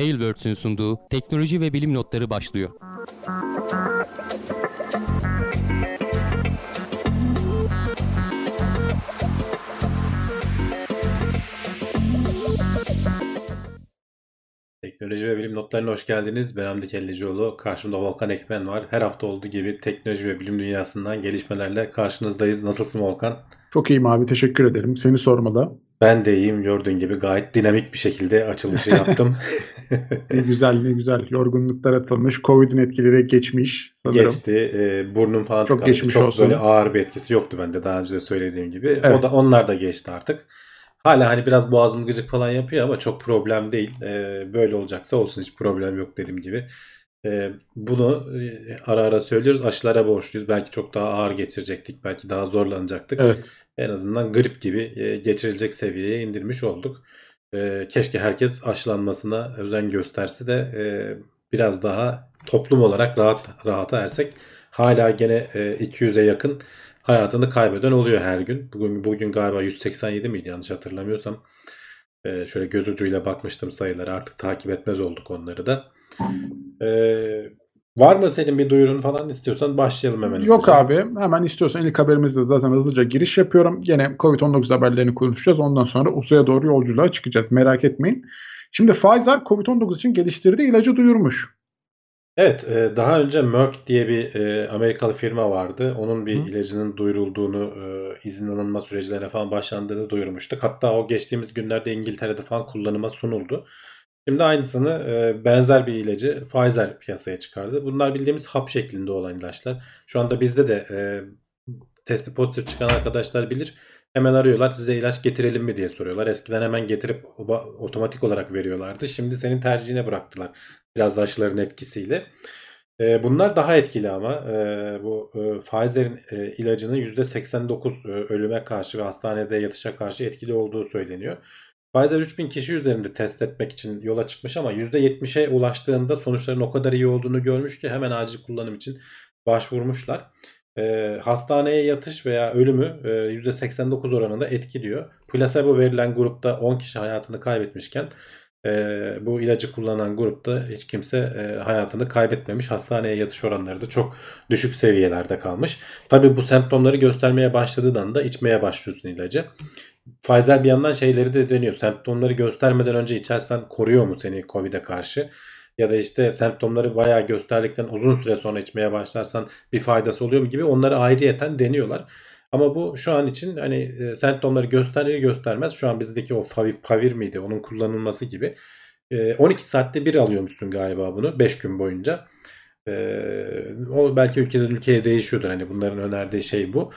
Tailwords'ün sunduğu teknoloji ve bilim notları başlıyor. Teknoloji ve bilim notlarına hoş geldiniz. Ben Hamdi Kellecioğlu. Karşımda Volkan Ekmen var. Her hafta olduğu gibi teknoloji ve bilim dünyasından gelişmelerle karşınızdayız. Nasılsın Volkan? Çok iyiyim abi. Teşekkür ederim. Seni sormalı. Ben de iyiyim. Gördüğün gibi gayet dinamik bir şekilde açılışı yaptım. ne güzel ne güzel. Yorgunluklar atılmış. Covid'in etkileri geçmiş sanırım. Geçti. E, burnum falan Çok geçmiş Çok olsun. böyle ağır bir etkisi yoktu bende daha önce de söylediğim gibi. Evet. O da onlar da geçti artık. Hala hani biraz boğazım gıcık falan yapıyor ama çok problem değil. Ee, böyle olacaksa olsun hiç problem yok dediğim gibi. Ee, bunu e, ara ara söylüyoruz. Aşılara borçluyuz. Belki çok daha ağır geçirecektik. Belki daha zorlanacaktık. Evet. En azından grip gibi e, geçirilecek seviyeye indirmiş olduk. E, keşke herkes aşılanmasına özen gösterse de e, biraz daha toplum olarak rahat rahata ersek. Hala gene e, 200'e yakın hayatını kaybeden oluyor her gün. Bugün bugün galiba 187 miydi yanlış hatırlamıyorsam. Ee, şöyle göz ucuyla bakmıştım sayıları. Artık takip etmez olduk onları da. Ee, var mı senin bir duyurun falan istiyorsan başlayalım hemen. Yok hızlıca. abi. Hemen istiyorsan ilk haberimizde zaten hızlıca giriş yapıyorum. Yine Covid-19 haberlerini konuşacağız. Ondan sonra uzaya doğru yolculuğa çıkacağız. Merak etmeyin. Şimdi Pfizer Covid-19 için geliştirdiği ilacı duyurmuş. Evet, e, daha önce Merck diye bir e, Amerikalı firma vardı. Onun bir Hı. ilacının duyurulduğunu, e, izin alınma süreçlerine falan başlandığını duyurmuştuk. Hatta o geçtiğimiz günlerde İngiltere'de falan kullanıma sunuldu. Şimdi aynısını benzer bir ilacı Pfizer piyasaya çıkardı. Bunlar bildiğimiz hap şeklinde olan ilaçlar. Şu anda bizde de testi pozitif çıkan arkadaşlar bilir. Hemen arıyorlar size ilaç getirelim mi diye soruyorlar. Eskiden hemen getirip otomatik olarak veriyorlardı. Şimdi senin tercihine bıraktılar. Biraz da aşıların etkisiyle. Ee, bunlar daha etkili ama ee, bu e, Pfizer'in e, ilacının %89 e, ölüme karşı ve hastanede yatışa karşı etkili olduğu söyleniyor. Pfizer 3000 kişi üzerinde test etmek için yola çıkmış ama %70'e ulaştığında sonuçların o kadar iyi olduğunu görmüş ki hemen acil kullanım için başvurmuşlar. E, hastaneye yatış veya ölümü e, %89 oranında etkiliyor. Placebo verilen grupta 10 kişi hayatını kaybetmişken e, bu ilacı kullanan grupta hiç kimse e, hayatını kaybetmemiş. Hastaneye yatış oranları da çok düşük seviyelerde kalmış. Tabi bu semptomları göstermeye başladığından da içmeye başlıyorsun ilacı. Pfizer bir yandan şeyleri de deniyor. Semptomları göstermeden önce içersen koruyor mu seni Covid'e karşı? ya da işte semptomları bayağı gösterdikten uzun süre sonra içmeye başlarsan bir faydası oluyor mu gibi onları ayrıyeten deniyorlar. Ama bu şu an için hani e, semptomları gösterir göstermez şu an bizdeki o favir, miydi onun kullanılması gibi. E, 12 saatte bir alıyormuşsun galiba bunu 5 gün boyunca. E, o belki ülkeden ülkeye değişiyordur hani bunların önerdiği şey bu.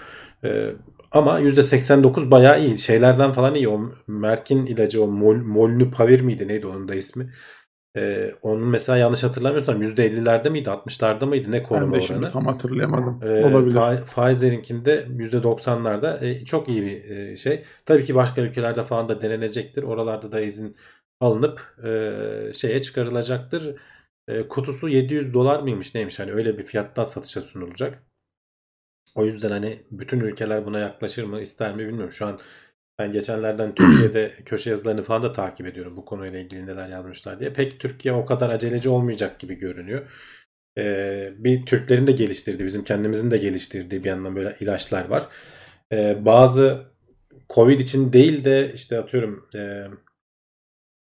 E, ama %89 bayağı iyi. Şeylerden falan iyi. O Merk'in ilacı o mol, Molnupavir miydi neydi onun da ismi? Ee, onun mesela yanlış hatırlamıyorsam %50'lerde miydi 60'larda mıydı ne koruma ben de oranı? tam hatırlayamadım. Ee, Olabilir. Pfizer'inkinde %90'larda e, çok iyi bir e, şey. Tabii ki başka ülkelerde falan da denenecektir. Oralarda da izin alınıp e, şeye çıkarılacaktır. E, kutusu 700 dolar mıymış neymiş hani öyle bir fiyattan satışa sunulacak. O yüzden hani bütün ülkeler buna yaklaşır mı ister mi bilmiyorum. Şu an ben geçenlerden Türkiye'de köşe yazılarını falan da takip ediyorum bu konuyla ilgili neler yazmışlar diye. Pek Türkiye o kadar aceleci olmayacak gibi görünüyor. Ee, bir Türklerin de geliştirdiği, bizim kendimizin de geliştirdiği bir yandan böyle ilaçlar var. Ee, bazı Covid için değil de işte atıyorum e,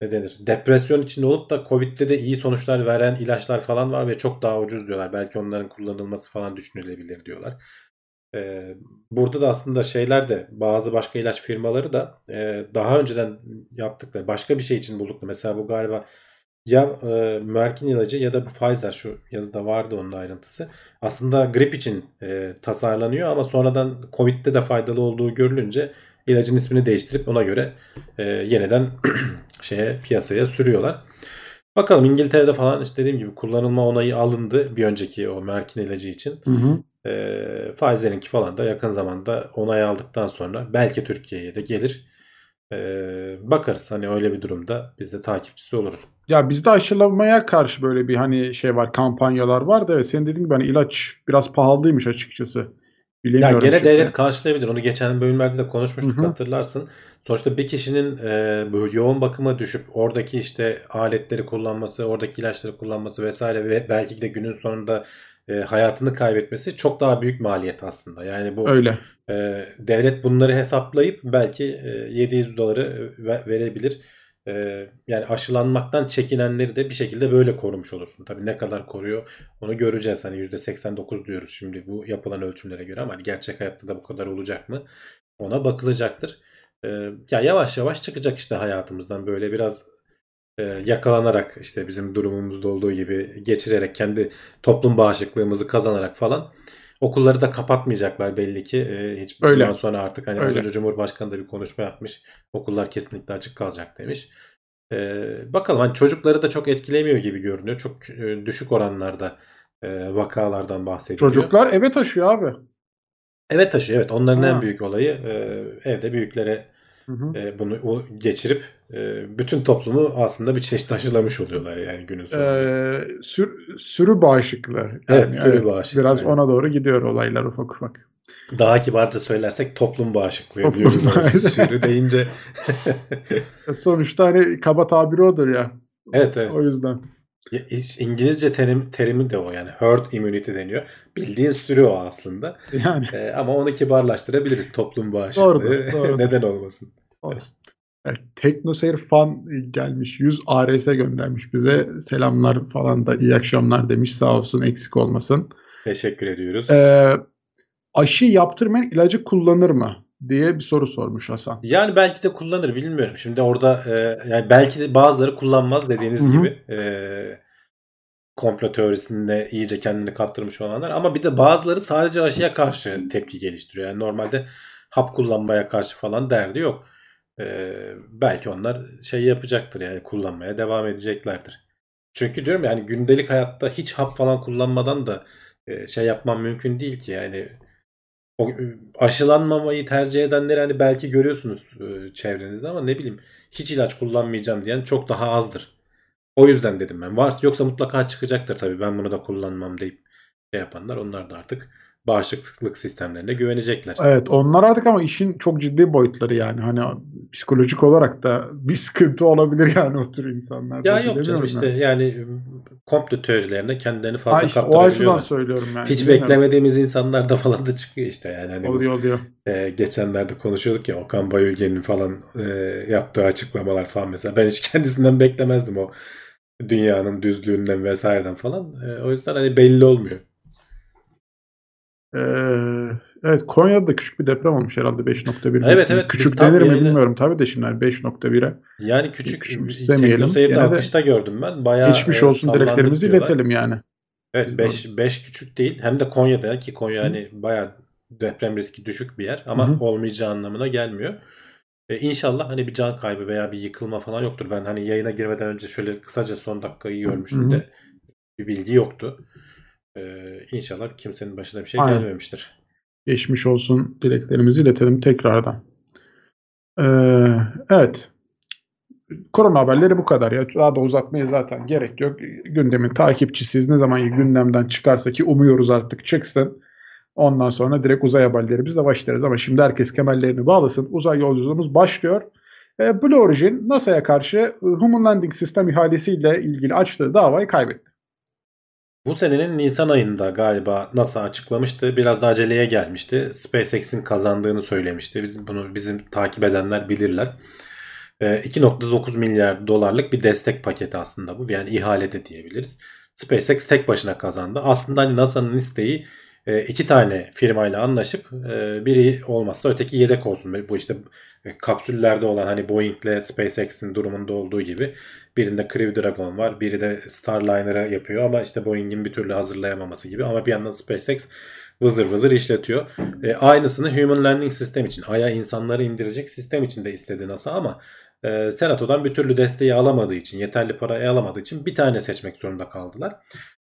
ne denir depresyon için olup da Covid'de de iyi sonuçlar veren ilaçlar falan var ve çok daha ucuz diyorlar. Belki onların kullanılması falan düşünülebilir diyorlar. Ee, burada da aslında şeyler de bazı başka ilaç firmaları da e, daha önceden yaptıkları başka bir şey için buldukları. Mesela bu galiba ya e, Merck'in ilacı ya da bu Pfizer şu yazıda vardı onun ayrıntısı. Aslında grip için e, tasarlanıyor ama sonradan Covid'de de faydalı olduğu görülünce ilacın ismini değiştirip ona göre e, yeniden şeye piyasaya sürüyorlar. Bakalım İngiltere'de falan işte dediğim gibi kullanılma onayı alındı bir önceki o Merck'in ilacı için. Hı hı. E, Pfizer'inki falan da yakın zamanda onay aldıktan sonra belki Türkiye'ye de gelir. E, bakarız hani öyle bir durumda biz de takipçisi oluruz. Ya bizde aşılamaya karşı böyle bir hani şey var kampanyalar var da evet senin dediğin gibi hani ilaç biraz pahalıymış açıkçası. Bilemiyorum. Ya gene çünkü. devlet karşılayabilir. Onu geçen bölümlerde de konuşmuştuk Hı hı. hatırlarsın. Sonuçta bir kişinin e, böyle yoğun bakıma düşüp oradaki işte aletleri kullanması, oradaki ilaçları kullanması vesaire ve belki de günün sonunda e, hayatını kaybetmesi çok daha büyük maliyet aslında. Yani bu Öyle. e, devlet bunları hesaplayıp belki e, 700 doları ve- verebilir. E, yani aşılanmaktan çekinenleri de bir şekilde böyle korumuş olursun. Tabii ne kadar koruyor onu göreceğiz. Hani %89 diyoruz şimdi bu yapılan ölçümlere göre ama hani gerçek hayatta da bu kadar olacak mı? Ona bakılacaktır. E, ya yavaş yavaş çıkacak işte hayatımızdan böyle biraz e, yakalanarak işte bizim durumumuzda olduğu gibi geçirerek kendi toplum bağışıklığımızı kazanarak falan okulları da kapatmayacaklar belli ki. E, hiç Öyle. bundan sonra artık hani az Öyle. önce Cumhurbaşkanı da bir konuşma yapmış. Okullar kesinlikle açık kalacak demiş. E, bakalım hani çocukları da çok etkilemiyor gibi görünüyor. Çok e, düşük oranlarda e, vakalardan bahsediliyor. Çocuklar eve taşıyor abi. Evet taşıyor evet onların Ha. en büyük olayı e, evde büyüklere Hı hı. e, bunu geçirip e, bütün toplumu aslında bir çeşit aşılamış oluyorlar yani günün sonunda. Ee, sür- sürü bağışıklığı. Evet, sürü bağışıklığı, Biraz aynen. ona doğru gidiyor olaylar ufak ufak. Daha kibarca söylersek toplum bağışıklığı Toplum diyoruz. Sürü deyince Sonuçta hani kaba tabiri odur ya. evet evet. O yüzden. İngilizce terim, terimi de o yani herd immunity deniyor. Bildiğin sürü o aslında. Yani E, ama onu kibarlaştırabiliriz toplum bağışıklığı. Doğrudur, doğrudur. Neden olmasın? Olsun. TeknoSeyir fan gelmiş. 100 ARS göndermiş bize. Selamlar falan da iyi akşamlar demiş. Sağ olsun eksik olmasın. Teşekkür ediyoruz. Ee, aşı yaptırmayan ilacı kullanır mı? diye bir soru sormuş Hasan. Yani belki de kullanır bilmiyorum. Şimdi orada e, yani belki de bazıları kullanmaz dediğiniz Hı hı. gibi e, komplo teorisinde iyice kendini kaptırmış olanlar ama bir de bazıları sadece aşıya karşı tepki geliştiriyor. Yani normalde hap kullanmaya karşı falan derdi yok. E, belki onlar şey yapacaktır yani kullanmaya devam edeceklerdir. Çünkü diyorum yani gündelik hayatta hiç hap falan kullanmadan da e, şey yapmam mümkün değil ki yani o aşılanmamayı tercih edenleri hani belki görüyorsunuz e, çevrenizde ama ne bileyim hiç ilaç kullanmayacağım diyen çok daha azdır. O yüzden dedim ben. Varsa yoksa mutlaka çıkacaktır tabii. Ben bunu da kullanmam deyip şey yapanlar onlar da artık bağışıklık sistemlerine güvenecekler. Evet onlar artık ama işin çok ciddi boyutları yani hani psikolojik olarak da bir sıkıntı olabilir yani o tür insanlarda. Ya yok canım işte yani. yani komplo teorilerine kendilerini Ha fazla işte o açıdan söylüyorum yani. Hiç Bilmiyorum. beklemediğimiz insanlar da falan da çıkıyor işte yani. Hani bu- Oluyor oluyor. e, geçenlerde konuşuyorduk ya Okan Bayülgen'in falan e, yaptığı açıklamalar falan mesela. Ben hiç kendisinden beklemezdim o dünyanın düzlüğünden vesaireden falan. E, o yüzden hani belli olmuyor. Ee, evet Konya'da da küçük bir deprem olmuş herhalde 5.1. Evet, evet, Küçük denir mi yayını- bilmiyorum tabii de şimdi yani 5.1'e. Yani küçük Küçümsemeyelim. teknoseyirde Gene de akışta gördüm ben. Bayağı Geçmiş e, olsun dileklerimizi iletelim yani. Evet Biz 5 5 küçük değil. Hem de Konya'da ki Konya hani bayağı deprem riski düşük bir yer ama Hı hı. olmayacağı anlamına gelmiyor. E, inşallah hani bir can kaybı veya bir yıkılma falan yoktur. Ben hani yayına girmeden önce şöyle kısaca son dakikayı görmüştüm Hı hı. de bir bilgi yoktu. E, inşallah kimsenin başına bir şey Aynen. gelmemiştir. Geçmiş olsun dileklerimizi iletelim tekrardan. Ee, evet. Korona haberleri bu kadar ya. Daha da uzatmaya zaten gerek yok. Gündemin takipçisiyiz. Ne zaman gündemden çıkarsa ki umuyoruz artık çıksın. Ondan sonra direkt uzay haberlerimizle başlarız. Ama şimdi herkes kemerlerini bağlasın. Uzay yolculuğumuz başlıyor. Ee, Blue Origin NASA'ya karşı e, Human Landing System ihalesiyle ilgili açtığı davayı kaybetti. Bu senenin Nisan ayında galiba NASA açıklamıştı. Biraz da aceleye gelmişti. SpaceX'in kazandığını söylemişti. Bizim bunu bizim takip edenler bilirler. Ee, 2.9 milyar dolarlık bir destek paketi aslında bu. Yani ihale de diyebiliriz. SpaceX tek başına kazandı. Aslında hani NASA'nın isteği e, iki tane firmayla anlaşıp e, biri olmazsa öteki yedek olsun. Bu işte e, kapsüllerde olan hani Boeing'le SpaceX'in durumunda olduğu gibi birinde Crew Dragon var, biri de Starliner'ı yapıyor ama işte Boeing'in bir türlü hazırlayamaması gibi ama bir yandan SpaceX vızır vızır işletiyor. E, aynısını Human Landing System için, Ay'a insanları indirecek sistem için de istedi NASA ama e, Senato'dan bir türlü desteği alamadığı için, yeterli parayı alamadığı için bir tane seçmek zorunda kaldılar.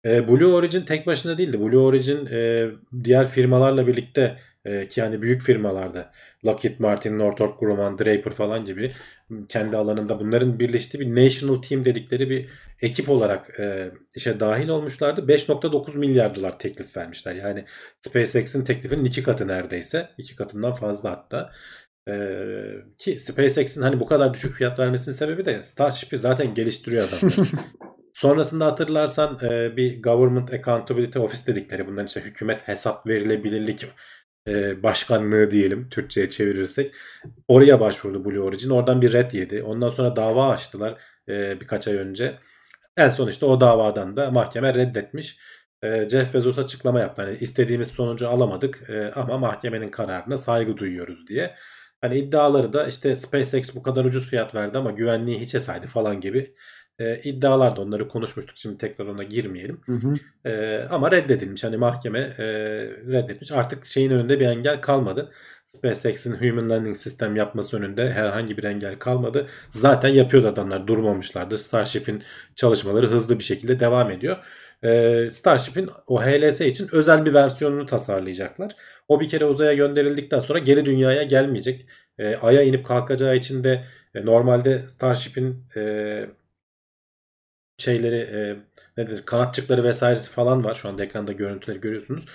E, Blue Origin tek başına değildi. Blue Origin e, diğer firmalarla birlikte E, ki hani büyük firmalarda Lockheed Martin, Northrop Grumman, Draper falan gibi kendi alanında bunların birleştiği bir National Team dedikleri bir ekip olarak e, işe dahil olmuşlardı. 5.9 milyar dolar teklif vermişler. Yani SpaceX'in teklifinin iki katı neredeyse. iki katından fazla hatta. Ee, ki SpaceX'in hani bu kadar düşük fiyat vermesinin sebebi de Starship'i zaten geliştiriyor adamlar. Sonrasında hatırlarsan e, bir Government Accountability Office dedikleri bunların işte hükümet hesap verilebilirlik e, başkanlığı diyelim Türkçe'ye çevirirsek. Oraya başvurdu Blue Origin. Oradan bir red yedi. Ondan sonra dava açtılar e, birkaç ay önce. En son işte o davadan da mahkeme reddetmiş. E, Jeff Bezos açıklama yaptı. Hani istediğimiz sonucu alamadık e, ama mahkemenin kararına saygı duyuyoruz diye. Hani iddiaları da işte SpaceX bu kadar ucuz fiyat verdi ama güvenliği hiçe saydı falan gibi e, iddialar da onları konuşmuştuk. Şimdi tekrar ona girmeyelim. Hı hı. E, ama reddedilmiş. Hani mahkeme e, reddetmiş. Artık şeyin önünde bir engel kalmadı. SpaceX'in Human Landing System yapması önünde herhangi bir engel kalmadı. Zaten yapıyordu adamlar. Durmamışlardı. Starship'in çalışmaları hızlı bir şekilde devam ediyor. E, Starship'in o HLS için özel bir versiyonunu tasarlayacaklar. O bir kere uzaya gönderildikten sonra geri dünyaya gelmeyecek. E, Ay'a inip kalkacağı için de e, normalde Starship'in e, şeyleri e, nedir kanatçıkları vesairesi falan var. Şu anda ekranda görüntüleri görüyorsunuz.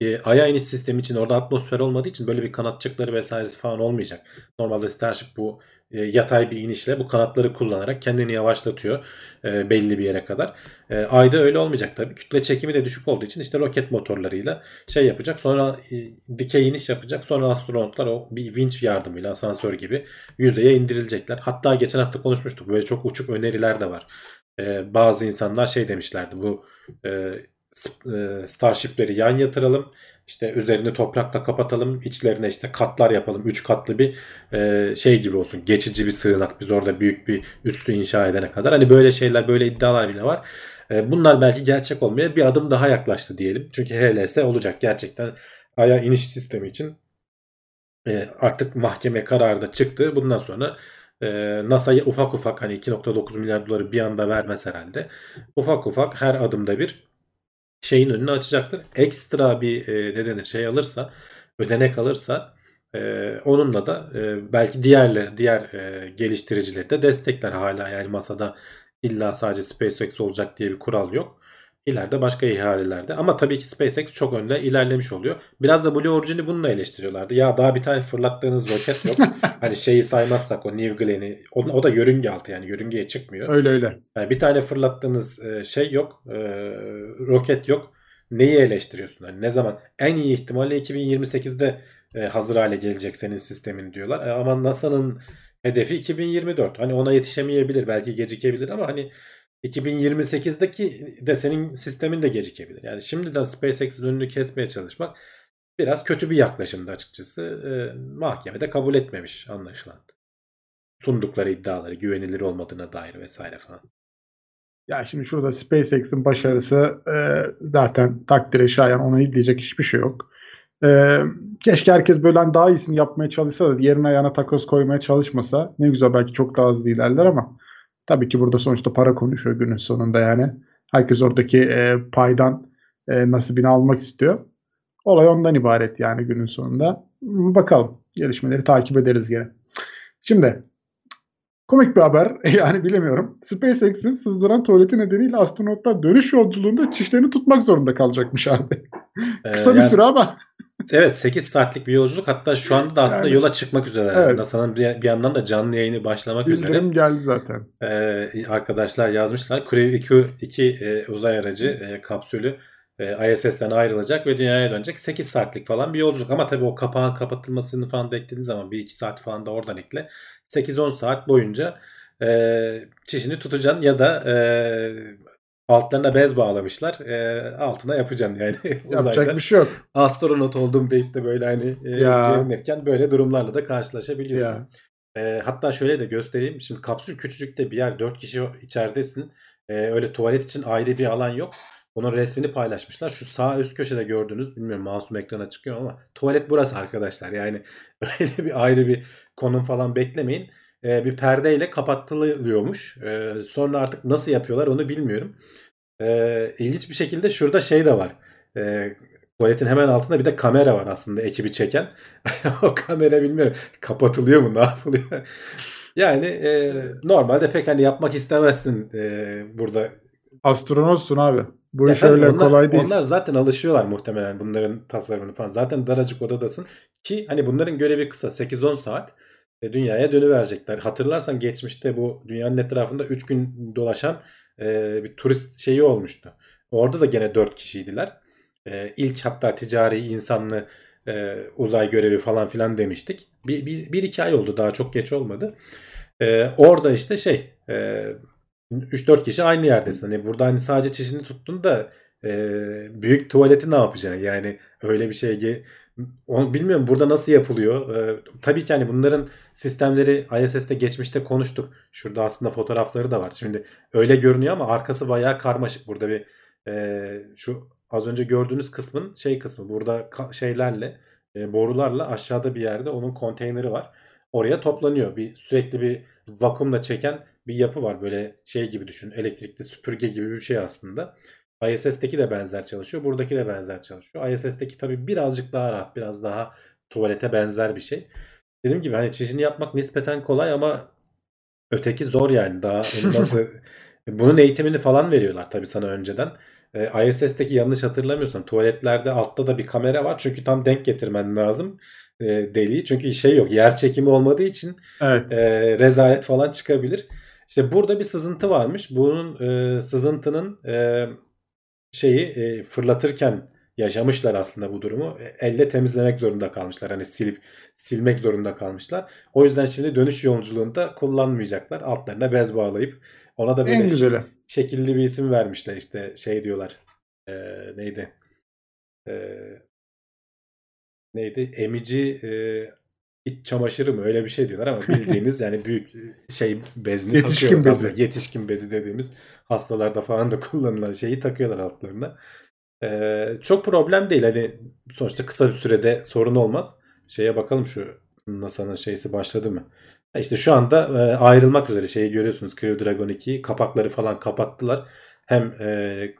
E, Ay'a iniş sistemi için orada atmosfer olmadığı için böyle bir kanatçıkları vesairesi falan olmayacak. Normalde Starship bu e, yatay bir inişle bu kanatları kullanarak kendini yavaşlatıyor e, belli bir yere kadar. E, Ay'da öyle olmayacak tabii. Kütle çekimi de düşük olduğu için işte roket motorlarıyla şey yapacak. Sonra e, dikey iniş yapacak. Sonra astronotlar o bir winch yardımıyla asansör gibi yüzeye indirilecekler. Hatta geçen hafta konuşmuştuk. Böyle çok uçuk öneriler de var. E, bazı insanlar şey demişlerdi. Bu e, e Starship'leri yan yatıralım işte üzerini toprakla kapatalım. içlerine işte katlar yapalım. Üç katlı bir e, şey gibi olsun. Geçici bir sığınak. Biz orada büyük bir üstü inşa edene kadar. Hani böyle şeyler böyle iddialar bile var. E, bunlar belki gerçek olmaya bir adım daha yaklaştı diyelim. Çünkü HLS olacak. Gerçekten Ay'a iniş sistemi için e, artık mahkeme kararı da çıktı. Bundan sonra e, NASA'ya ufak ufak hani 2.9 milyar doları bir anda vermez herhalde. Ufak ufak her adımda bir şeyin önünü açacaktır. Ekstra bir e, ne denir şey alırsa ödenek alırsa e, onunla da e, belki diğerler diğer e, geliştiricileri de destekler hala yani masada illa sadece SpaceX olacak diye bir kural yok. İleride başka ihalelerde. Ama tabii ki SpaceX çok önde ilerlemiş oluyor. Biraz da Blue Origin'i bununla eleştiriyorlardı. Ya daha bir tane fırlattığınız roket yok. hani şeyi saymazsak o New Glenn'i. O, o da yörünge altı yani yörüngeye çıkmıyor. Öyle öyle. Yani bir tane fırlattığınız e, şey yok. E, roket yok. Neyi eleştiriyorsun? Yani ne zaman? En iyi ihtimalle 2028'de e, hazır hale gelecek senin sistemin diyorlar. Ama NASA'nın hedefi 2024. Hani ona yetişemeyebilir. Belki gecikebilir ama hani 2028'deki de senin sistemin de gecikebilir. Yani şimdiden SpaceX'in önünü kesmeye çalışmak biraz kötü bir yaklaşımdı açıkçası. E, mahkemede kabul etmemiş anlaşılan. Sundukları iddiaları güvenilir olmadığına dair vesaire falan. Ya şimdi şurada SpaceX'in başarısı e, zaten takdire şayan ona diyecek hiçbir şey yok. E, keşke herkes böyle hani daha iyisini yapmaya çalışsa da diğerine ayağına takoz koymaya çalışmasa. Ne güzel belki çok daha hızlı ilerler ama Tabii ki burada sonuçta para konuşuyor günün sonunda yani. Herkes oradaki e, paydan e, nasibini almak istiyor. Olay ondan ibaret yani günün sonunda. Bakalım. Gelişmeleri takip ederiz gene. Şimdi komik bir haber yani bilemiyorum. SpaceX'in sızdıran tuvaleti nedeniyle astronotlar dönüş yolculuğunda çişlerini tutmak zorunda kalacakmış abi. Kısa bir yani, süre ama. Evet 8 saatlik bir yolculuk hatta şu anda da aslında yani, yola çıkmak üzere. Evet. NASA'nın bir, bir yandan da canlı yayını başlamak Bildirim üzere. Bildirim geldi zaten. Ee, arkadaşlar yazmışlar. Crew 2, 2 e, uzay aracı e, kapsülü e, ISS'ten ayrılacak ve dünyaya dönecek. 8 saatlik falan bir yolculuk ama tabii o kapağın kapatılmasını falan da eklediğiniz zaman 1-2 saat falan da oradan ekle. 8-10 saat boyunca e, çişini tutacaksın ya da e, altlarına bez bağlamışlar. E, altına yapacaksın yani. Yapacak bir şey yok. Astronot olduğum deyip de böyle hani e, gerinirken böyle durumlarla da karşılaşabiliyorsun. E, hatta şöyle de göstereyim. Şimdi kapsül küçücük de bir yer. 4 kişi içeridesin. E, öyle tuvalet için ayrı bir alan yok. Onun resmini paylaşmışlar. Şu sağ üst köşede gördüğünüz bilmiyorum masum ekrana çıkıyor ama tuvalet burası arkadaşlar. Yani öyle bir ayrı bir konum falan beklemeyin. Ee, bir perdeyle kapatılıyormuş. Ee, sonra artık nasıl yapıyorlar onu bilmiyorum. Ee, ilginç bir şekilde şurada şey de var. Ee, tuvaletin hemen altında bir de kamera var aslında ekibi çeken. o kamera bilmiyorum kapatılıyor mu ne yapılıyor. yani e, normalde pek hani yapmak istemezsin e, burada. Astronotsun abi. Bu Ya iş öyle onlar, kolay değil. Onlar zaten alışıyorlar muhtemelen bunların tasarımını falan. Zaten daracık odadasın ki hani bunların görevi kısa 8-10 saat e, dünyaya dönüverecekler. Hatırlarsan geçmişte bu dünyanın etrafında 3 gün dolaşan e, bir turist şeyi olmuştu. Orada da gene 4 kişiydiler. E, ilk hatta ticari insanlı e, uzay görevi falan filan demiştik. Bir, bir, bir iki ay oldu daha çok geç olmadı. E, orada işte şey e, 3-4 kişi aynı yerdesin. Hani burada hani sadece çişini tuttun da e, büyük tuvaleti ne yapacaksın? Yani öyle bir şey ge- onu bilmiyorum burada nasıl yapılıyor. E, tabii ki hani bunların sistemleri ISS'te geçmişte konuştuk. Şurada aslında fotoğrafları da var. Şimdi öyle görünüyor ama arkası bayağı karmaşık. Burada bir e, şu az önce gördüğünüz kısmın şey kısmı. Burada şeylerle e, borularla aşağıda bir yerde onun konteyneri var. Oraya toplanıyor. Bir sürekli bir vakumla çeken bir yapı var. Böyle şey gibi düşün. Elektrikli süpürge gibi bir şey aslında. ISS'teki de benzer çalışıyor. Buradaki de benzer çalışıyor. ISS'teki tabii birazcık daha rahat. Biraz daha tuvalete benzer bir şey. Dediğim gibi hani çişini yapmak nispeten kolay ama öteki zor yani. Daha onu nasıl bunun eğitimini falan veriyorlar tabii sana önceden. E, ISS'teki yanlış hatırlamıyorsam tuvaletlerde altta da bir kamera var. Çünkü tam denk getirmen lazım e, deliği. Çünkü şey yok. Yer çekimi olmadığı için Evet. e, rezalet falan çıkabilir. İşte burada bir sızıntı varmış. Bunun e, sızıntının e, şeyi e, fırlatırken yaşamışlar aslında bu durumu. E, Elle temizlemek zorunda kalmışlar. Hani silip silmek zorunda kalmışlar. O yüzden şimdi dönüş yolculuğunda kullanmayacaklar. Altlarına bez bağlayıp ona da En böyle güzeli. şekilli bir isim vermişler. İşte şey diyorlar. E, neydi? E, neydi? Emici e, iç çamaşırı mı öyle bir şey diyorlar ama bildiğiniz yani büyük şey bezini Yetişkin takıyorlar. bezi. Yetişkin bezi dediğimiz hastalarda falan da kullanılan şeyi takıyorlar altlarına. Ee, çok problem değil. Hani sonuçta kısa bir sürede sorun olmaz. Şeye bakalım şu NASA'nın şeysi başladı mı? İşte şu anda e, ayrılmak üzere şeyi görüyorsunuz. Crew Dragon 2'yi kapakları falan kapattılar. Hem e,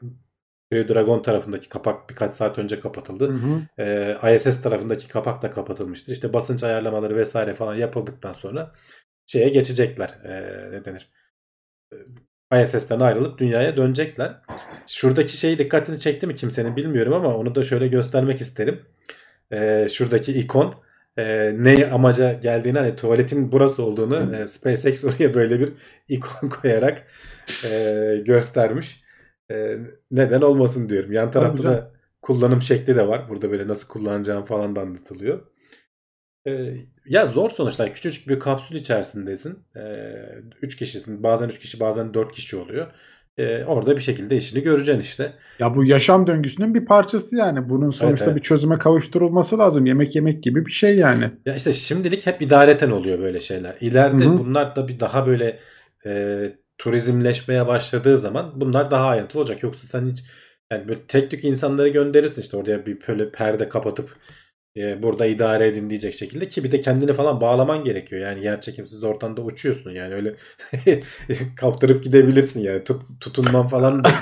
Crew Dragon tarafındaki kapak birkaç saat önce kapatıldı. Hı hı. Ee, ISS tarafındaki kapak da kapatılmıştır. İşte basınç ayarlamaları vesaire falan yapıldıktan sonra şeye geçecekler. Ee, ne denir? Ee, ISS'ten ayrılıp dünyaya dönecekler. Şuradaki şeyi dikkatini çekti mi kimsenin bilmiyorum ama onu da şöyle göstermek isterim. Ee, şuradaki ikon e, ne amaca geldiğini hani tuvaletin burası olduğunu e, SpaceX oraya böyle bir ikon koyarak e, göstermiş. E, neden olmasın diyorum. Yan tarafta da kullanım şekli de var. Burada böyle nasıl kullanacağım falan da anlatılıyor. E, ya zor sonuçta. Küçücük bir kapsül içerisindesin. 3 kişisin. Bazen 3 kişi bazen 4 kişi oluyor. E, orada bir şekilde işini göreceksin işte. Ya bu yaşam döngüsünün bir parçası yani. Bunun sonuçta evet. bir çözüme kavuşturulması lazım. Yemek yemek gibi bir şey yani. Ya işte şimdilik hep idareten oluyor böyle şeyler. İleride Hı hı. bunlar da bir daha böyle e, turizmleşmeye başladığı zaman bunlar daha ayrıntılı olacak. Yoksa sen hiç yani böyle tek tük insanları gönderirsin işte oraya bir böyle perde kapatıp e, burada idare edin diyecek şekilde ki bir de kendini falan bağlaman gerekiyor. Yani yer çekimsiz ortamda uçuyorsun yani öyle kaptırıp gidebilirsin yani Tut, tutunman falan da.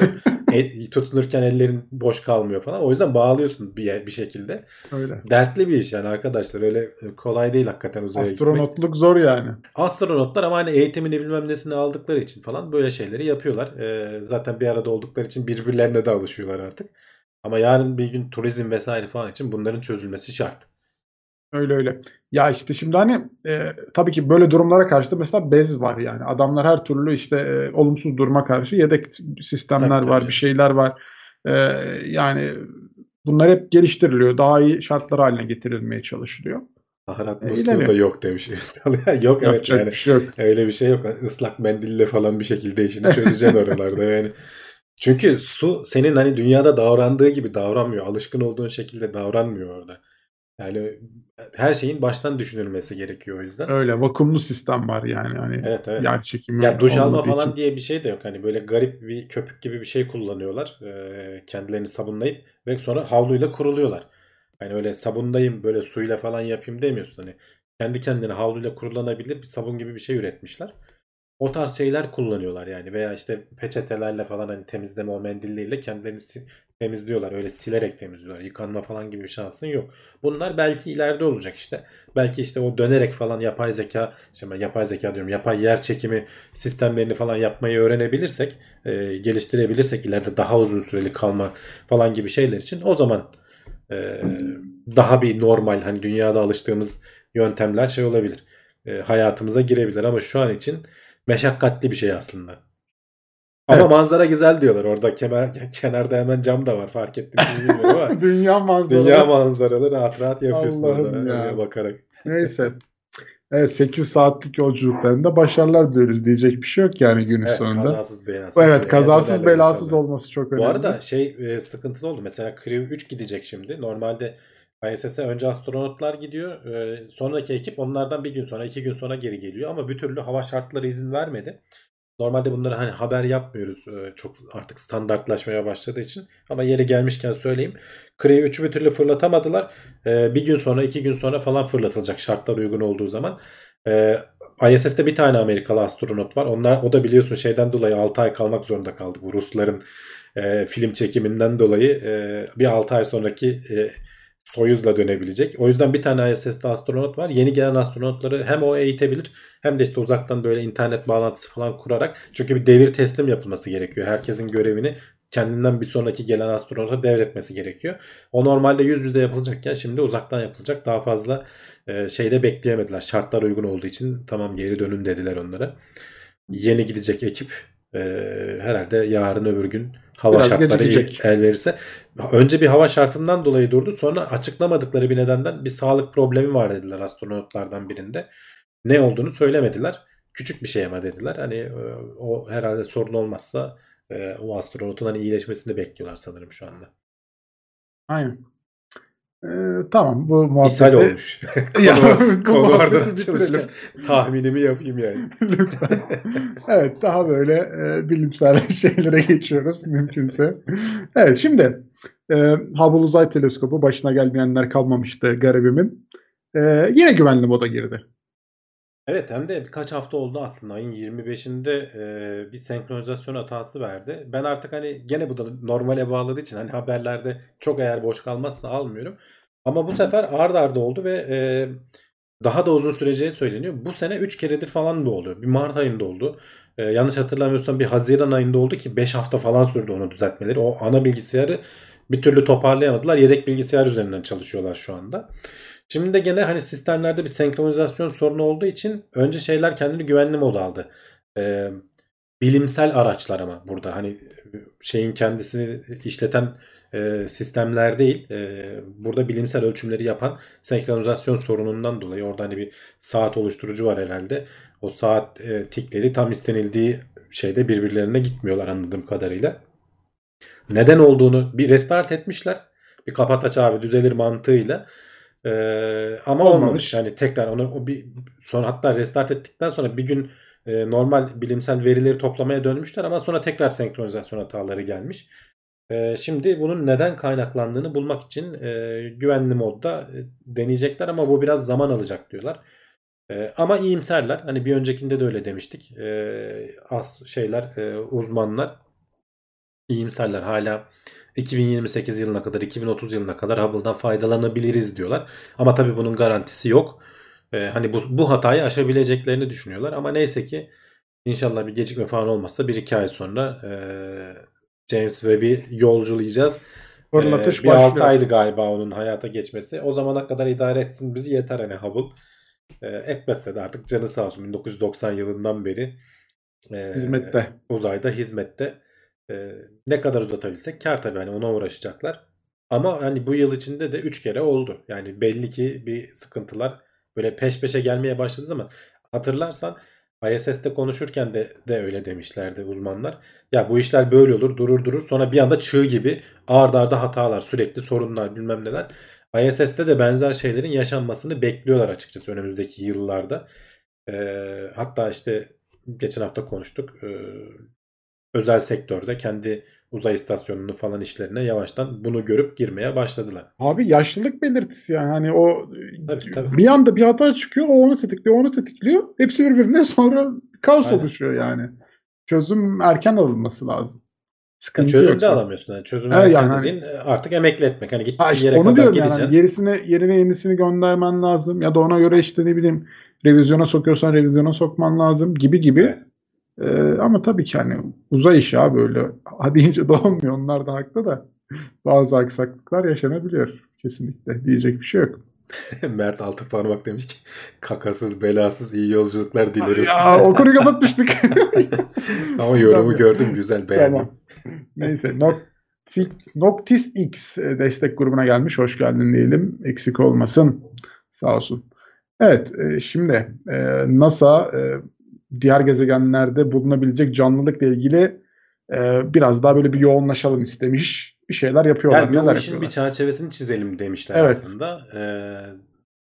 E, tutunurken ellerin boş kalmıyor falan. O yüzden bağlıyorsun bir bir şekilde. Öyle. Dertli bir iş yani arkadaşlar. Öyle e, kolay değil hakikaten uzaya gitmek. Astronotluk zor yani. Astronotlar ama hani eğitimini bilmem nesini aldıkları için falan böyle şeyleri yapıyorlar. Ee, zaten bir arada oldukları için birbirlerine de alışıyorlar artık. Ama yarın bir gün turizm vesaire falan için bunların çözülmesi şart. Öyle öyle. Ya işte şimdi hani e, tabii ki böyle durumlara karşı da mesela bez var yani. Adamlar her türlü işte e, olumsuz duruma karşı yedek sistemler Tabii, tabii var, canım. bir şeyler var. E, yani bunlar hep geliştiriliyor. Daha iyi şartlar haline getirilmeye çalışılıyor. Baharat E, musluğu da yok demiş Özkan. yok evet Yapacak yani bir şey yok. öyle bir şey yok. Islak mendille falan bir şekilde işini çözeceksin oralarda yani. Çünkü su senin hani dünyada davrandığı gibi davranmıyor. Alışkın olduğun şekilde davranmıyor orada. Yani her şeyin baştan düşünülmesi gerekiyor o yüzden. Öyle vakumlu sistem var yani. Hani Evet evet. yer çekimi Ya duş alma falan için. diye bir şey de yok. Hani böyle garip bir köpük gibi bir şey kullanıyorlar. Ee, kendilerini sabunlayıp ve sonra havluyla kuruluyorlar. Hani öyle sabunlayayım böyle suyla falan yapayım demiyorsun. Hani kendi kendine havluyla kurulanabilir bir sabun gibi bir şey üretmişler. O tarz şeyler kullanıyorlar yani veya işte peçetelerle falan hani temizleme o mendilleriyle kendilerini temizliyorlar. Öyle silerek temizliyorlar. Yıkanma falan gibi bir şansın yok. Bunlar belki ileride olacak işte. Belki işte o dönerek falan yapay zeka, şimdi yapay zeka diyorum, yapay yer çekimi sistemlerini falan yapmayı öğrenebilirsek, e, geliştirebilirsek ileride daha uzun süreli kalma falan gibi şeyler için o zaman e, daha bir normal hani dünyada alıştığımız yöntemler şey olabilir. E, hayatımıza girebilir ama şu an için meşakkatli bir şey aslında. Ama Evet. manzara güzel diyorlar. Orada kemer, kenarda hemen cam da var. Fark ettiniz mi ama. Dünya manzaralı. Dünya manzaralı rahat rahat yapıyorsun Allah'ım orada. ya. bakarak. Neyse. Evet 8 saatlik yolculuklarında başarılar diliyoruz. Diyecek bir şey yok yani günün Evet, sonunda. kazasız belasız. Evet kazasız belasız olması çok önemli. Bu arada şey e, sıkıntılı oldu. Mesela Crew 3 gidecek şimdi. Normalde ISS'e önce astronotlar gidiyor. E, sonraki ekip onlardan bir gün sonra, iki gün sonra geri geliyor. Ama bir türlü hava şartları izin vermedi. Normalde bunları hani haber yapmıyoruz. e, çok artık standartlaşmaya başladığı için. Ama yeri gelmişken söyleyeyim. Crew 3'ü bir türlü fırlatamadılar. E, bir gün sonra, iki gün sonra falan fırlatılacak şartlar uygun olduğu zaman. E, ISS'te bir tane Amerikalı astronot var. Onlar o da biliyorsun şeyden dolayı 6 ay kalmak zorunda kaldı. Bu Rusların e, film çekiminden dolayı e, bir 6 ay sonraki e, Soyuz'la dönebilecek. O yüzden bir tane ISS'te astronot var. Yeni gelen astronotları hem o eğitebilir hem de işte uzaktan böyle internet bağlantısı falan kurarak çünkü bir devir teslim yapılması gerekiyor. Herkesin görevini kendinden bir sonraki gelen astronota devretmesi gerekiyor. O normalde yüz yüze yapılacakken şimdi uzaktan yapılacak. Daha fazla e, şeyde bekleyemediler. Şartlar uygun olduğu için tamam geri dönün dediler onlara. Yeni gidecek ekip e, herhalde yarın öbür gün hava Biraz şartları gecikecek. el verirse önce bir hava şartından dolayı durdu. Sonra açıklamadıkları bir nedenden bir sağlık problemi var dediler astronotlardan birinde. Ne olduğunu söylemediler. Küçük bir şey ama dediler. Hani e, o herhalde sorun olmazsa e, o astronotun hani iyileşmesini bekliyorlar sanırım şu anda. Aynen. Ee, tamam bu muhabbeti... İshal olmuş. Ya, konu, açılışta bitirelim. tahminimi yapayım yani. Lütfen. Evet daha böyle e, bilimsel şeylere geçiyoruz mümkünse. Evet şimdi e, Hubble Uzay Teleskobu başına gelmeyenler kalmamıştı garibimin. E, yine güvenli moda girdi. Evet hem de birkaç hafta oldu aslında. Ayın 25'inde e, bir senkronizasyon hatası verdi. Ben artık hani gene bu da normale bağladığı için hani haberlerde çok eğer boş kalmazsa almıyorum. Ama bu sefer ard arda oldu ve e, daha da uzun süreceği söyleniyor. Bu sene 3 keredir falan da oluyor. Bir Mart ayında oldu. E, yanlış hatırlamıyorsam bir Haziran ayında oldu ki 5 hafta falan sürdü onu düzeltmeleri. O ana bilgisayarı bir türlü toparlayamadılar. Yedek bilgisayar üzerinden çalışıyorlar şu anda. Şimdi de gene hani sistemlerde bir senkronizasyon sorunu olduğu için önce şeyler kendini güvenli moda aldı. Ee, bilimsel araçlar ama burada hani şeyin kendisini işleten e, sistemler değil. E, burada bilimsel ölçümleri yapan senkronizasyon sorunundan dolayı orada hani bir saat oluşturucu var herhalde. O saat e, tikleri tam istenildiği şeyde birbirlerine gitmiyorlar anladığım kadarıyla. Neden olduğunu bir restart etmişler. Bir kapat aç abi düzelir mantığıyla. Ee, ama Olmamış. olmamış. Yani tekrar onu o bir sonra hatta restart ettikten sonra bir gün e, normal bilimsel verileri toplamaya dönmüşler ama sonra tekrar senkronizasyon hataları gelmiş. E, şimdi bunun neden kaynaklandığını bulmak için e, güvenli modda e, deneyecekler ama bu biraz zaman alacak diyorlar. E, ama iyimserler. Hani bir öncekinde de öyle demiştik. E, az şeyler e, uzmanlar iyimserler. Hala 2028 yılına kadar 2030 yılına kadar Hubble'dan faydalanabiliriz diyorlar. Ama tabii bunun garantisi yok. Ee, hani bu, bu hatayı aşabileceklerini düşünüyorlar. Ama neyse ki inşallah bir gecikme falan olmazsa 1-2 ay sonra e, James Webb'i yolculayacağız. Fırlatış Ee, bir 6 başlıyor. aydı galiba onun hayata geçmesi. O zamana kadar idare etsin bizi yeter hani Hubble. Ee, etmezse de artık canı sağ olsun 1990 yılından beri e, Hizmette. uzayda hizmette e, ne kadar uzatabilsek kar tabii hani ona uğraşacaklar. Ama hani bu yıl içinde de 3 kere oldu. Yani belli ki bir sıkıntılar böyle peş peşe gelmeye başladı zaman hatırlarsan ISS'te konuşurken de de öyle demişlerdi uzmanlar. Ya bu işler böyle olur durur durur sonra bir anda çığ gibi ard arda hatalar sürekli sorunlar bilmem neler. ISS'te de benzer şeylerin yaşanmasını bekliyorlar açıkçası önümüzdeki yıllarda. Ee, hatta işte geçen hafta konuştuk. Ee, özel sektörde kendi uzay istasyonunu falan işlerine yavaştan bunu görüp girmeye başladılar. Abi yaşlılık belirtisi yani hani o Tabii, tabii. bir anda bir hata çıkıyor o onu tetikliyor onu tetikliyor hepsi birbirine sonra kaos Aynen. oluşuyor yani. Çözüm erken alınması lazım. Sıkıntı çözüm yok. de alamıyorsun. Yani çözüm Evet, erken yani dediğin e, artık emekli etmek. Hani gittiğin Ha işte yere onu kadar yani gideceksin. Hani gerisine yerine yenisini göndermen lazım ya da ona göre işte ne bileyim revizyona sokuyorsan revizyona sokman lazım gibi gibi. Evet. Ee, ama tabii ki hani uzay işi abi öyle. Ha deyince de olmuyor. Onlar da haklı da bazı aksaklıklar yaşanabiliyor. Kesinlikle. Diyecek bir şey yok. Mert altı parmak demiş ki kakasız belasız iyi yolculuklar dilerim. Ya o konuyu kapatmıştık. Ama yorumu gördüm güzel beğendim. Tamam. Neyse. Noctis, X e, destek grubuna gelmiş. Hoş geldin diyelim. Eksik olmasın. Sağ olsun. Evet. e, şimdi e, NASA e, diğer gezegenlerde bulunabilecek canlılıkla ilgili e, biraz daha böyle bir yoğunlaşalım istemiş. Bir şeyler yapıyorlar. Yani Neler işin bir yapıyorlar? çerçevesini çizelim demişler Evet. aslında. Ee,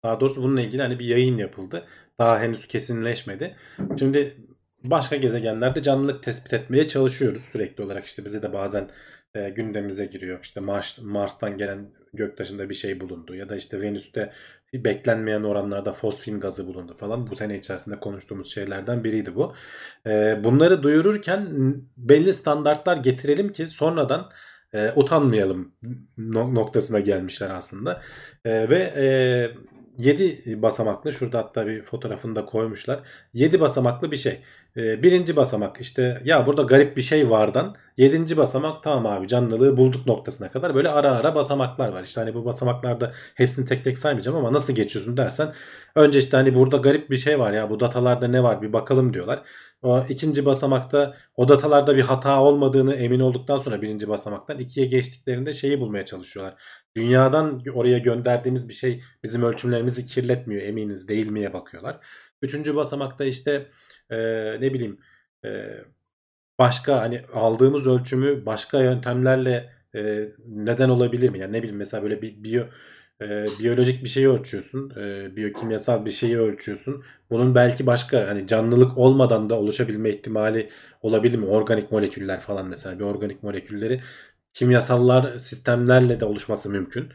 daha doğrusu bununla ilgili hani bir yayın yapıldı. Daha henüz kesinleşmedi. Şimdi başka gezegenlerde canlılık tespit etmeye çalışıyoruz sürekli olarak. İşte bize de bazen e, gündemimize giriyor. İşte Mars, Mars'tan gelen göktaşında bir şey bulundu ya da işte Venüs'te beklenmeyen oranlarda fosfin gazı bulundu falan. Bu sene içerisinde konuştuğumuz şeylerden biriydi bu. Ee, bunları duyururken belli standartlar getirelim ki sonradan e, utanmayalım no- noktasına gelmişler aslında. E, ve e, 7 basamaklı şurada hatta bir fotoğrafını da koymuşlar. 7 basamaklı bir şey. E, birinci basamak işte ya burada garip bir şey vardan. Yedinci basamak tamam abi canlılığı bulduk noktasına kadar böyle ara ara basamaklar var. İşte hani bu basamaklarda hepsini tek tek saymayacağım ama nasıl geçiyorsun dersen önce işte hani burada garip bir şey var ya bu datalarda ne var bir bakalım diyorlar. O ikinci basamakta o datalarda bir hata olmadığını emin olduktan sonra birinci basamaktan ikiye geçtiklerinde şeyi bulmaya çalışıyorlar. Dünyadan oraya gönderdiğimiz bir şey bizim ölçümlerimizi kirletmiyor eminiz değil miye bakıyorlar. Üçüncü basamakta işte e, ne bileyim e, başka hani aldığımız ölçümü başka yöntemlerle e, neden olabilir mi? Yani ne bileyim mesela böyle bir biyo e, biyolojik bir şeyi ölçüyorsun, e, biyokimyasal bir şeyi ölçüyorsun. Bunun belki başka hani canlılık olmadan da oluşabilme ihtimali olabilir mi? Organik moleküller falan mesela bir organik molekülleri kimyasallar sistemlerle de oluşması mümkün.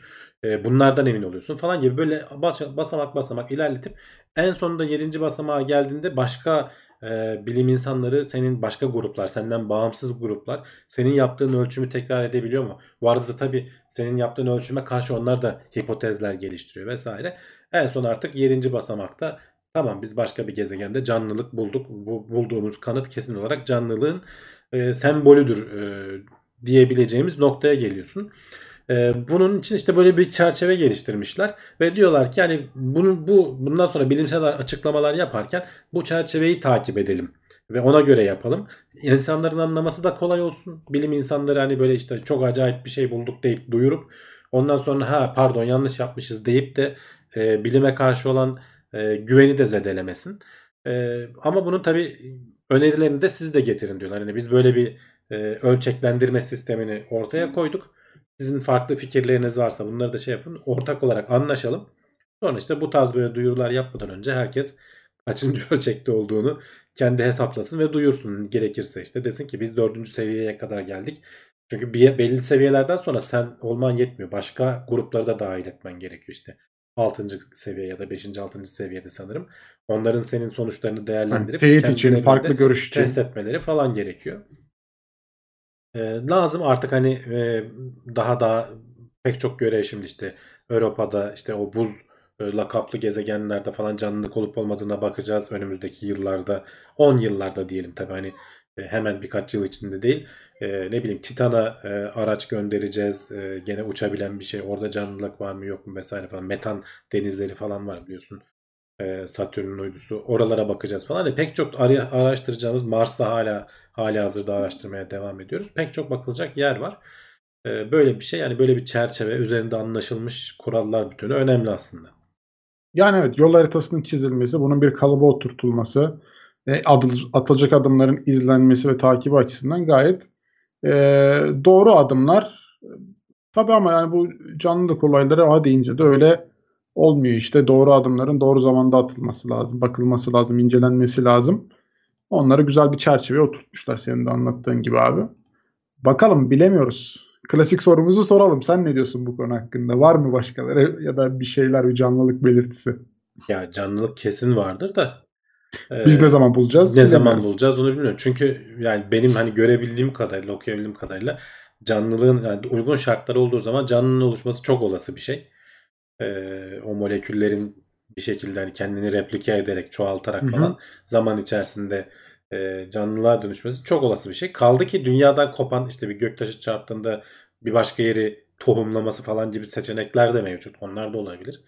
E, bunlardan emin oluyorsun falan gibi böyle bas- basamak basamak ilerletip en sonunda 7. basamağa geldiğinde başka e, bilim insanları senin başka gruplar senden bağımsız gruplar senin yaptığın ölçümü tekrar edebiliyor mu? Bu arada da tabii senin yaptığın ölçüme karşı onlar da hipotezler geliştiriyor vesaire. En son artık 7. basamakta tamam biz başka bir gezegende canlılık bulduk. Bu bulduğumuz kanıt kesin olarak canlılığın e, sembolüdür e, diyebileceğimiz noktaya geliyorsun. E, bunun için işte böyle bir çerçeve geliştirmişler ve diyorlar ki yani bunu bu bundan sonra bilimsel açıklamalar yaparken bu çerçeveyi takip edelim ve ona göre yapalım. İnsanların anlaması da kolay olsun. Bilim insanları hani böyle işte çok acayip bir şey bulduk deyip duyurup ondan sonra ha pardon yanlış yapmışız deyip de e, bilime karşı olan e, güveni de zedelemesin. E, ama bunun tabi önerilerini de siz de getirin diyorlar. Yani biz böyle bir e, ölçeklendirme sistemini ortaya koyduk. Sizin farklı fikirleriniz varsa bunları da şey yapın. Ortak olarak anlaşalım. Sonra işte bu tarz böyle duyurular yapmadan önce herkes kaçıncı ölçekte olduğunu kendi hesaplasın ve duyursun gerekirse işte desin ki biz dördüncü seviyeye kadar geldik. Çünkü bir, belli seviyelerden sonra sen olman yetmiyor. Başka grupları da dahil etmen gerekiyor işte. 6. seviye ya da 5. 6. seviyede sanırım. Onların senin sonuçlarını Yani değerlendirip teyit için, farklı görüş için. test etmeleri falan gerekiyor. Ee, lazım. Artık hani e, daha daha pek çok görev şimdi işte Avrupa'da işte o buz e, lakaplı gezegenlerde falan canlılık olup olmadığına bakacağız önümüzdeki yıllarda. 10 yıllarda diyelim tabi hani e, hemen birkaç yıl içinde değil. E, ne bileyim Titan'a e, araç göndereceğiz. E, gene uçabilen bir şey. Orada canlılık var mı yok mu vesaire falan. Metan denizleri falan var biliyorsun. E, Satürn'ün uydusu. Oralara bakacağız falan. Yani pek çok ara- araştıracağımız Mars'ta hala hali hazırda araştırmaya devam ediyoruz. Pek çok bakılacak yer var. E, böyle bir şey yani böyle bir çerçeve üzerinde anlaşılmış kurallar bütünü önemli aslında. Yani evet yol haritasının çizilmesi, bunun bir kalıba oturtulması, e, atılacak adımların izlenmesi ve takibi açısından gayet e, doğru adımlar. Tabii ama yani bu canlılık olayları ha deyince de öyle olmuyor işte. Doğru adımların doğru zamanda atılması lazım, bakılması lazım, incelenmesi lazım. Onları güzel bir çerçeveye oturtmuşlar senin de anlattığın gibi abi. Bakalım bilemiyoruz. Klasik sorumuzu soralım. Sen ne diyorsun bu konu hakkında? Var mı başkaları ya da bir şeyler, bir canlılık belirtisi? Ya canlılık kesin vardır da Ee, Biz ne zaman bulacağız? ne zaman bulacağız onu bilmiyorum. Çünkü yani benim hani görebildiğim kadarıyla, okuyabildiğim kadarıyla canlılığın yani uygun şartları olduğu zaman canlılığın oluşması çok olası bir şey. Ee, o moleküllerin bir şekilde hani kendini replike ederek, çoğaltarak Hı hı. falan zaman içerisinde e, canlılığa dönüşmesi çok olası bir şey. Kaldı ki dünyadan kopan işte bir göktaşı çarptığında bir başka yeri tohumlaması falan gibi seçenekler de mevcut. Onlar da olabilir.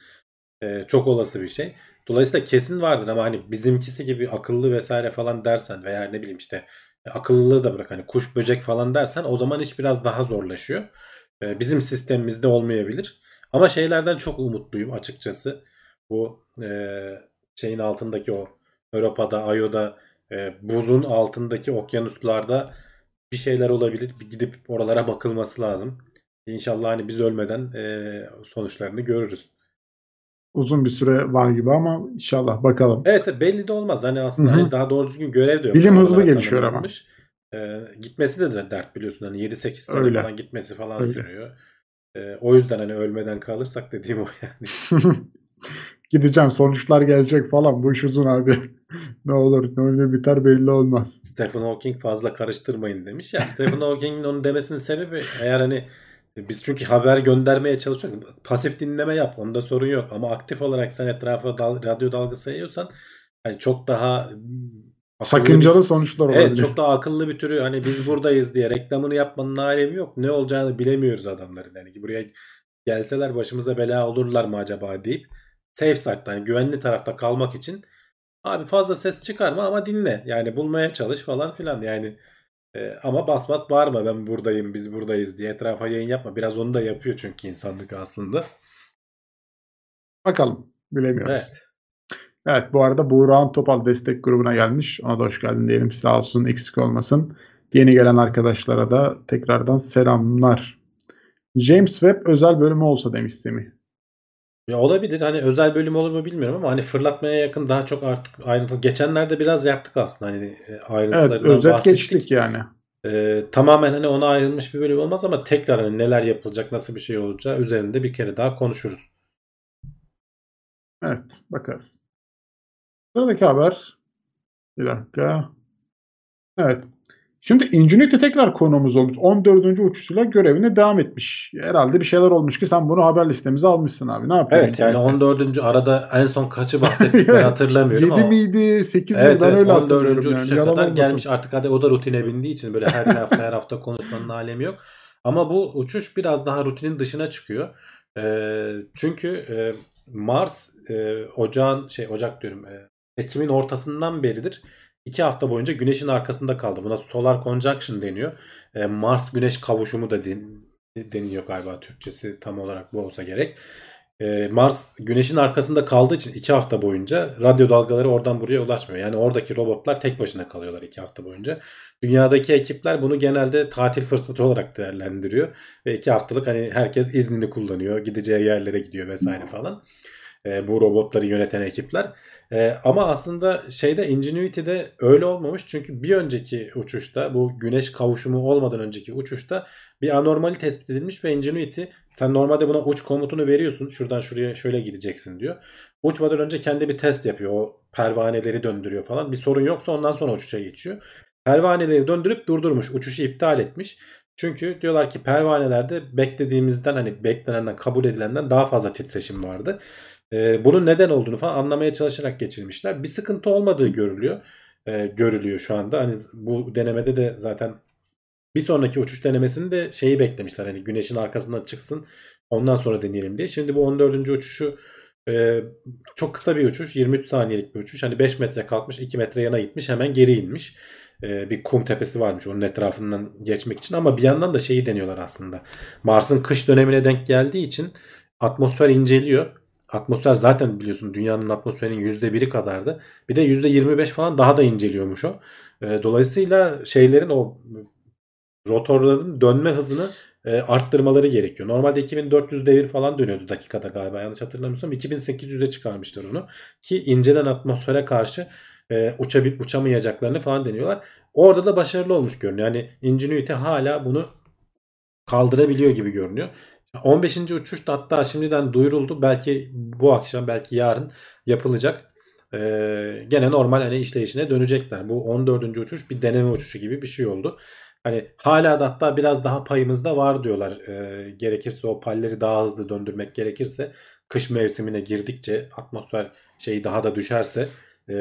Ee, çok olası bir şey. Dolayısıyla kesin vardır ama hani bizimkisi gibi akıllı vesaire falan dersen veya ne bileyim işte e, akıllılığı da bırak hani kuş böcek falan dersen o zaman iş biraz daha zorlaşıyor. Ee, bizim sistemimizde olmayabilir. Ama şeylerden çok umutluyum açıkçası. Bu e, şeyin altındaki o Avrupa'da, Ayo'da e, buzun altındaki okyanuslarda bir şeyler olabilir. Bir gidip oralara bakılması lazım. İnşallah hani biz ölmeden e, sonuçlarını görürüz. Uzun bir süre var gibi ama inşallah bakalım. Evet belli de olmaz. Hani aslında hani daha doğru düzgün görev de yok. Bilim hızlı gelişiyor ama. Ee, gitmesi de, de dert biliyorsun. Hani 7-8 sene Öyle. falan gitmesi falan Öyle. sürüyor. Ee, o yüzden hani ölmeden kalırsak dediğim o yani. Gideceğim sonuçlar gelecek falan. Bu iş uzun abi. ne olur ne olur biter belli olmaz. Stephen Hawking fazla karıştırmayın demiş. Ya Stephen Hawking'in onu demesinin sebebi eğer hani biz çünkü haber göndermeye çalışıyoruz. Pasif dinleme yap. Onda sorun yok. Ama aktif olarak sen etrafa dal- radyo dalgası yayıyorsan hani çok daha akıllı bir- Sakıncalı sonuçlar olabilir. Evet çok daha akıllı bir türü hani biz buradayız diye reklamını yapmanın alemi yok. Ne olacağını bilemiyoruz adamların. Yani buraya gelseler başımıza bela olurlar mı acaba deyip safe side'da yani güvenli tarafta kalmak için abi fazla ses çıkarma ama dinle. Yani bulmaya çalış falan filan yani e, ama bas bas bağırma ben buradayım biz buradayız diye etrafa yayın yapma. Biraz onu da yapıyor çünkü insanlık aslında. Bakalım. Bilemiyoruz. Evet. Evet bu arada Buğra'nın Topal destek grubuna gelmiş. Ona da hoş geldin diyelim. Sağ olsun eksik olmasın. Yeni gelen arkadaşlara da tekrardan selamlar. James Webb özel bölümü olsa demiş Semih. Ya olabilir. Hani özel bölüm olur mu bilmiyorum ama hani fırlatmaya yakın daha çok artık ayrıntılı. Geçenlerde biraz yaptık aslında hani e, Evet ayrıntılarından özet bahsettik. geçtik yani. Ee, tamamen hani ona ayrılmış bir bölüm olmaz ama tekrar hani neler yapılacak, nasıl bir şey olacağı üzerinde bir kere daha konuşuruz. Evet bakarız. Sıradaki haber. Bir dakika. Evet. Şimdi Ingenuity tekrar konuğumuz olmuş. 14. uçuşuyla görevine devam etmiş. Herhalde bir şeyler olmuş ki sen bunu haber listemize almışsın abi. Ne yapıyorsun? Evet yani 14. arada en son kaçı bahsettik ben hatırlamıyorum 7 ama miydi? 8 evet, miydi? Ben evet, öyle 14. hatırlıyorum yani. uçuşa Yalan kadar olmasın. gelmiş artık hadi o da rutine bindiği için böyle her hafta her hafta konuşmanın alemi yok. Ama bu uçuş biraz daha rutinin dışına çıkıyor. Ee, çünkü e, Mars e, ocağın şey Ocak diyorum e, Ekim'in ortasından beridir iki hafta boyunca Güneş'in arkasında kaldı. Buna solar conjunction deniyor. E, Mars Güneş kavuşumu da den- deniliyor galiba Türkçesi tam olarak bu olsa gerek. E, Mars Güneş'in arkasında kaldığı için iki hafta boyunca radyo dalgaları oradan buraya ulaşmıyor. Yani oradaki robotlar tek başına kalıyorlar iki hafta boyunca. Dünyadaki ekipler bunu genelde tatil fırsatı olarak değerlendiriyor. Ve iki haftalık hani herkes iznini kullanıyor. Gideceği yerlere gidiyor vesaire falan. E, bu robotları yöneten ekipler. E, ama aslında şeyde Ingenuity'de öyle olmamış. Çünkü bir önceki uçuşta bu güneş kavuşumu olmadan önceki uçuşta bir anormali tespit edilmiş ve Ingenuity sen normalde buna uç komutunu veriyorsun. Şuradan şuraya şöyle gideceksin diyor. Uçmadan önce kendi bir test yapıyor. O pervaneleri döndürüyor falan. Bir sorun yoksa ondan sonra uçuşa geçiyor. Pervaneleri döndürüp durdurmuş. Uçuşu iptal etmiş. Çünkü diyorlar ki pervanelerde beklediğimizden hani beklenenden kabul edilenden daha fazla titreşim vardı. Ee, bunun neden olduğunu falan anlamaya çalışarak geçirmişler. Bir sıkıntı olmadığı görülüyor. Ee, görülüyor şu anda. Hani bu denemede de zaten bir sonraki uçuş denemesinde şeyi beklemişler. Hani güneşin arkasından çıksın ondan sonra deneyelim diye. Şimdi bu 14. uçuşu e, çok kısa bir uçuş. 23 saniyelik bir uçuş. Hani 5 metre kalkmış 2 metre yana gitmiş hemen geri inmiş. E, bir kum tepesi varmış onun etrafından geçmek için. Ama bir yandan da şeyi deniyorlar aslında. Mars'ın kış dönemine denk geldiği için atmosfer inceliyor. Atmosfer zaten biliyorsun dünyanın atmosferinin %1'i kadardı. Bir de %25 falan daha da inceliyormuş o. E, dolayısıyla şeylerin o rotorların dönme hızını e, arttırmaları gerekiyor. Normalde 2400 devir falan dönüyordu dakikada galiba yanlış hatırlamıyorsam. 2800'e çıkarmışlar onu. Ki incelen atmosfere karşı e, uçabil, uçamayacaklarını falan deniyorlar. Orada da başarılı olmuş görünüyor. Yani Ingenuity hala bunu kaldırabiliyor gibi görünüyor. 15. uçuş da hatta şimdiden duyuruldu. Belki bu akşam belki yarın yapılacak. Ee, gene normal hani işleyişine dönecekler. Bu 14. uçuş bir deneme uçuşu gibi bir şey oldu. Hani hala da hatta biraz daha payımız da var diyorlar. Ee, gerekirse o palleri daha hızlı döndürmek gerekirse kış mevsimine girdikçe atmosfer şeyi daha da düşerse e,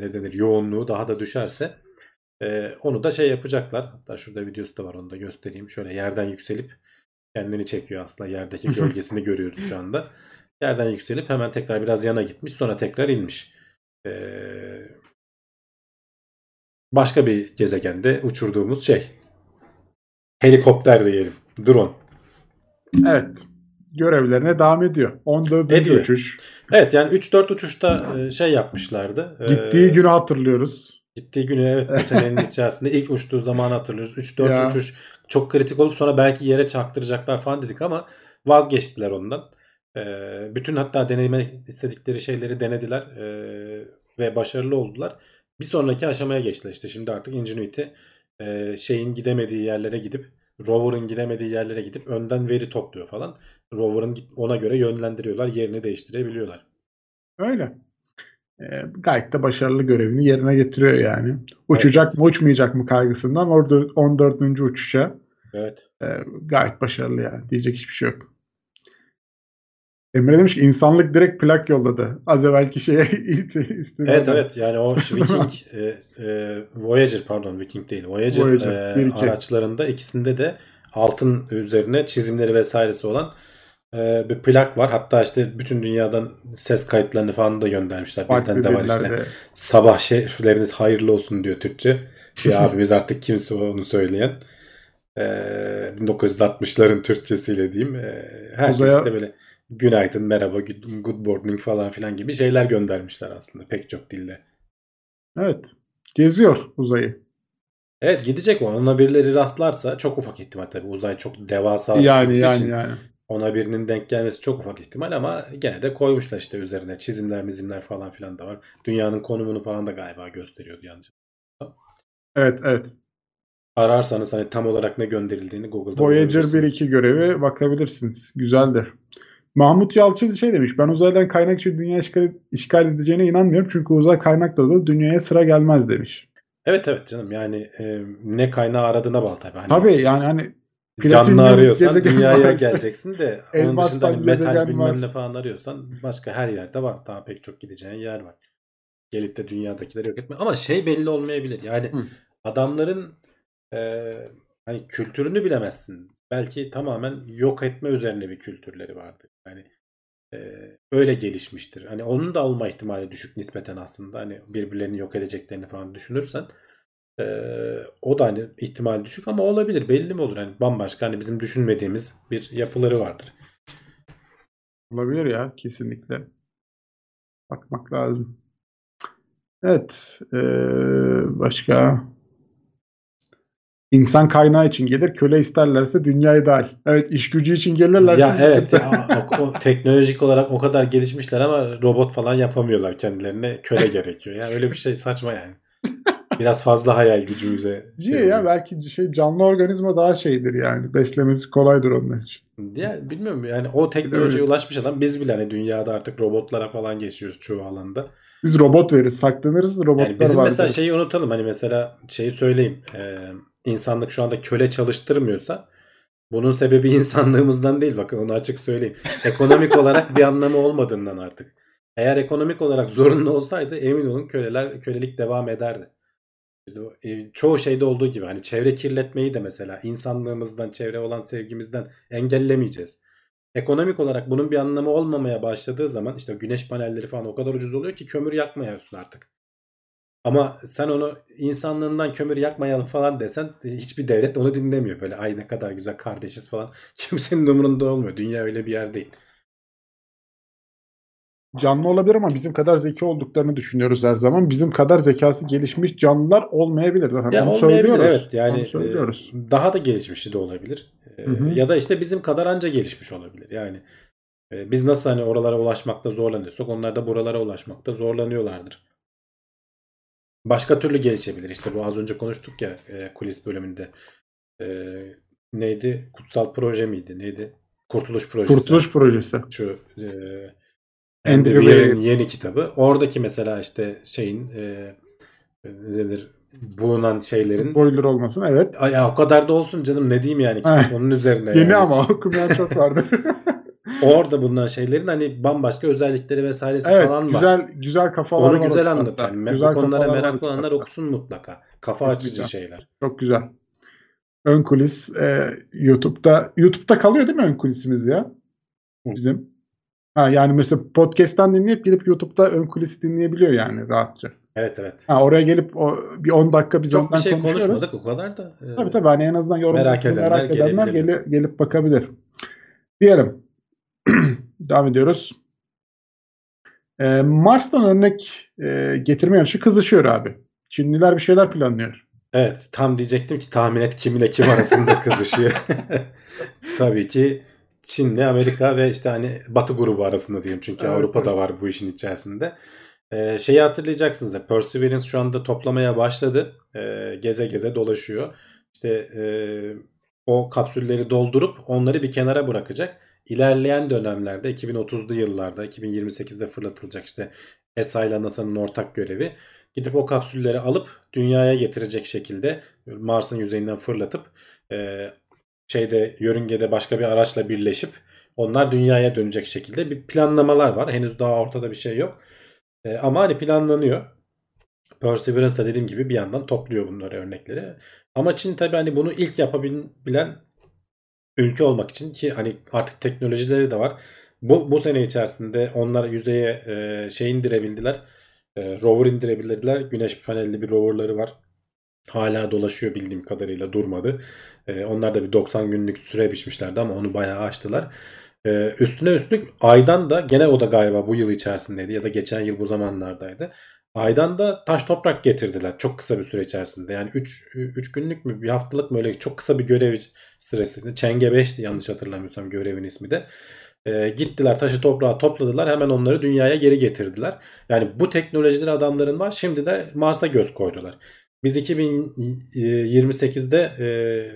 ne denir yoğunluğu daha da düşerse e, onu da şey yapacaklar. Hatta şurada videosu da var onu da göstereyim. Şöyle yerden yükselip kendini çekiyor aslında. Yerdeki gölgesini görüyoruz şu anda. Yerden yükselip hemen tekrar biraz yana gitmiş sonra tekrar inmiş. Ee, başka bir gezegende uçurduğumuz şey. Helikopter diyelim. Drone. Evet. Görevlerine devam ediyor. 14. Ediyor. uçuş. Evet yani 3-4 uçuşta e, şey yapmışlardı. Ee, Gittiği günü hatırlıyoruz. Gittiği günü evet bu senenin içerisinde ilk uçtuğu zamanı hatırlıyoruz. 3-4 Ya. uçuş çok kritik olup sonra belki yere çaktıracaklar falan dedik ama vazgeçtiler ondan. Ee, bütün hatta deneyime istedikleri şeyleri denediler ee, ve başarılı oldular. Bir sonraki aşamaya geçtiler. İşte şimdi artık Ingenuity e, şeyin gidemediği yerlere gidip rover'ın gidemediği yerlere gidip önden veri topluyor falan. Rover'ın ona göre yönlendiriyorlar, yerini değiştirebiliyorlar. Öyle. Ee, gayet de başarılı görevini yerine getiriyor yani. Uçacak mı uçmayacak mı kaygısından orada 14. uçuşa Evet. e, gayet başarılı yani. Diyecek hiçbir şey yok. Emre demiş ki insanlık direkt plak yolladı. Az evvelki şeye istinaden. Evet evet yani o Viking e, e, Voyager pardon Viking değil Voyager, Voyager, e, araçlarında ikisinde de altın üzerine çizimleri vesairesi olan e, bir plak var. Hatta işte bütün dünyadan ses kayıtlarını falan da göndermişler. Bizden Farklı de var işte. Sabah şerifleriniz hayırlı olsun diyor Türkçe. Bir abimiz artık kimse onu söyleyen. E, 1960'ların Türkçesiyle diyeyim. E, herkes Uzaya- işte böyle günaydın, merhaba, good good morning falan filan gibi şeyler göndermişler aslında pek çok dilde. Evet. Geziyor uzayı. Evet gidecek o. Ona birileri rastlarsa çok ufak ihtimal tabii. Uzay çok devasa Yani yani için yani. Ona birinin denk gelmesi çok ufak ihtimal ama gene de koymuşlar işte üzerine çizimler mizimler falan filan da var. Dünyanın konumunu falan da galiba gösteriyordu yalnız. Evet evet. Ararsanız hani tam olarak ne gönderildiğini Google'da Voyager bulabilirsiniz. 1-2 görevi bakabilirsiniz. Güzeldir. Mahmut Yalçın şey demiş. Ben uzaydan kaynak için dünya işgal, işgal edeceğine inanmıyorum. Çünkü uzay kaynak dolu dünyaya sıra gelmez demiş. Evet evet canım yani e, ne kaynağı aradığına bağlı tabii. Hani Tabii yani hani canlı arıyorsan dünyaya geleceksin de onun dışında hani metal bilmem var. ne falan arıyorsan başka her yerde var. Daha pek çok gideceğin yer var. Gelip de dünyadakileri yok etme. Ama şey belli olmayabilir. Yani Hı. adamların e, hani kültürünü bilemezsin. Belki tamamen yok etme üzerine bir kültürleri vardır. Yani e, öyle gelişmiştir. Hani onun da olma ihtimali düşük nispeten aslında. Hani birbirlerini yok edeceklerini falan düşünürsen e, o da hani ihtimal düşük ama olabilir. Belli mi olur? Hani bambaşka hani bizim düşünmediğimiz bir yapıları vardır. Olabilir ya kesinlikle. Bakmak lazım. Evet. eee, başka İnsan kaynağı için gelir. Köle isterlerse dünyayı dahil. Evet iş gücü için gelirlerse Ya evet ya, o, o teknolojik olarak o kadar gelişmişler ama robot falan yapamıyorlar kendilerine. Köle gerekiyor. Yani öyle bir şey saçma yani. Biraz fazla hayal gücümüze şey Niye ya? oluyor. Belki şey canlı organizma daha şeydir yani. Beslemesi kolaydır onlar için. Ya bilmiyorum yani o teknolojiye ulaşmış adam biz bile hani dünyada artık robotlara falan geçiyoruz çoğu alanda. Biz robot veririz, saklanırız. Robotlar Yani bizim vardır. mesela şeyi unutalım hani mesela şeyi söyleyeyim. Ee, insanlık şu anda köle çalıştırmıyorsa bunun sebebi insanlığımızdan değil bakın onu açık söyleyeyim. Ekonomik olarak bir anlamı olmadığından artık. Eğer ekonomik olarak zorunlu olsaydı emin olun köleler kölelik devam ederdi. Biz o, e, çoğu şeyde olduğu gibi hani çevre kirletmeyi de mesela insanlığımızdan, çevre olan sevgimizden engellemeyeceğiz. Ekonomik olarak bunun bir anlamı olmamaya başladığı zaman işte güneş panelleri falan o kadar ucuz oluyor ki kömür yakmayıyorsun artık. Ama sen onu insanlığından kömür yakmayalım falan desen e, hiçbir devlet onu dinlemiyor. Böyle ay ne kadar güzel kardeşiz falan. Kimsenin umurunda olmuyor. Dünya öyle bir yer değil. Canlı olabilir ama bizim kadar zeki olduklarını düşünüyoruz her zaman. Bizim kadar zekası gelişmiş canlılar olmayabilir. Zaten Ya onu olmayabilir söylüyoruz. evet. Yani Onu söylüyoruz. e, daha da gelişmişi de olabilir. E, Hı hı. Ya da işte bizim kadar anca gelişmiş olabilir. Yani e, biz nasıl hani oralara ulaşmakta zorlanıyorsak onlar da buralara ulaşmakta zorlanıyorlardır. Başka türlü gelişebilir. İşte bu az önce konuştuk ya kulis bölümünde. Neydi? Kutsal proje miydi? Neydi? Kurtuluş projesi. Kurtuluş projesi. Şu e, Andy Weir'in Weir. yeni kitabı. Oradaki mesela işte şeyin e, ne denir bulunan şeylerin Spoiler olmasın evet. Ay, ya o kadar da olsun canım ne diyeyim yani kitap onun üzerine Yeni yani. ama okumayan çok vardı. Orada bulunan şeylerin hani bambaşka özellikleri vesairesi evet falan var. güzel güzel kafalar Onu var güzel o anlat. kitapta. Yani Güzel bu konulara meraklı olanlar okusun mutlaka. Kafa Kesinlikle. açıcı şeyler. Çok güzel. Ön kulis e, YouTube'da YouTube'da kalıyor değil mi ön kulisimiz ya? Bizim. Ha, yani mesela podcast'tan dinleyip gidip YouTube'da ön kulisi dinleyebiliyor yani rahatça. Evet evet. Ha, oraya gelip o bir 10 dakika biz Çok bir şey konuşmadık o kadar da. Ee, Tabii tabii hani en azından yorum Merak edenler merak edenler gelebilir. geli- gelip bakabilir. Diyelim. Devam ediyoruz. Ee, Mars'tan örnek e, getirme yarışı kızışıyor abi. Çinliler bir şeyler planlıyor. Evet tam diyecektim ki tahmin et kim ile kim arasında kızışıyor. Tabii ki Çin'le Amerika ve işte hani Batı grubu arasında diyelim çünkü Evet, Avrupa da evet. var bu işin içerisinde. Ee, şeyi hatırlayacaksınız ya Perseverance şu anda toplamaya başladı. Ee, geze geze dolaşıyor. İşte e, o kapsülleri doldurup onları bir kenara bırakacak. İlerleyen dönemlerde 2030'lu yıllarda 2028'de fırlatılacak işte ESA ile NASA'nın ortak görevi. Gidip o kapsülleri alıp dünyaya getirecek şekilde Mars'ın yüzeyinden fırlatıp e, şeyde yörüngede başka bir araçla birleşip onlar dünyaya dönecek şekilde bir planlamalar var. Henüz daha ortada bir şey yok. E, ama hani planlanıyor. Perseverance da dediğim gibi bir yandan topluyor bunları örnekleri. Ama Çin tabii hani bunu ilk yapabilen ülke olmak için ki hani artık teknolojileri de var. Bu, bu sene içerisinde onlar yüzeye e, şey indirebildiler. E, rover indirebildiler. Güneş panelli bir roverları var. Hala dolaşıyor bildiğim kadarıyla durmadı. E, onlar da bir 90 günlük süre biçmişlerdi ama onu bayağı aştılar. E, üstüne üstlük Ay'dan da gene o da galiba bu yıl içerisindeydi ya da geçen yıl bu zamanlardaydı. Ay'dan da taş toprak getirdiler çok kısa bir süre içerisinde. Yani 3 3 günlük mü bir haftalık mı öyle çok kısa bir görev süresinde. Çenge 5'ti yanlış hatırlamıyorsam görevin ismi de. E, gittiler taşı toprağı topladılar hemen onları dünyaya geri getirdiler. Yani bu teknolojileri adamların var. Şimdi de Mars'a göz koydular. Biz 2028'de e,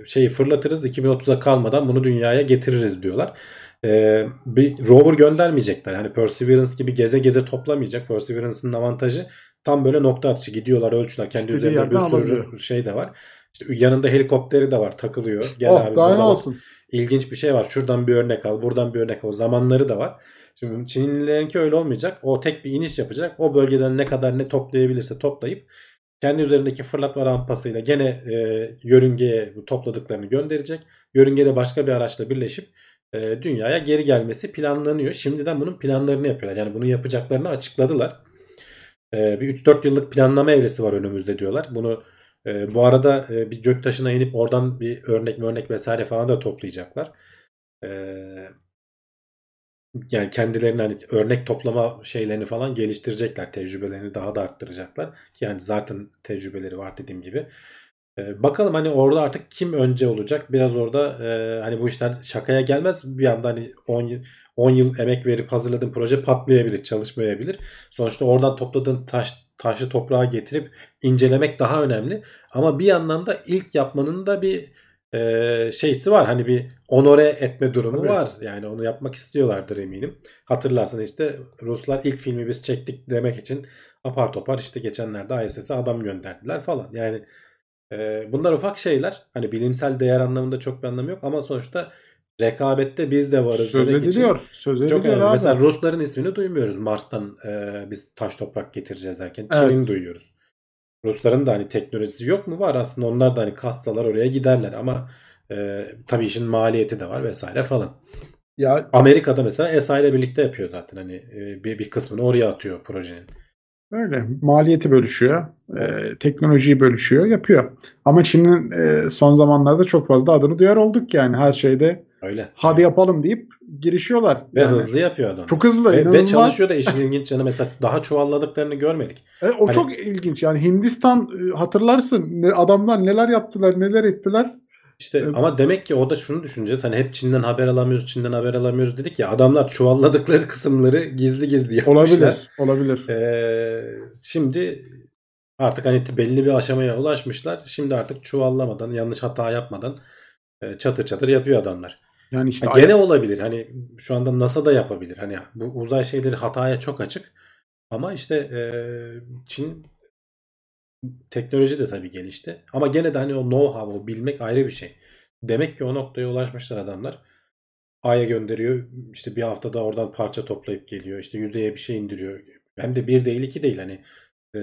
şeyi fırlatırız 2030'a kalmadan bunu dünyaya getiririz diyorlar. E, bir rover göndermeyecekler. Hani Perseverance gibi geze geze toplamayacak. Perseverance'ın avantajı tam böyle nokta atışı gidiyorlar ölçüler. Kendi İstediği üzerinde bir sürü alabiliyor. şey de var. İşte yanında helikopteri de var takılıyor. Gel oh abi daha burada olsun. İlginç bir şey var. Şuradan bir örnek al, buradan bir örnek al. Zamanları da var. Şimdi Çinlilerinki öyle olmayacak. O tek bir iniş yapacak. O bölgeden ne kadar ne toplayabilirse toplayıp kendi üzerindeki fırlatma rampasıyla gene e, yörüngeye topladıklarını gönderecek. Yörüngede başka bir araçla birleşip e, dünyaya geri gelmesi planlanıyor. Şimdiden bunun planlarını yapıyorlar. Yani bunu yapacaklarını açıkladılar. E, bir 3-4 yıllık planlama evresi var önümüzde diyorlar. Bunu e, bu arada e, bir göktaşına inip oradan bir örnek örnek vesaire falan da toplayacaklar. E, yani kendilerine hani örnek toplama şeylerini falan geliştirecekler. Tecrübelerini daha da arttıracaklar. Yani zaten tecrübeleri var dediğim gibi. E, bakalım hani orada artık kim önce olacak? Biraz orada e, hani bu işler şakaya gelmez. Bir anda hani 10 yıl 10 yıl emek verip hazırladığın proje patlayabilir, çalışmayabilir. Sonuçta oradan topladığın taş taşı toprağa getirip incelemek daha önemli. Ama bir yandan da ilk yapmanın da bir e, şeysi var. Hani bir onore etme durumu Tabii. var. Yani onu yapmak istiyorlardır eminim. Hatırlarsan işte Ruslar ilk filmi biz çektik demek için apar topar işte geçenlerde ISS'e adam gönderdiler falan. Yani e, bunlar ufak şeyler. Hani bilimsel değer anlamında çok bir anlamı yok ama sonuçta rekabette biz de varız Söz ediliyor. Söz çok önemli. abi. Mesela Rusların ismini duymuyoruz Mars'tan e, biz taş toprak getireceğiz derken. Çin'in Evet. duyuyoruz. Rusların da hani teknolojisi yok mu? Var aslında onlar da hani kassalar oraya giderler ama e, tabii işin maliyeti de var vesaire falan. Ya Amerika'da mesela ESA ile birlikte yapıyor zaten hani e, bir, bir kısmını oraya atıyor projenin. Öyle. Maliyeti bölüşüyor. e, teknolojiyi bölüşüyor. Yapıyor. Ama Çin'in e, son zamanlarda çok fazla adını duyar olduk yani. Her şeyde Öyle. hadi yapalım deyip girişiyorlar. Ve Yani hızlı yapıyor adam. Çok hızlı. Ve, ve çalışıyor da işin ilginç yanı mesela daha çuvalladıklarını görmedik. E, o Hani- çok ilginç. Yani Hindistan e, hatırlarsın. Adamlar neler yaptılar, neler ettiler. İşte Evet. ama demek ki o da şunu düşüneceğiz. Hani hep Çin'den haber alamıyoruz, Çin'den haber alamıyoruz dedik ya. Adamlar çuvalladıkları kısımları gizli gizli yapmışlar. Olabilir. Olabilir. Ee, şimdi artık hani belli bir aşamaya ulaşmışlar. Şimdi artık çuvallamadan, yanlış hata yapmadan e, çatır çatır yapıyor adamlar. Yani işte Ha, gene olabilir. Hani şu anda NASA da yapabilir. Hani bu uzay şeyleri hataya çok açık. Ama işte e, Çin teknoloji de tabii gelişti. Ama gene de hani o know-how'u bilmek ayrı bir şey. Demek ki o noktaya ulaşmışlar adamlar. Ay'a gönderiyor. İşte bir haftada oradan parça toplayıp geliyor. İşte yüzeye bir şey indiriyor. Hem de bir değil iki değil hani e,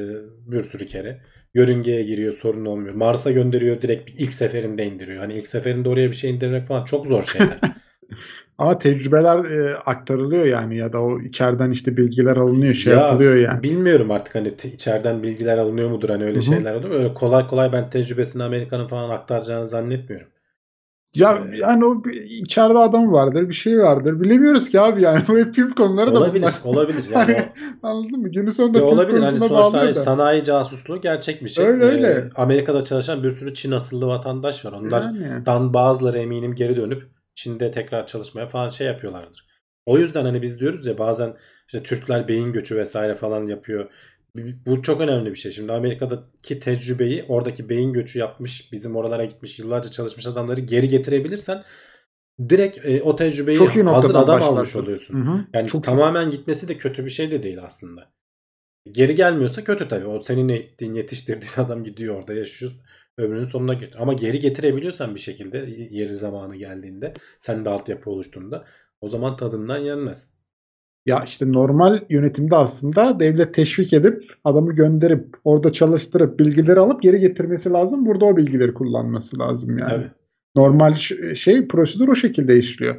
bir sürü kere. Yörüngeye giriyor sorun olmuyor. Mars'a gönderiyor direkt ilk seferinde indiriyor. Hani ilk seferinde oraya bir şey indirmek falan çok zor şeyler. Ama tecrübeler e, aktarılıyor yani ya da o içeriden işte bilgiler alınıyor şey Ya, yapılıyor yani. Bilmiyorum artık hani te- içeriden bilgiler alınıyor mudur hani öyle Hı hı. şeyler oluyor? Öyle kolay kolay ben tecrübesini Amerika'nın falan aktaracağını zannetmiyorum. Ya Ee, yani o bir- içeride adam vardır bir şey vardır bilemiyoruz ki abi yani bu hep film konuları da Olabilir, bunlar. olabilir. Yani Hani o- Anladın mı? Günün sonunda film olabilir hani sonuçta hani sanayi casusluğu gerçek bir şey. Öyle, Ee, öyle. Amerika'da çalışan bir sürü Çin asıllı vatandaş var. Onlardan Yani. bazıları eminim geri dönüp Çin'de tekrar çalışmaya falan şey yapıyorlardır. O yüzden hani biz diyoruz ya bazen işte Türkler beyin göçü vesaire falan yapıyor. Bu çok önemli bir şey. Şimdi Amerika'daki tecrübeyi oradaki beyin göçü yapmış, bizim oralara gitmiş, yıllarca çalışmış adamları geri getirebilirsen direkt e, o tecrübeyi Çok iyi hazır adam almış başlarsın. oluyorsun. Hı hı. Yani Çok iyi. tamamen gitmesi de kötü bir şey de değil aslında. Geri gelmiyorsa kötü tabii. O senin eğittiğin, yetiştirdiğin adam gidiyor orada yaşıyor. Ömrünün sonuna getiriyor. Ama geri getirebiliyorsan bir şekilde yeri zamanı geldiğinde sen de altyapı oluştuğunda o zaman tadından yenmez. Ya işte normal yönetimde aslında devlet teşvik edip adamı gönderip orada çalıştırıp bilgileri alıp geri getirmesi lazım. Burada o bilgileri kullanması lazım yani. Tabii. Normal şey prosedür o şekilde işliyor.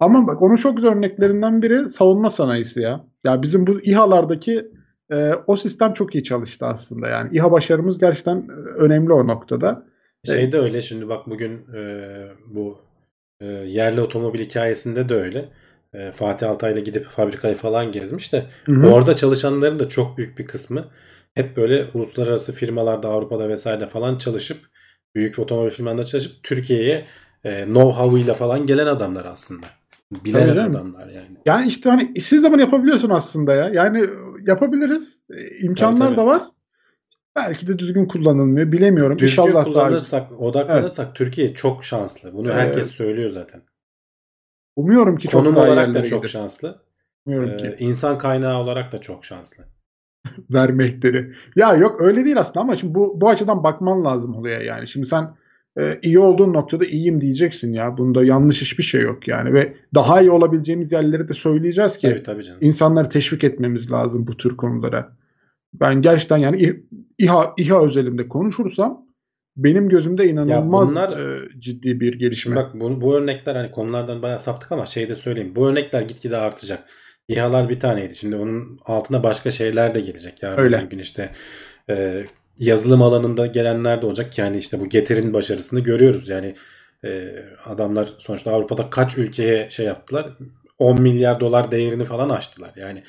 Ama bak onun çok güzel örneklerinden biri savunma sanayisi ya. Ya bizim bu İHA'lardaki e, o sistem çok iyi çalıştı aslında yani. İHA başarımız gerçekten e, önemli o noktada. Şey de öyle şimdi bak bugün e, bu e, yerli otomobil hikayesinde de öyle. E, Fatih Altaylı gidip fabrikayı falan gezmiş de Hı hı. Orada çalışanların da çok büyük bir kısmı hep böyle uluslararası firmalarda Avrupa'da vesaire falan çalışıp büyük otomobil firmalarında çalışıp Türkiye'ye e, know-how'ıyla falan gelen adamlar aslında. Bilen Tabii adamlar yani. Yani işte hani siz zaman yapabiliyorsun aslında ya. Yani yapabiliriz. E, imkanlar Tabii, tabii. da var. Belki de düzgün kullanılmıyor. Bilemiyorum. Düzgün İnşallah daha kullanırsak, odaklanırsak Türkiye çok şanslı. Bunu Evet. herkes söylüyor zaten. Umuyorum ki çok Konum daha olarak da çok gideriz. şanslı. Umuyorum Ee, ki insan kaynağı olarak da çok şanslı. vermekleri. Ya yok öyle değil aslında ama şimdi bu bu açıdan bakman lazım oluyor yani. Şimdi sen e, iyi olduğun noktada iyiyim diyeceksin ya. Bunda yanlış hiçbir şey yok yani ve daha iyi olabileceğimiz yerleri de söyleyeceğiz ki Tabii tabii canım. insanları teşvik etmemiz lazım bu tür konulara. Ben gerçekten yani İHA İHA özelinde konuşursam benim gözümde inanılmaz bunlar- e, ciddi bir gelişme. bak bu, bu örnekler hani konulardan bayağı saptık ama şey de söyleyeyim. Bu örnekler gitgide artacak. İHA'lar bir taneydi. Şimdi onun altına başka şeyler de gelecek. Yani Öyle. bugün işte e, yazılım alanında gelenler de olacak. Yani işte bu getirin başarısını görüyoruz. Yani e, adamlar sonuçta Avrupa'da kaç ülkeye şey yaptılar? 10 milyar dolar değerini falan aştılar. Yani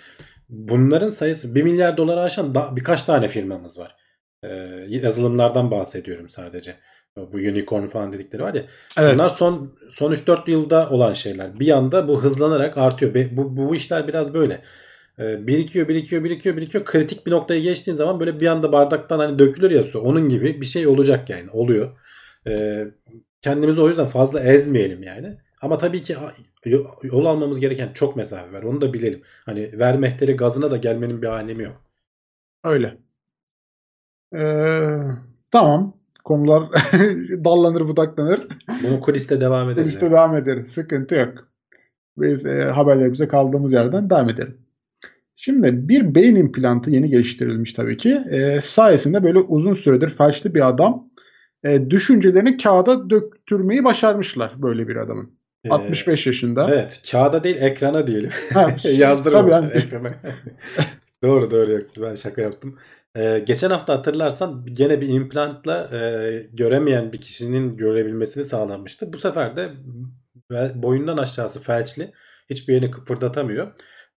bunların sayısı 1 milyar doları aşan da, birkaç tane firmamız var. E, yazılımlardan bahsediyorum sadece. Bu unicorn falan dedikleri var ya. Evet. Bunlar son son 3-4 yılda olan şeyler. Bir anda bu hızlanarak artıyor. Be- Bu, bu, işler biraz böyle. Birikiyor, birikiyor, birikiyor, birikiyor. Kritik bir noktaya geçtiğin zaman böyle bir anda bardaktan hani dökülür ya su. Onun gibi bir şey olacak yani. Oluyor. Kendimizi o yüzden fazla ezmeyelim yani. Ama tabii ki yol yol almamız gereken çok mesafe var. Onu da bilelim. Hani vermehteri gazına da gelmenin bir alemi yok. Öyle. Ee, tamam. Konular dallanır budaklanır. Bunu kuliste devam ederiz. Liste yani. devam ederiz. Sıkıntı yok. Biz e, haberlerimize kaldığımız yerden devam edelim. Şimdi bir beyin implantı yeni geliştirilmiş tabii ki. E, sayesinde böyle uzun süredir felçli bir adam e, düşüncelerini kağıda döktürmeyi başarmışlar böyle bir adamın. Ee, 65 yaşında. Evet. Kağıda değil ekrana diyelim. Ha, Yazdırmamışlar yani. ekrana. doğru doğru. Ben şaka yaptım. Ee, geçen hafta hatırlarsan gene bir implantla e, göremeyen bir kişinin görebilmesini sağlanmıştı. Bu sefer de boyundan aşağısı felçli. Hiçbir yerini kıpırdatamıyor.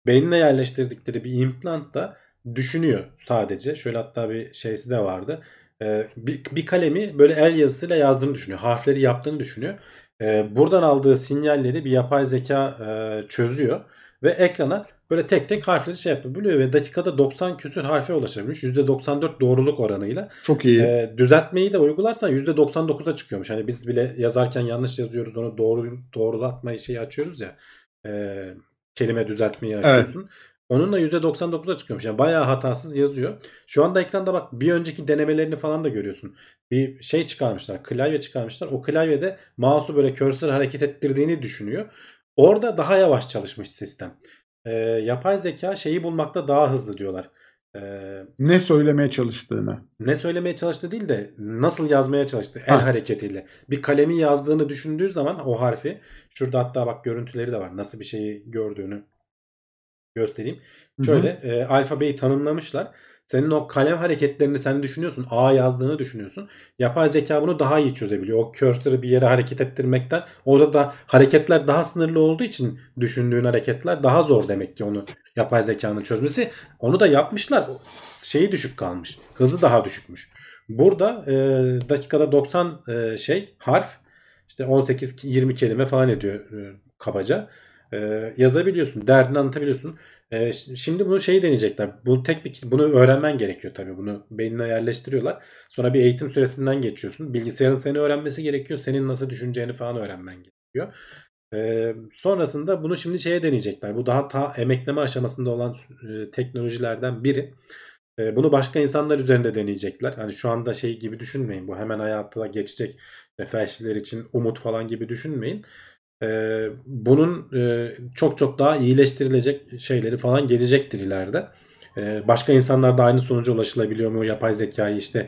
Beynine yerleştirdikleri bir implantla düşünüyor sadece. Şöyle hatta bir şeysi de vardı. Ee, bir, bir kalemi böyle el yazısıyla yazdığını düşünüyor. Harfleri yaptığını düşünüyor. Ee, buradan aldığı sinyalleri bir yapay zeka e, çözüyor ve ekrana böyle tek tek harfleri şey yapabiliyor ve dakikada 90 küsür harfe ulaşabilmiş. %94 doğruluk oranıyla. Çok iyi. Ee, düzeltmeyi de uygularsan %99'a çıkıyormuş. Hani biz bile yazarken yanlış yazıyoruz onu doğru doğrulatmayı şeyi açıyoruz ya. e, kelime düzeltmeyi açıyorsun. Onunla %99'a çıkıyormuş. Yani bayağı hatasız yazıyor. Şu anda ekranda bak bir önceki denemelerini falan da görüyorsun. Bir şey çıkarmışlar. Klavye çıkarmışlar. O klavyede mouse'u böyle cursor hareket ettirdiğini düşünüyor. Orada daha yavaş çalışmış sistem. Ee, yapay zeka şeyi bulmakta daha hızlı diyorlar. Ee, Ne söylemeye çalıştığını. ne söylemeye çalıştı değil de nasıl yazmaya çalıştı el Ha. hareketiyle. Bir kalemin yazdığını düşündüğü zaman o harfi şurada hatta bak görüntüleri de var. Nasıl bir şeyi gördüğünü göstereyim. Şöyle e, alfabeyi tanımlamışlar. Senin o kalem hareketlerini sen düşünüyorsun. A yazdığını düşünüyorsun. Yapay zeka bunu daha iyi çözebiliyor. O cursor'ı bir yere hareket ettirmekten. Orada da hareketler daha sınırlı olduğu için düşündüğün hareketler daha zor demek ki onu yapay zekanın çözmesi. Onu da yapmışlar. Şeyi düşük kalmış. Hızı daha düşükmüş. Burada e, dakikada 90 e, şey harf işte 18-20 kelime falan ediyor e, kabaca. E, yazabiliyorsun. Derdini anlatabiliyorsun. E, şimdi bunu şeyi deneyecekler. Bu tek bir bunu öğrenmen gerekiyor tabii. Bunu beynine yerleştiriyorlar. Sonra bir eğitim süresinden geçiyorsun. Bilgisayarın seni öğrenmesi gerekiyor. Senin nasıl düşüneceğini falan öğrenmen gerekiyor. E, sonrasında bunu şimdi şeye deneyecekler. Bu daha ta emekleme aşamasında olan e, teknolojilerden biri. E, bunu başka insanlar üzerinde deneyecekler. Hani şu anda şey gibi düşünmeyin. Bu hemen hayata geçecek ve felçliler için umut falan gibi düşünmeyin. E, bunun e, çok çok daha iyileştirilecek şeyleri falan gelecektir ileride. E, başka insanlar da aynı sonuca ulaşılabiliyor mu? Yapay zekayı işte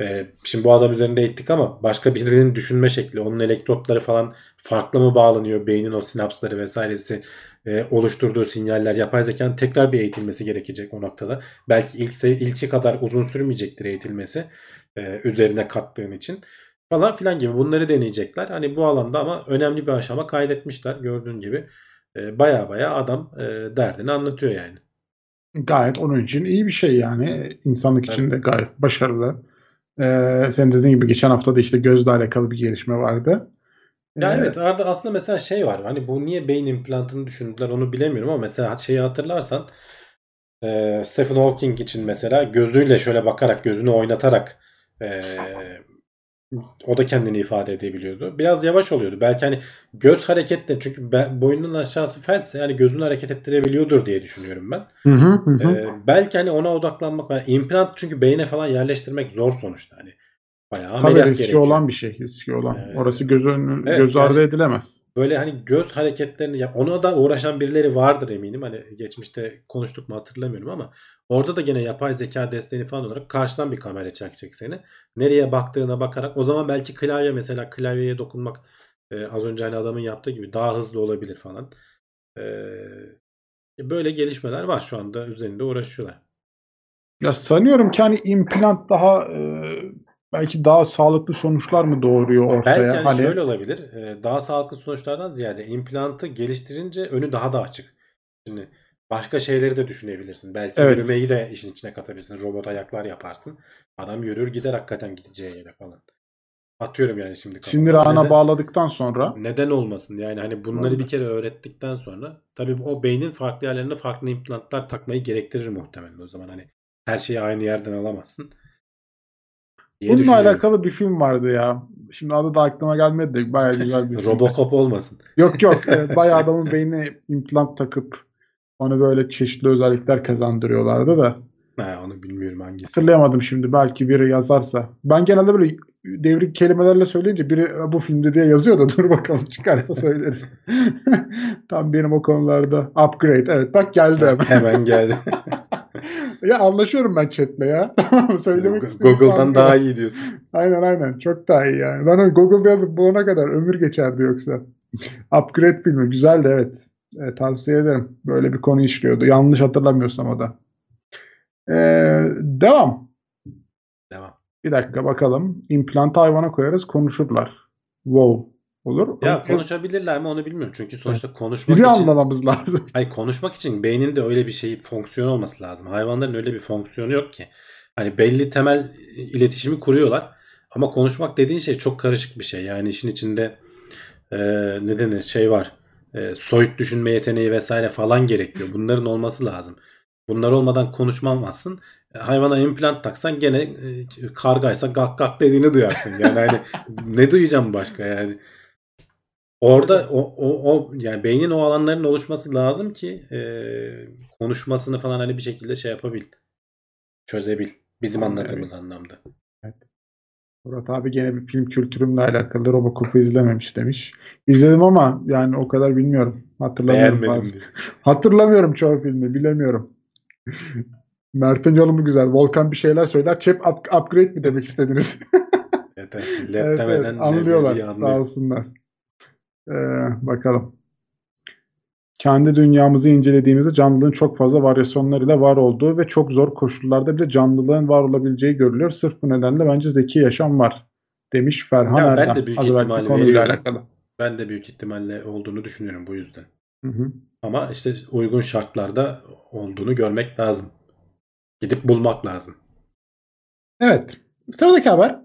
e, şimdi bu adam üzerinde eğittik ama başka birinin düşünme şekli, onun elektrotları falan farklı mı bağlanıyor? Beynin o sinapsları vesairesi e, oluşturduğu sinyaller yapay zekanın tekrar bir eğitilmesi gerekecek o noktada. Belki ilk ilki kadar uzun sürmeyecektir eğitilmesi e, üzerine kattığın için falan filan gibi bunları deneyecekler. Hani bu alanda ama önemli bir aşama kaydetmişler gördüğün gibi. E, baya baya adam e, derdini anlatıyor yani. Gayet onun için iyi bir şey yani. İnsanlık için de gayet başarılı. Ee, senin dediğin gibi geçen hafta da işte gözle alakalı bir gelişme vardı. Ya Ee, evet arada aslında mesela şey var. Hani bu niye beyin implantını düşündüler onu bilemiyorum ama mesela şeyi hatırlarsan e, Stephen Hawking için mesela gözüyle şöyle bakarak gözünü oynatarak e, o da kendini ifade edebiliyordu. Biraz yavaş oluyordu. Belki hani göz hareketle çünkü be- boynunun aşağısı felçse yani gözünü hareket ettirebiliyordur diye düşünüyorum ben. Hı hı hı. Ee, belki hani ona odaklanmak yani implant çünkü beyne falan yerleştirmek zor sonuçta hani bayağı Tabii riski gerekiyor. olan bir şey. Riski olan. Ee, Orası göz, önü, evet, göz yani- ardı edilemez. Böyle hani göz hareketlerini yap ona da uğraşan birileri vardır eminim. Hani geçmişte konuştuk mu hatırlamıyorum ama orada da gene yapay zeka desteğini falan olarak karşıdan bir kamera çekecek seni. Nereye baktığına bakarak o zaman belki klavye mesela klavyeye dokunmak e, az önce hani adamın yaptığı gibi daha hızlı olabilir falan. E, böyle gelişmeler var şu anda üzerinde uğraşıyorlar. Ya sanıyorum ki hani implant daha e, belki daha sağlıklı sonuçlar mı doğuruyor ortaya? Belki hani hani şöyle olabilir. e, Daha sağlıklı sonuçlardan ziyade implantı geliştirince önü daha da açık. Şimdi başka şeyleri de düşünebilirsin. Belki Evet. yürümeyi de işin içine katabilirsin. Robot ayaklar yaparsın. Adam yürür gider hakikaten gideceği yere falan. Atıyorum yani şimdi. sinir ağına Neden- bağladıktan sonra Neden olmasın? Yani hani bunları bir kere öğrettikten sonra tabii o beynin farklı yerlerine farklı implantlar takmayı gerektirir muhtemelen o zaman hani her şeyi aynı yerden alamazsın. Diye bununla alakalı bir film vardı ya. Şimdi adı da aklıma gelmedi de bayağı güzel bir film. Robocop olmasın. Yok yok. e, bayağı adamın beynine implant takıp onu böyle çeşitli özellikler kazandırıyorlardı da. Ha, onu bilmiyorum hangisi. Hatırlayamadım şimdi. Belki biri yazarsa. Ben genelde böyle devrik kelimelerle söyleyince biri "E, bu filmde diye yazıyor da dur bakalım çıkarsa söyleriz. Tam benim o konularda upgrade. Evet bak geldi hemen. Hemen geldi. Ya anlaşıyorum ben chatle ya. Söylemek Google'dan daha iyi diyorsun. Aynen aynen. Çok daha iyi yani. Ben Google'da yazıp bulana kadar ömür geçerdi yoksa. Upgrade filmi. Güzeldi evet. E, tavsiye ederim. Böyle bir konu işliyordu. Yanlış hatırlamıyorsam o da. E, devam. Devam. Bir dakika bakalım. İmplantı hayvana koyarız konuşurlar. Wow. Olur. Ya Okey. konuşabilirler mi onu bilmiyorum. Çünkü sonuçta konuşmak Dili için anlamamız lazım. Hayır konuşmak için beyninde öyle bir şey fonksiyon olması lazım. Hayvanların öyle bir fonksiyonu yok ki. Hani belli temel iletişimi kuruyorlar. Ama konuşmak dediğin şey çok karışık bir şey. Yani işin içinde e, ne denir şey var. e, soyut düşünme yeteneği vesaire falan gerekiyor. Bunların olması lazım. Bunlar olmadan konuşmamazsın. E, Hayvana implant taksan gene e, kargaysa gak gak dediğini duyarsın. Yani hani ne duyacağım başka yani. Orada o, o, o yani beynin o alanların oluşması lazım ki e, konuşmasını falan hani bir şekilde şey yapabil. Çözebil. Bizim anladığımız anlamda. Murat abi gene bir film kültürümle alakalı Robocop'u izlememiş demiş. İzledim ama yani o kadar bilmiyorum. Hatırlamıyorum Beğenmedim. Hatırlamıyorum çoğu filmi bilemiyorum. Mert'in yolu mu güzel? Volkan bir şeyler söyler. Chap up- upgrade mi demek istediniz? Evet, evet. Evet, evet. Anlıyorlar. Sağ olsunlar. Ee, bakalım. Kendi dünyamızı incelediğimizde canlılığın çok fazla varyasyonlarıyla var olduğu ve çok zor koşullarda bile canlılığın var olabileceği görülüyor. Sırf bu nedenle bence zeki yaşam var demiş Ferhan Ya ben Erdem. de büyük Az evvelki ihtimal konuyla alakalı. Ben de büyük ihtimalle olduğunu düşünüyorum bu yüzden. Hı hı. Ama işte uygun şartlarda olduğunu görmek lazım. Gidip bulmak lazım. Evet. Sıradaki haber.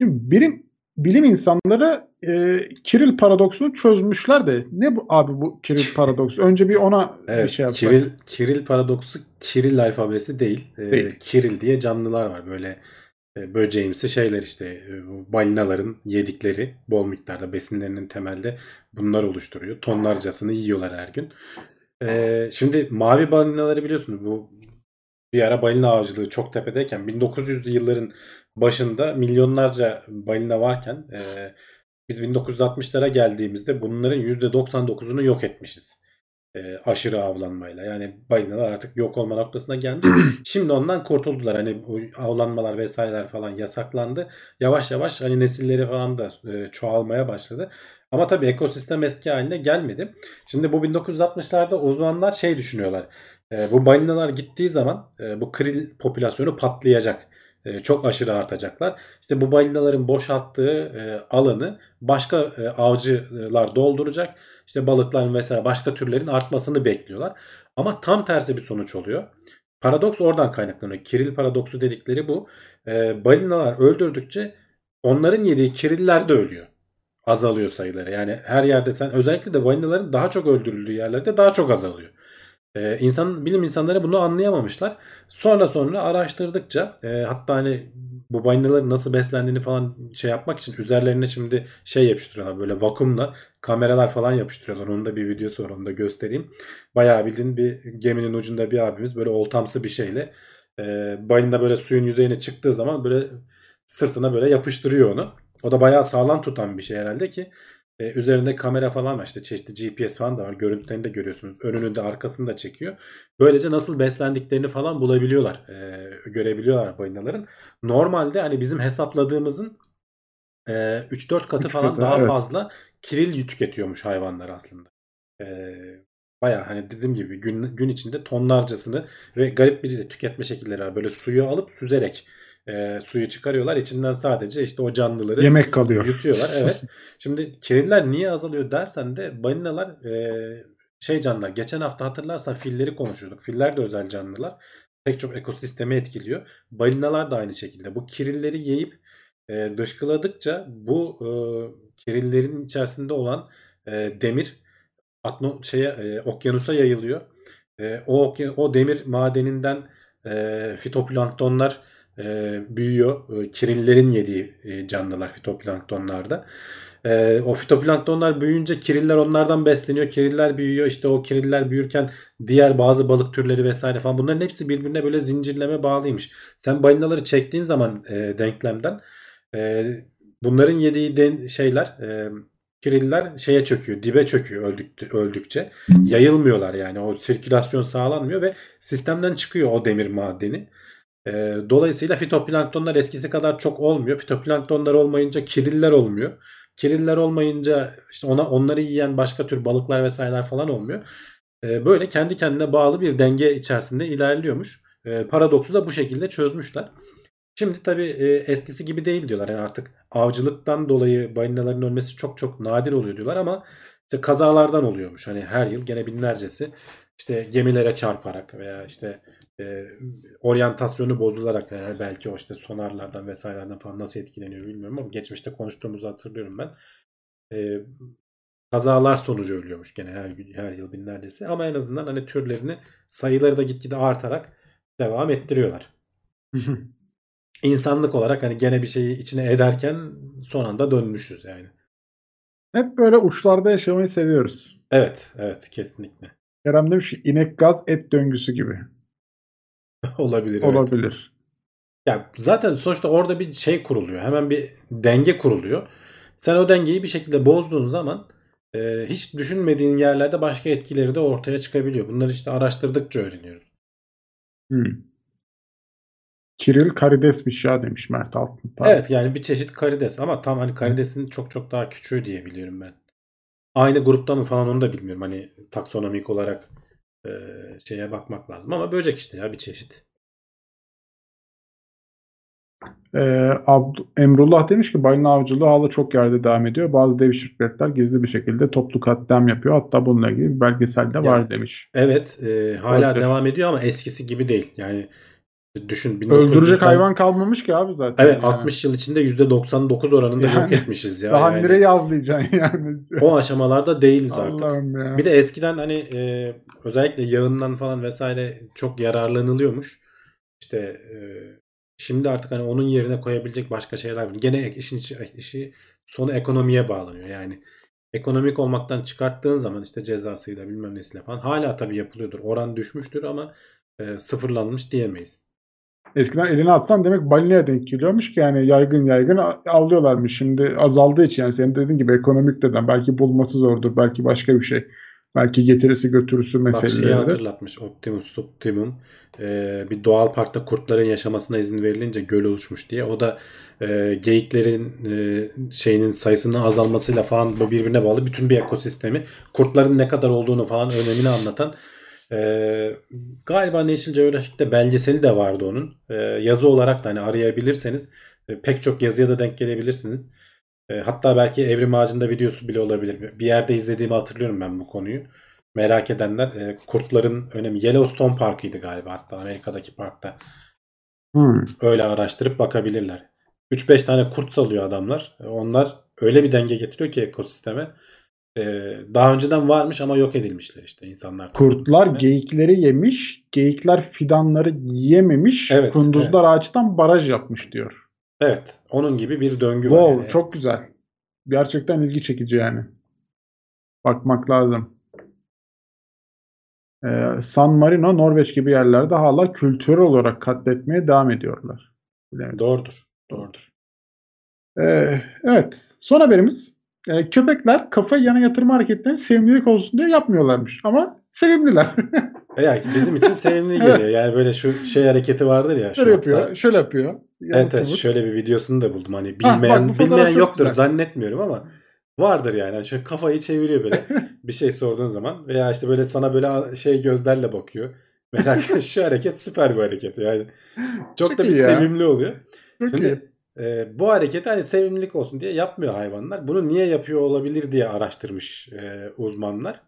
Şimdi bilim bilim insanları e, Kiril paradoksunu çözmüşler de ne bu abi bu Kiril paradoksu? Önce bir ona bir Evet, şey yapsak. Kiril, Kiril paradoksu Kiril alfabesi değil. Ee, Değil. Kiril diye canlılar var. Böyle e, böceğimsi şeyler işte. E, balinaların yedikleri bol miktarda besinlerinin temelde bunlar oluşturuyor. Tonlarcasını yiyorlar her gün. Ee, şimdi mavi balinaları biliyorsunuz bu bir ara balina avcılığı çok tepedeyken 1900'lü yılların başında milyonlarca balina varken e, biz 1960'lara geldiğimizde bunların %99'unu yok etmişiz. E, aşırı avlanmayla. Yani balinalar artık yok olma noktasına gelmiş. Şimdi ondan kurtuldular. Hani avlanmalar vesaireler falan yasaklandı. Yavaş yavaş hani nesilleri falan da e, çoğalmaya başladı. Ama tabii ekosistem eski haline gelmedi. Şimdi bu 1960'larda uzmanlar şey düşünüyorlar. E, bu balinalar gittiği zaman e, bu kril popülasyonu patlayacak. E, çok aşırı artacaklar. İşte bu balinaların boşalttığı e, alanı başka e, avcılar dolduracak. İşte balıkların vesaire başka türlerin artmasını bekliyorlar. Ama tam tersi bir sonuç oluyor. Paradoks oradan kaynaklanıyor. Kiril paradoksu dedikleri bu. Balinalar öldürdükçe onların yediği kiriller de ölüyor. Azalıyor sayıları. Yani her yerde sen özellikle de balinaların daha çok öldürüldüğü yerlerde daha çok azalıyor. Ee, insan bilim insanları bunu anlayamamışlar. Sonra sonra araştırdıkça e, hatta hani bu balinaların nasıl beslendiğini falan şey yapmak için üzerlerine şimdi şey yapıştırıyorlar böyle vakumla kameralar falan yapıştırıyorlar. Onun da bir videosu var onu da göstereyim. Bayağı bildiğin bir geminin ucunda bir abimiz böyle oltamsı bir şeyle e, balina böyle suyun yüzeyine çıktığı zaman böyle sırtına böyle yapıştırıyor onu. O da bayağı sağlam tutan bir şey herhalde ki e, üzerinde kamera falan var işte çeşitli GPS falan da var. Görüntülerini de görüyorsunuz. Önünü de arkasını da çekiyor. Böylece nasıl beslendiklerini falan bulabiliyorlar. E, görebiliyorlar balinaların. Normalde hani bizim hesapladığımızın e, 3-4 katı Üç falan katı, daha evet. fazla kiril tüketiyormuş hayvanlar aslında. E, Baya hani dediğim gibi gün, gün içinde tonlarcasını ve garip bir de tüketme şekilleri var. Böyle suyu alıp süzerek e, suyu çıkarıyorlar. İçinden sadece işte o canlıları Yemek kalıyor. Yutuyorlar evet. Şimdi kiriller niye azalıyor dersen de balinalar e, şey canlılar. Geçen hafta hatırlarsan filleri konuşuyorduk. Filler de özel canlılar. Pek çok ekosistemi etkiliyor. Balinalar da aynı şekilde. Bu kirilleri yiyip e, dışkıladıkça bu e, kirillerin içerisinde olan e, demir atmo şeye e, okyanusa yayılıyor. E, o o demir madeninden e, fitoplanktonlar e, büyüyor. E, kirillerin yediği e, canlılar fitoplanktonlarda. E, o fitoplanktonlar büyüyünce kiriller onlardan besleniyor. Kiriller büyüyor. İşte o kiriller büyürken diğer bazı balık türleri vesaire falan bunların hepsi birbirine böyle zincirleme bağlıymış. Sen balinaları çektiğin zaman e, denklemden e, bunların yediği den- şeyler e, kiriller şeye çöküyor, dibe çöküyor öldük, öldükçe. Yayılmıyorlar yani o sirkülasyon sağlanmıyor ve sistemden çıkıyor o demir madeni. E, dolayısıyla fitoplanktonlar eskisi kadar çok olmuyor. Fitoplanktonlar olmayınca kiriller olmuyor. Kiriller olmayınca işte ona onları yiyen başka tür balıklar vesaireler falan olmuyor. E, böyle kendi kendine bağlı bir denge içerisinde ilerliyormuş. E, paradoksu da bu şekilde çözmüşler. Şimdi tabii e, eskisi gibi değil diyorlar. Yani artık avcılıktan dolayı balinaların ölmesi çok çok nadir oluyor diyorlar ama işte kazalardan oluyormuş. Hani her yıl gene binlercesi işte gemilere çarparak veya işte e, oryantasyonu bozularak yani belki o işte sonarlardan vesairelerden falan nasıl etkileniyor bilmiyorum ama geçmişte konuştuğumuzu hatırlıyorum ben. E, kazalar sonucu ölüyormuş gene her, gün- her yıl binlercesi. Ama en azından hani türlerini sayıları da gitgide artarak devam ettiriyorlar. İnsanlık olarak hani gene bir şeyi içine ederken son anda dönmüşüz yani. Hep böyle uçlarda yaşamayı seviyoruz. Evet, evet kesinlikle. Kerem demiş ki inek gaz et döngüsü gibi. Olabilir. evet. Olabilir. Ya zaten sonuçta orada bir şey kuruluyor. Hemen bir denge kuruluyor. Sen o dengeyi bir şekilde bozduğun zaman e, hiç düşünmediğin yerlerde başka etkileri de ortaya çıkabiliyor. Bunları işte araştırdıkça öğreniyoruz. Hmm. Kiril karidesmiş ya demiş Mert Altın. Evet yani bir çeşit karides ama tam hani karidesin çok çok daha küçüğü diye biliyorum ben. Aynı grupta mı falan onu da bilmiyorum. Hani taksonomik olarak e, şeye bakmak lazım ama böcek işte ya bir çeşit. Ee, Abd- Emrullah demiş ki balina avcılığı hala çok yerde devam ediyor. Bazı dev şirketler gizli bir şekilde toplu katliam yapıyor. Hatta bununla ilgili bir belgesel de var Yani- demiş. Evet e, hala Olabilir. devam ediyor ama eskisi gibi değil. Yani düşün Öldürecek 1900'den hayvan kalmamış ki abi zaten. Evet yani. 60 yıl içinde %99 oranında yok Yani etmişiz ya. Daha yani. nereyi avlayacaksın yani. O aşamalarda değiliz artık. Allah'ım ya. Bir de eskiden hani e, özellikle yağından falan vesaire çok yararlanılıyormuş. İşte e, şimdi artık hani onun yerine koyabilecek başka şeyler var. Gene işin içi, işi sonu ekonomiye bağlanıyor. Yani ekonomik olmaktan çıkarttığın zaman işte cezasıyla bilmem nesiyle falan hala tabii yapılıyordur. Oran düşmüştür ama e, sıfırlanmış diyemeyiz. Eskiden eline atsan demek balinaya denk geliyormuş ki yani yaygın yaygın avlıyorlarmış. Şimdi azaldığı için yani senin dediğin gibi ekonomik deden belki bulması zordur. Belki başka bir şey. Belki getirisi götürüsü Bak şeyi meseleleri. hatırlatmış Optimus Optimum Ee, bir doğal parkta kurtların yaşamasına izin verilince göl oluşmuş diye. O da e, geyiklerin e, şeyinin sayısının azalmasıyla falan bu birbirine bağlı bütün bir ekosistemi kurtların ne kadar olduğunu falan önemini anlatan e, galiba National Geographic'te belgeseli de vardı onun. E, yazı olarak da hani arayabilirseniz e, pek çok yazıya da denk gelebilirsiniz. E, hatta belki Evrim Ağacı'nda videosu bile olabilir. Bir yerde izlediğimi hatırlıyorum ben bu konuyu. Merak edenler e, kurtların önemi. Yellowstone Parkı'ydı galiba hatta Amerika'daki parkta. Hmm. Öyle araştırıp bakabilirler. 3-5 tane kurt salıyor adamlar. Onlar öyle bir denge getiriyor ki ekosisteme. E, daha önceden varmış ama yok edilmişler işte insanlar. Kurtlar tarafından. geyikleri yemiş. Geyikler fidanları yiyememiş. Evet, Kunduzlar ağaçtan baraj yapmış diyor. Evet. Onun gibi bir döngü var. Wow yani. çok güzel. Gerçekten ilgi çekici yani. Bakmak lazım. Ee, San Marino, Norveç gibi yerlerde hala kültürel olarak katletmeye devam ediyorlar. Bilemedim. Doğrudur. Doğrudur. Ee, evet. Son haberimiz. Ee, köpekler kafa yana yatırma hareketlerini sevimlilik olsun diye yapmıyorlarmış. Ama sevimliler. E yani bizim için sevimli Evet. geliyor. Yani böyle şu şey hareketi vardır ya. şöyle hatta- yapıyor. Şöyle yapıyor. Evet evet Yamuk şöyle bir videosunu da buldum. Hani Ha, bak, bilmeyen bilmeyen yoktur güzel. zannetmiyorum ama vardır yani. Yani şöyle kafayı çeviriyor böyle bir şey sorduğun zaman veya işte böyle sana böyle şey gözlerle bakıyor. Merak şu hareket süper bir hareket yani. Çok, Çok da bir iyi ya. sevimli oluyor. Çok iyi. E, bu hareketi hani sevimlilik olsun diye yapmıyor hayvanlar. Bunu niye yapıyor olabilir diye araştırmış e, uzmanlar.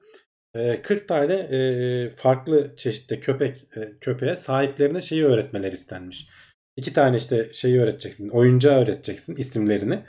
E, 40 tane e, farklı çeşitte köpek e, köpeğe sahiplerine şeyi öğretmeler istenmiş. İki tane işte şeyi öğreteceksin. Oyuncağı öğreteceksin isimlerini.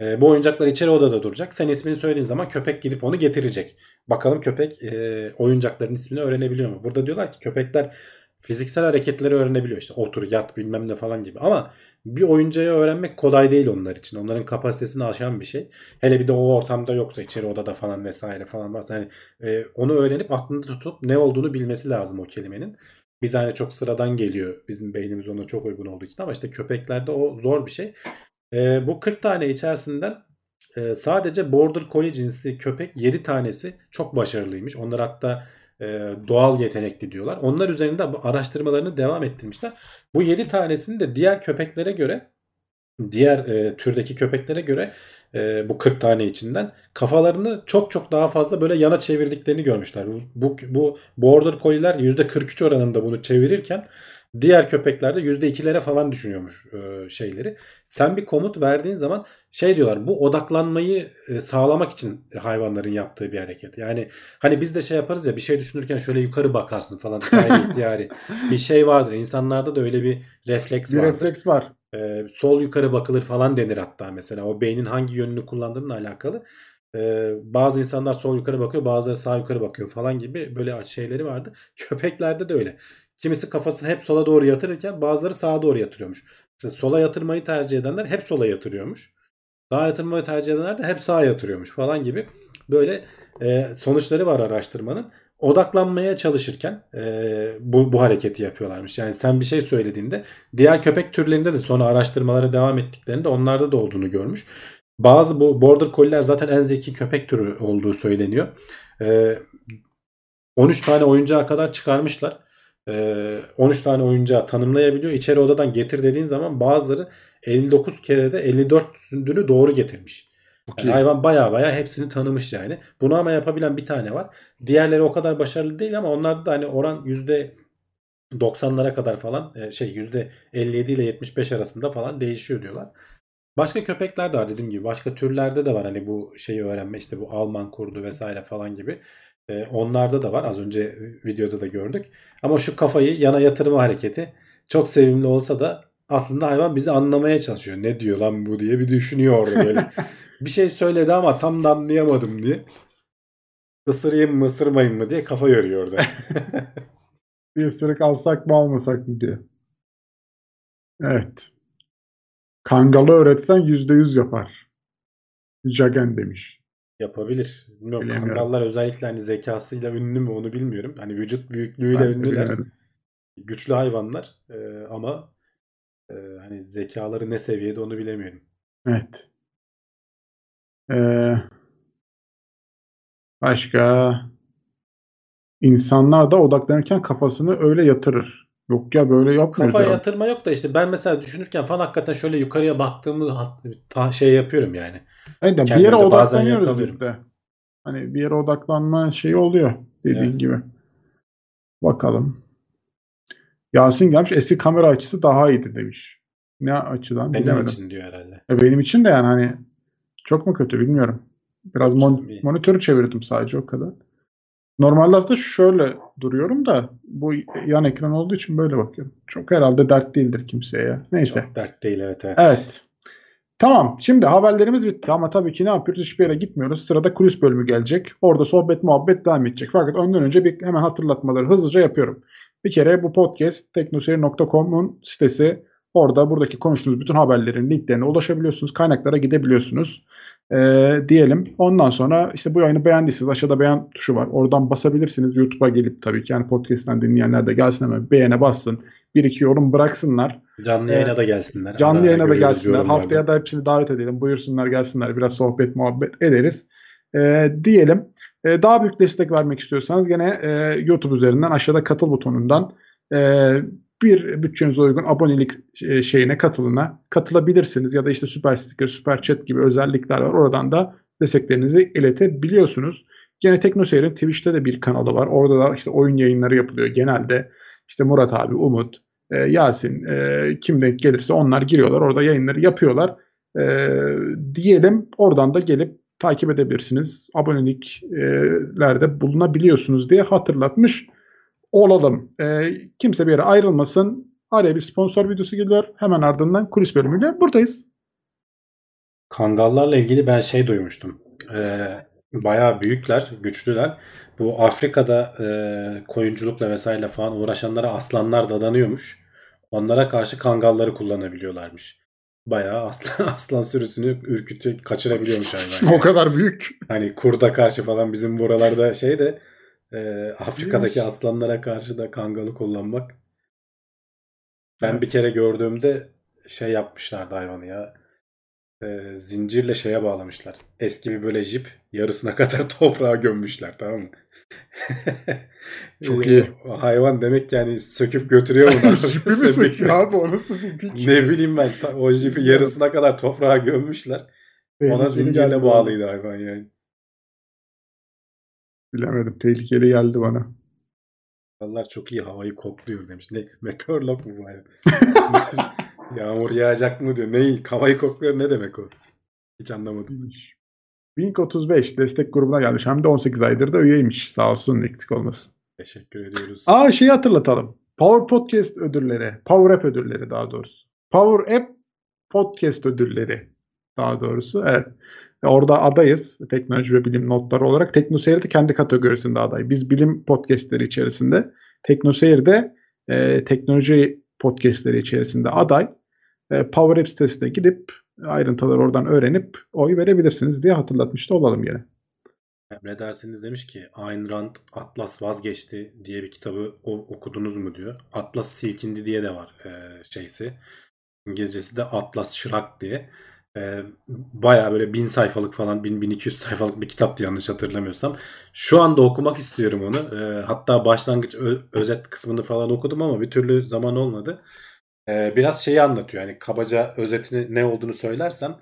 E, bu oyuncaklar içeri odada duracak. Sen ismini söylediğin zaman köpek gidip onu getirecek. Bakalım köpek e, oyuncakların ismini öğrenebiliyor mu? Burada diyorlar ki köpekler fiziksel hareketleri öğrenebiliyor. İşte otur, yat bilmem ne falan gibi. Ama bir oyuncağı öğrenmek kolay değil onlar için. Onların kapasitesini aşan bir şey. Hele bir de o ortamda yoksa içeri odada falan vesaire falan varsa hani e, onu öğrenip aklında tutup ne olduğunu bilmesi lazım o kelimenin. Biz hani çok sıradan geliyor. Bizim beynimiz ona çok uygun olduğu için ama işte köpeklerde o zor bir şey. E, bu 40 tane içerisinden e, sadece Border Collie cinsli köpek 7 tanesi çok başarılıymış. Onlar hatta doğal yetenekli diyorlar. Onlar üzerinde araştırmalarını devam ettirmişler. Bu 7 tanesini de diğer köpeklere göre diğer e, türdeki köpeklere göre e, bu 40 tane içinden kafalarını çok çok daha fazla böyle yana çevirdiklerini görmüşler. Bu, bu, bu Border Collie'ler %43 oranında bunu çevirirken diğer köpeklerde %2'lere falan düşünüyormuş e, şeyleri. Sen bir komut verdiğin zaman şey diyorlar bu odaklanmayı e, sağlamak için hayvanların yaptığı bir hareket. Yani hani biz de şey yaparız ya bir şey düşünürken şöyle yukarı bakarsın falan gayri ihtiyari bir şey vardır. İnsanlarda da öyle bir refleks Bir vardır. refleks var. Ee, sol yukarı bakılır falan denir hatta mesela. O beynin hangi yönünü kullandığınla alakalı. e, bazı insanlar sol yukarı bakıyor bazıları sağ yukarı bakıyor falan gibi böyle şeyleri vardı. Köpeklerde de öyle. Kimisi kafasını hep sola doğru yatırırken bazıları sağa doğru yatırıyormuş. Mesela sola yatırmayı tercih edenler hep sola yatırıyormuş. Sağa yatırmayı tercih edenler de hep sağa yatırıyormuş falan gibi böyle e, sonuçları var araştırmanın. Odaklanmaya çalışırken e, bu, bu hareketi yapıyorlarmış. Yani sen bir şey söylediğinde diğer köpek türlerinde de sonra araştırmalara devam ettiklerinde onlarda da olduğunu görmüş. Bazı bu border colliler zaten en zeki köpek türü olduğu söyleniyor. E, 13 tane oyuncağa kadar çıkarmışlar. E, 13 tane oyuncağı tanımlayabiliyor. İçeri odadan getir dediğin zaman bazıları 59 kere de 54 sündüğünü doğru getirmiş. Yani hayvan baya baya hepsini tanımış yani. Bunu ama yapabilen bir tane var. Diğerleri o kadar başarılı değil ama onlarda da hani oran yüzde 90'lara kadar falan e, şey yüzde 57 ile 75 arasında falan değişiyor diyorlar. Başka köpekler de var dediğim gibi. Başka türlerde de var hani bu şeyi öğrenme işte bu Alman kurdu vesaire falan gibi. E, onlarda da var. Az önce videoda da gördük. Ama şu kafayı yana yatırma hareketi çok sevimli olsa da aslında hayvan bizi anlamaya çalışıyor. Ne diyor lan bu diye bir düşünüyor orada böyle. bir şey söyledi ama tam da anlayamadım diye. Isırayım mı ısırmayayım mı diye kafa yoruyor orada. bir ısırık alsak mı almasak mı diye. Evet. Kangalı öğretsen yüzde yüz yapar. Jagen demiş. Yapabilir. Bilmiyorum. Bilemiyorum. Kangallar özellikle hani zekasıyla ünlü mü onu bilmiyorum. Hani vücut büyüklüğüyle Ben ünlüler. bilemedim. Güçlü hayvanlar Ee, ama e, hani zekaları ne seviyede onu bilemiyorum. Evet. Ee, başka insanlar da odaklanırken kafasını öyle yatırır. Yok ya böyle yapmıyor. Kafaya diyor. yatırma yok da işte ben mesela düşünürken falan hakikaten şöyle yukarıya baktığımı şey yapıyorum yani. De bir yere odaklanıyoruz biz de. Hani bir yere odaklanma şeyi oluyor dediğin Evet. gibi. Bakalım. Yasin gelmiş eski kamera açısı daha iyiydi demiş. Ne açıdan Benim bilemedim. için diyor herhalde. E, benim için de yani hani çok mu kötü bilmiyorum. Biraz mon- monitörü çevirdim sadece o kadar. Normalde aslında şöyle duruyorum da bu yan ekran olduğu için böyle bakıyorum. Çok herhalde dert değildir kimseye ya. Neyse. Çok dert değil evet evet. Evet. Tamam. Şimdi haberlerimiz bitti ama tabii ki ne yapıyoruz? Hiçbir yere gitmiyoruz. Sırada kulis bölümü gelecek. Orada sohbet muhabbet devam edecek. Fakat ondan önce bir hemen hatırlatmaları hızlıca yapıyorum. Bir kere bu podcast teknoseyir.com'un sitesi. Orada buradaki konuştuğumuz bütün haberlerin linklerine ulaşabiliyorsunuz. Kaynaklara gidebiliyorsunuz. Ee, diyelim. Ondan sonra işte bu yayını beğendiyseniz aşağıda beğen tuşu var. Oradan basabilirsiniz. YouTube'a gelip tabii ki yani podcast'ten dinleyenler de gelsin hemen beğene bassın. Bir iki yorum bıraksınlar. Canlı yayına da gelsinler. Canlı Ara yayına da gelsinler. Haftaya da hepsini davet edelim. Buyursunlar gelsinler. Biraz sohbet muhabbet ederiz. Ee, diyelim. Ee, daha büyük destek vermek istiyorsanız gene e, YouTube üzerinden aşağıda katıl butonundan e, bir bütçenize uygun abonelik e, şeyine katılına katılabilirsiniz. Ya da işte süper sticker, süper chat gibi özellikler var. Oradan da desteklerinizi iletebiliyorsunuz. Gene TeknoSeyir'in Twitch'te de bir kanalı var. Orada da işte oyun yayınları yapılıyor. Genelde işte Murat abi, Umut, e, Yasin e, kim denk gelirse onlar giriyorlar. Orada yayınları yapıyorlar. Diyelim oradan da gelip takip edebilirsiniz. Aboneliklerde bulunabiliyorsunuz diye hatırlatmış olalım. E, kimse bir yere ayrılmasın. Araya bir sponsor videosu geliyor. Hemen ardından kulis bölümüyle buradayız. Kangallarla ilgili ben şey duymuştum. Ee, bayağı büyükler, güçlüler. Bu Afrika'da e, koyunculukla vesaire falan uğraşanlara aslanlar dadanıyormuş. Onlara karşı kangalları kullanabiliyorlarmış. Bayağı aslan, aslan sürüsünü ürkütüp kaçırabiliyormuş hayvan. yani. o kadar büyük. Hani kurda karşı falan bizim buralarda şey de e, Afrika'daki İyiymiş. aslanlara karşı da kangalı kullanmak. Ben Evet. bir kere gördüğümde şey yapmışlardı hayvanı ya. E, zincirle şeye bağlamışlar. Eski bir böyle jip yarısına kadar toprağa gömmüşler tamam mı? Çok E, iyi. o hayvan demek yani söküp götürüyor mu? Jipi mi söküyor abi o nasıl bir güç? Ne bileyim ben o jipi yarısına kadar toprağa gömmüşler. Ona zincirle bağlıydı hayvan yani. Bilemedim. Tehlikeli geldi bana. Allah çok iyi havayı kokluyor demiş. Ne meteorolog mu bu? Yağmur yağacak mı diyor. Ne havayı kokluyor ne demek o? Hiç anlamadım. Wink 35 destek grubuna gelmiş. Hem de 18 aydır da üyeymiş. Sağ olsun eksik olmasın. Teşekkür ediyoruz. Aa şeyi hatırlatalım. Power Podcast ödülleri. Power App ödülleri daha doğrusu. Power App Podcast ödülleri daha doğrusu. Evet. Orada adayız teknoloji ve bilim notları olarak. Teknoseyir de kendi kategorisinde aday. Biz bilim podcastleri içerisinde, Teknoseyir de e, teknoloji podcastleri içerisinde aday. E, Power App sitesine gidip ayrıntıları oradan öğrenip oy verebilirsiniz diye hatırlatmış da olalım yine. Emre dersiniz demiş ki Ayn Rand Atlas vazgeçti diye bir kitabı o- okudunuz mu diyor. Atlas silkindi diye de var e, şeysi. İngilizcesi de Atlas Şırak diye. E, bayağı böyle bin sayfalık falan 1000-1200 sayfalık bir kitaptı yanlış hatırlamıyorsam. Şu anda okumak istiyorum onu. E, hatta başlangıç ö- özet kısmını falan okudum ama bir türlü zaman olmadı. E, biraz şeyi anlatıyor. Yani kabaca özetini ne olduğunu söylersem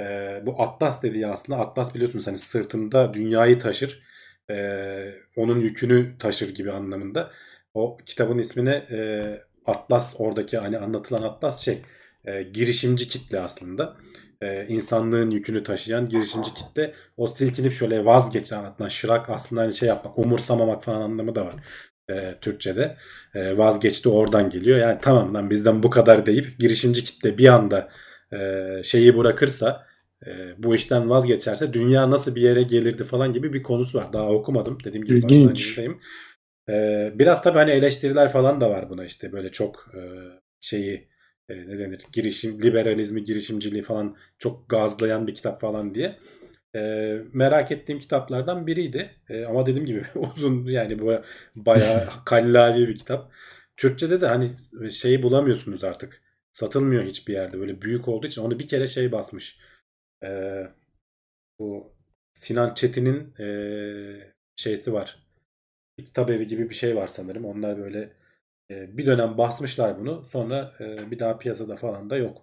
ee, bu Atlas dediği aslında Atlas biliyorsunuz hani sırtında dünyayı taşır. Ee, onun yükünü taşır gibi anlamında. O kitabın ismine e, Atlas oradaki hani anlatılan Atlas şey e, girişimci kitle aslında. E, insanlığın yükünü taşıyan girişimci kitle. O silkinip şöyle vazgeçen Atlas şırak aslında hani şey yapmak umursamamak falan anlamı da var. E, Türkçe'de. E, vazgeçti oradan geliyor. Yani tamam lan bizden bu kadar deyip girişimci kitle bir anda e, şeyi bırakırsa e, bu işten vazgeçerse dünya nasıl bir yere gelirdi falan gibi bir konusu var. Daha okumadım. Dediğim gibi İlginç. başlangıcındayım. E, biraz tabii hani eleştiriler falan da var buna işte böyle çok e, şeyi e, ne denir girişim liberalizmi girişimciliği falan çok gazlayan bir kitap falan diye. E, merak ettiğim kitaplardan biriydi. E, ama dediğim gibi uzun yani bu bayağı kallavi bir kitap. Türkçe'de de hani şeyi bulamıyorsunuz artık. Satılmıyor hiçbir yerde. Böyle büyük olduğu için onu bir kere şey basmış. Ee, bu Sinan Çetin'in ee, şeysi var. Bir kitap evi gibi bir şey var sanırım. Onlar böyle bir dönem basmışlar bunu. Sonra ee, bir daha piyasada falan da yok.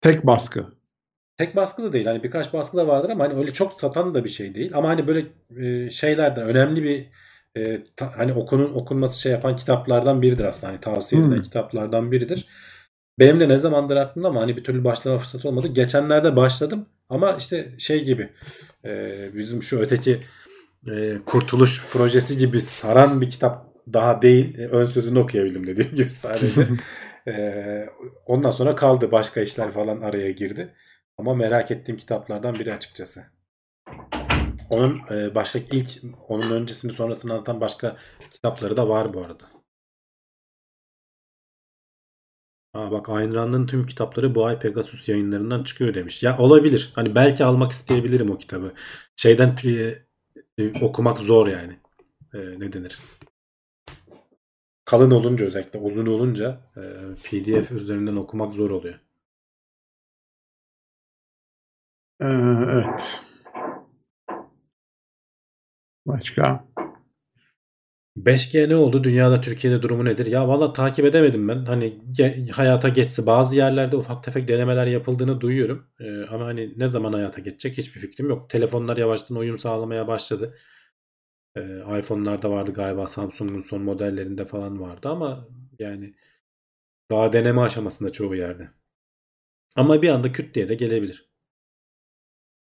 Tek baskı. Tek baskı da değil. Hani birkaç baskı da vardır ama hani öyle çok satan da bir şey değil. Ama hani böyle e, şeylerden önemli bir e, hani okunun okunması şey yapan kitaplardan biridir aslında. Hani tavsiye edilen Hmm. kitaplardan biridir. Benim de ne zamandır aklımda ama hani bir türlü başlama fırsatı olmadı. Geçenlerde başladım ama işte şey gibi e, bizim şu öteki e, Kurtuluş projesi gibi saran bir kitap daha değil. Ön sözünü okuyabildim dediğim gibi sadece. E, ondan sonra kaldı. Başka işler falan araya girdi. Ama merak ettiğim kitaplardan biri açıkçası. Onun e, başka ilk onun öncesini sonrasını anlatan başka kitapları da var bu arada. Aa bak Ayn Rand'ın tüm kitapları bu ay Pegasus yayınlarından çıkıyor demiş. Ya olabilir. Hani belki almak isteyebilirim o kitabı. Şeyden e, e, okumak zor yani. E, ne denir? Kalın olunca özellikle uzun olunca e, PDF üzerinden okumak zor oluyor. Ee, evet. Başka? 5G ne oldu? Dünyada Türkiye'de durumu nedir? Ya valla takip edemedim ben. Hani ge- hayata geçse bazı yerlerde ufak tefek denemeler yapıldığını duyuyorum. Ee, ama hani ne zaman hayata geçecek hiçbir fikrim yok. Telefonlar yavaştan uyum sağlamaya başladı. Ee, iPhone'larda vardı galiba Samsung'un son modellerinde falan vardı ama yani daha deneme aşamasında çoğu yerde. Ama bir anda küt diye de gelebilir.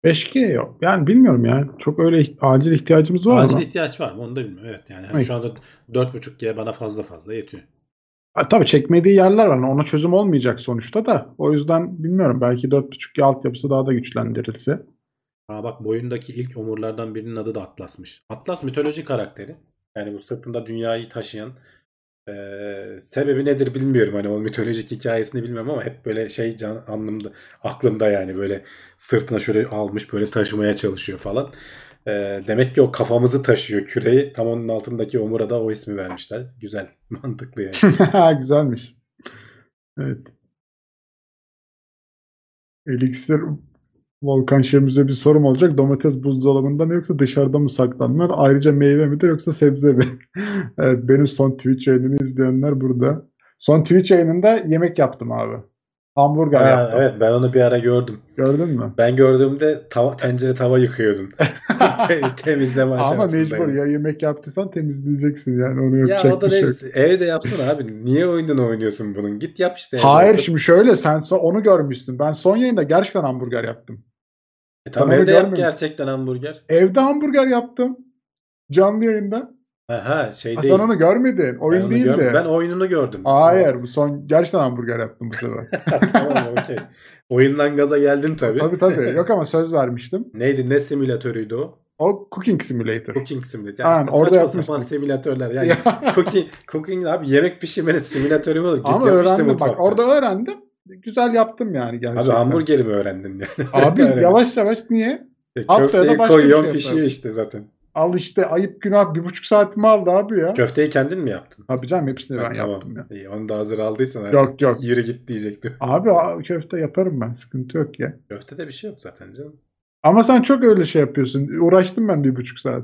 5G yok. Yani bilmiyorum ya. Çok öyle acil ihtiyacımız var Acil mı? ihtiyaç var mı? Onu da bilmiyorum. Evet yani hani şu anda 4.5G bana fazla fazla yetiyor. Ha, tabii çekmediği yerler var. Ona çözüm olmayacak sonuçta da. O yüzden bilmiyorum. Belki 4.5G altyapısı daha da güçlendirilse. Aa bak boyundaki ilk omurlardan birinin adı da Atlas'mış. Atlas mitoloji karakteri. Yani bu sırtında dünyayı taşıyan eee, sebebi nedir bilmiyorum. Hani o mitolojik hikayesini bilmiyorum ama hep böyle şey can anlamda aklımda yani böyle sırtına şöyle almış böyle taşımaya çalışıyor falan. Eee, demek ki o kafamızı taşıyor küreyi. Tam onun altındaki omura da o ismi vermişler. Güzel, mantıklı yani. Güzelmiş. Evet. Elixir Volkan Şemiz'e bir sorum olacak. Domates buzdolabında mı yoksa dışarıda mı saklanmalı? Ayrıca meyve midir yoksa sebze mi? evet benim son Twitch yayınını izleyenler burada. Son Twitch yayınında yemek yaptım abi. Hamburger Ha, yaptım. evet ben onu bir ara gördüm. Gördün mü? Ben gördüğümde tava, tencere tava yıkıyordun. Temizleme Ama aşamasındayım. mecbur ya yemek yaptıysan temizleyeceksin yani onu Ya yapacak o da bir şey yok. Evde yapsana abi. Niye oyununu oynuyorsun bunun? Git yap işte. evde. Hayır Otur. şimdi şöyle sen so- onu görmüşsün. Ben son yayında gerçekten hamburger yaptım. E tamam Ben evde yap gerçekten hamburger. Evde hamburger yaptım. Canlı yayında. Aha şey Ha, değil. sen onu görmedin. Ben Oyun onu değildi. görmedim. Ben oyununu gördüm. Hayır bu son gerçekten hamburger yaptım bu sefer. tamam okey. Oyundan gaza geldin tabii. tabii tabii. Yok ama söz vermiştim. Neydi? Ne simülatörüydü o? O Cooking Simulator. Cooking Simulator. Aynen, işte orada saçma sapan simülatörler. Yani Ya. cooking, cooking abi yemek pişirmenin simülatörü mü ama öğrendim. Bak orada öğrendim. Güzel yaptım yani gerçekten. Abi hamburgeri mi öğrendin yani? Abi yavaş yavaş niye? E, haftaya da bir şey pişiyor işte zaten. Al işte ayıp günah bir buçuk saatimi aldı abi ya. Köfteyi kendin mi yaptın? Abi canım hepsini ben Ha, tamam. yaptım ya. İyi, onu da hazır aldıysan artık Yok yok. yürü git diyecektim. Abi a- köfte yaparım ben. Sıkıntı yok ya. Köftede bir şey yok zaten canım. Ama sen çok öyle şey yapıyorsun. Uğraştım ben bir buçuk saat.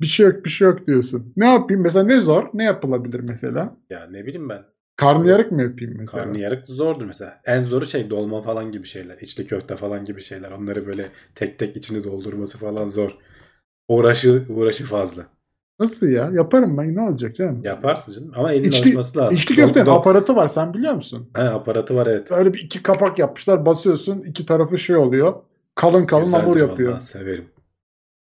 Bir şey yok bir şey yok diyorsun. Ne yapayım? Mesela ne zor? Ne yapılabilir mesela? Ya ne bileyim ben. Karnıyarık mı yapayım mesela? Karnıyarık zordur mesela. En zoru şey dolma falan gibi şeyler. İçli köfte falan gibi şeyler. Onları böyle tek tek içini doldurması falan zor. Uğraşı uğraşı fazla. Nasıl ya? Yaparım ben. Ne olacak canım? Yaparsın canım. Ama elin İçli- alışması lazım. İçli köftenin Do- do- aparatı var sen biliyor musun? He, aparatı var evet. Öyle bir iki kapak yapmışlar. Basıyorsun iki tarafı şey oluyor. Kalın kalın Güzeldir hamur vallahi, yapıyor. severim.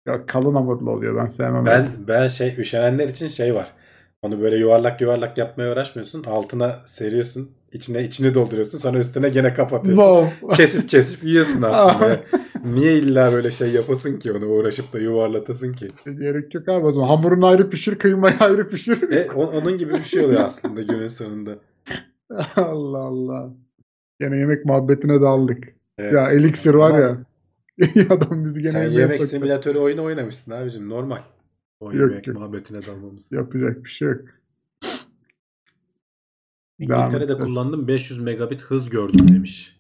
Ya kalın hamurlu oluyor. Ben sevmem. Ben ben şey üşenenler için şey var. Onu böyle yuvarlak yuvarlak yapmaya uğraşmıyorsun. Altına seriyorsun. içine içini dolduruyorsun. Sonra üstüne gene kapatıyorsun. Zor. kesip kesip yiyorsun aslında. Niye illa böyle şey yapasın ki onu uğraşıp da yuvarlatasın ki? Gerek yok abi o zaman. Hamurunu ayrı pişir, kıymayı ayrı pişir. E, onun gibi bir şey oluyor aslında günün sonunda. Allah Allah. Gene yemek muhabbetine daldık. Evet. Ya Elixir var Ama ya. Adam bizi gene Sen yemek soktu. simülatörü oyunu oynamışsın abicim normal. O Yok, yemek yok. muhabbetine dalmamız. Yapacak bir şey yok. İngiltere'de kullandım 500 megabit hız gördüm demiş.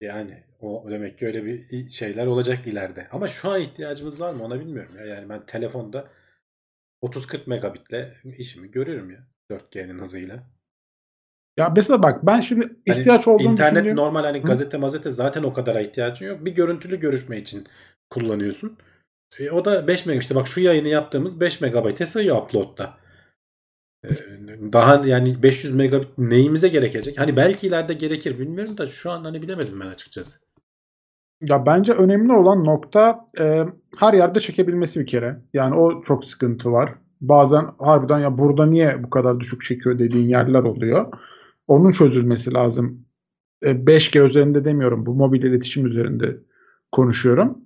Yani o demek ki öyle bir şeyler olacak ileride. Ama şu an ihtiyacımız var mı ona bilmiyorum ya. Yani ben telefonda 30-40 megabitle işimi görüyorum ya. 4G'nin hızıyla. Ya mesela bak ben şimdi Hani ihtiyaç olduğunu İnternet düşündüğüm... normal hani Hı? gazete mazete zaten o kadara ihtiyacın yok. Bir görüntülü görüşme için kullanıyorsun. E, o da 5 megabit. İşte bak şu yayını yaptığımız 5 megabayte sayıyor upload'da. E, daha yani 500 megabit neyimize gerekecek? Hani belki ileride gerekir bilmiyorum da şu an hani bilemedim ben açıkçası. Ya bence önemli olan nokta e, her yerde çekebilmesi bir kere. Yani o çok sıkıntı var. Bazen harbiden ya burada niye bu kadar düşük çekiyor dediğin yerler oluyor. Onun çözülmesi lazım. E, 5G üzerinde demiyorum. Bu mobil iletişim üzerinde konuşuyorum.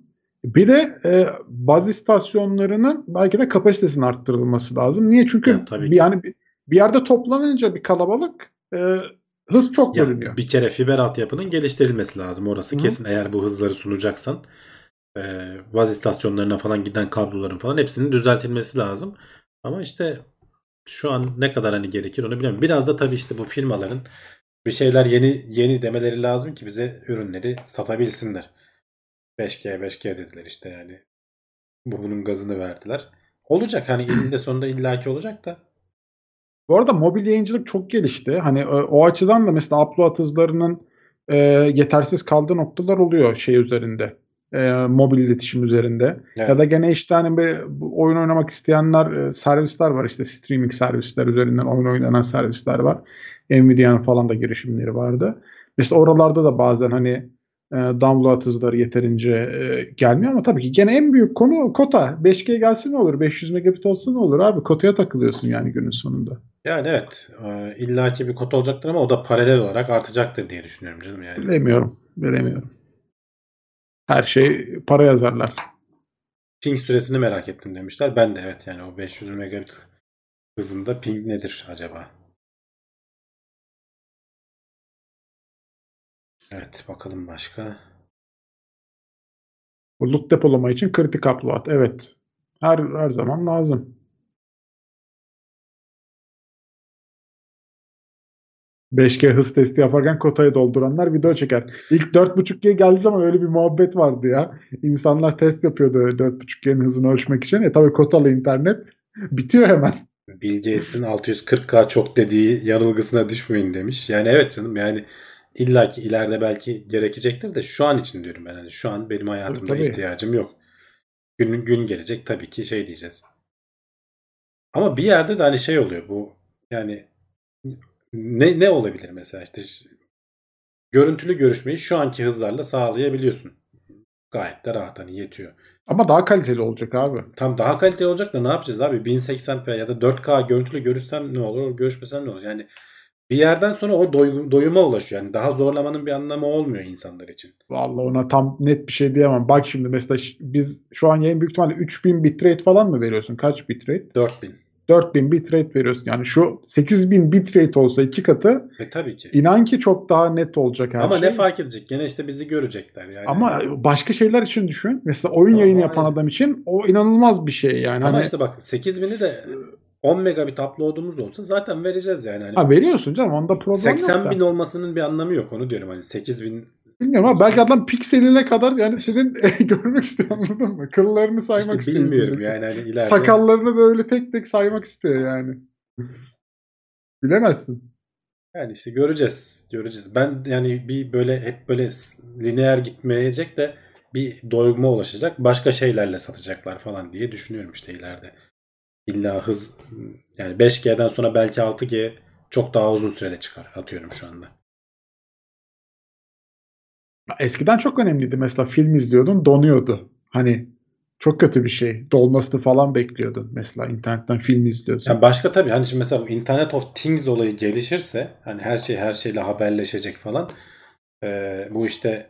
Bir de e, baz istasyonlarının belki de kapasitesinin arttırılması lazım. Niye? Çünkü Ya, tabii bir- yani bir, bir yerde toplanınca bir kalabalık e, hız çok Ya, bölünüyor. bir kere fiber altyapının geliştirilmesi lazım. Orası Hı. kesin eğer bu hızları sunacaksan. E, baz istasyonlarına falan giden kabloların falan hepsinin düzeltilmesi lazım. Ama işte şu an ne kadar hani gerekir onu bilmiyorum. Biraz da tabii işte bu firmaların bir şeyler yeni yeni demeleri lazım ki bize ürünleri satabilsinler. 5G 5G dediler işte yani. Bu bunun gazını verdiler. Olacak hani elinde sonunda illaki olacak da. Bu arada mobil yayıncılık çok gelişti. Hani e, o açıdan da mesela upload hızlarının e, yetersiz kaldığı noktalar oluyor şey üzerinde. E, mobil iletişim üzerinde. Evet. Ya da gene işte hani bir oyun oynamak isteyenler e, servisler var işte streaming servisler üzerinden oyun oynanan servisler var. Nvidia'nın falan da girişimleri vardı. Mesela oralarda da bazen hani e, download hızları yeterince e, gelmiyor ama tabii ki gene en büyük konu kota. 5G gelsin ne olur? 500 megabit olsun ne olur abi? Kotaya takılıyorsun yani günün sonunda. Yani evet e, illaki bir kota olacaktır ama o da paralel olarak artacaktır diye düşünüyorum canım yani. Bilemiyorum. Bilemiyorum. Her şey para yazarlar. Ping süresini merak ettim demişler. Ben de evet yani o 500 megabit hızında ping nedir acaba? Evet bakalım başka. Bulut depolama için kritik upload. Evet. Her her zaman lazım. 5G hız testi yaparken kotayı dolduranlar video çeker. İlk 4.5G geldiği zaman öyle bir muhabbet vardı ya. İnsanlar test yapıyordu 4.5G'nin hızını ölçmek için. E tabii kotalı internet bitiyor hemen. Bill Gates'in 640K çok dediği yanılgısına düşmeyin demiş. Yani evet canım yani illaki ileride belki gerekecektir de şu an için diyorum ben. Hani şu an benim hayatımda Tabii, ihtiyacım yok. Gün, gün gelecek tabii ki şey diyeceğiz. Ama bir yerde de hani şey oluyor bu yani ne ne olabilir mesela işte görüntülü görüşmeyi şu anki hızlarla sağlayabiliyorsun. gayet de rahat hani yetiyor. Ama daha kaliteli olacak abi. Tam daha kaliteli olacak da ne yapacağız abi? 1080p ya da 4K görüntülü görürsem ne olur, görüşmesem ne olur? Yani bir yerden sonra o doy- doyuma ulaşıyor. Yani daha zorlamanın bir anlamı olmuyor insanlar için. Vallahi ona tam net bir şey diyemem. Bak şimdi mesela biz şu an yayın büyük ihtimalle 3000 bitrate falan mı veriyorsun? Kaç bitrate? 4000. 4000 bitrate veriyorsun. Yani şu 8000 bitrate olsa iki katı E tabii ki. inan ki çok daha net olacak her Ama şey. ne fark edecek? Gene işte bizi görecekler yani. Ama başka şeyler için düşün. Mesela oyun Ama yayını yapan aynen. adam için o inanılmaz bir şey yani. Ama hani, işte bak 8000'i de 10 megabit upload'umuz olsa zaten vereceğiz yani. Hani ha, veriyorsun canım onda problem 80 yok da. bin olmasının bir anlamı yok onu diyorum hani 8000 Bilmiyorum ama belki adam pikseline kadar yani senin görmek istiyor anladın mı? Kıllarını saymak işte istiyor. bilmiyorum yani hani ileride. Sakallarını böyle tek tek saymak istiyor yani. Bilemezsin. Yani işte göreceğiz. Göreceğiz. Ben yani bir böyle hep böyle lineer gitmeyecek de bir doyuma ulaşacak. Başka şeylerle satacaklar falan diye düşünüyorum işte ileride. İlla hız yani 5G'den sonra belki 6G çok daha uzun sürede çıkar atıyorum şu anda. Eskiden çok önemliydi. Mesela film izliyordun donuyordu. Hani çok kötü bir şey. Dolmasını falan bekliyordun. Mesela internetten film izliyorsun. Yani başka tabii hani şimdi mesela Internet of Things olayı gelişirse hani her şey her şeyle haberleşecek falan eee, bu işte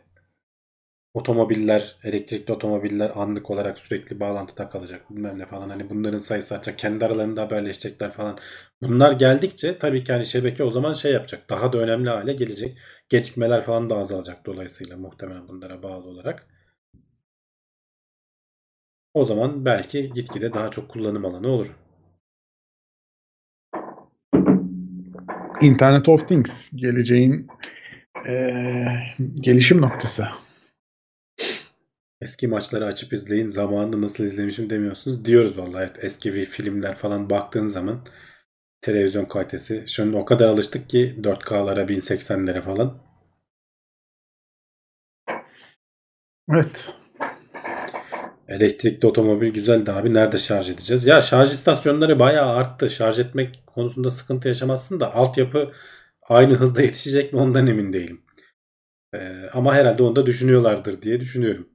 otomobiller, elektrikli otomobiller anlık olarak sürekli bağlantıda kalacak bilmem ne falan hani bunların sayısı artacak kendi aralarında haberleşecekler falan. Bunlar geldikçe tabii ki hani şebeke o zaman şey yapacak daha da önemli hale gelecek. Gecikmeler falan da azalacak dolayısıyla muhtemelen bunlara bağlı olarak. O zaman belki gitgide daha çok kullanım alanı olur. Internet of Things geleceğin eee, gelişim noktası. Eski maçları açıp izleyin. Zamanında nasıl izlemişim demiyorsunuz. Diyoruz vallahi. Evet, eski bir filmler falan baktığın zaman televizyon kalitesi. Şimdi o kadar alıştık ki 4K'lara 1080'lere falan. Evet. Elektrikli otomobil güzeldi abi. Nerede şarj edeceğiz? Ya şarj istasyonları bayağı arttı. Şarj etmek konusunda sıkıntı yaşamazsın da altyapı aynı hızda yetişecek mi ondan emin değilim. Ee, ama herhalde onu da düşünüyorlardır diye düşünüyorum.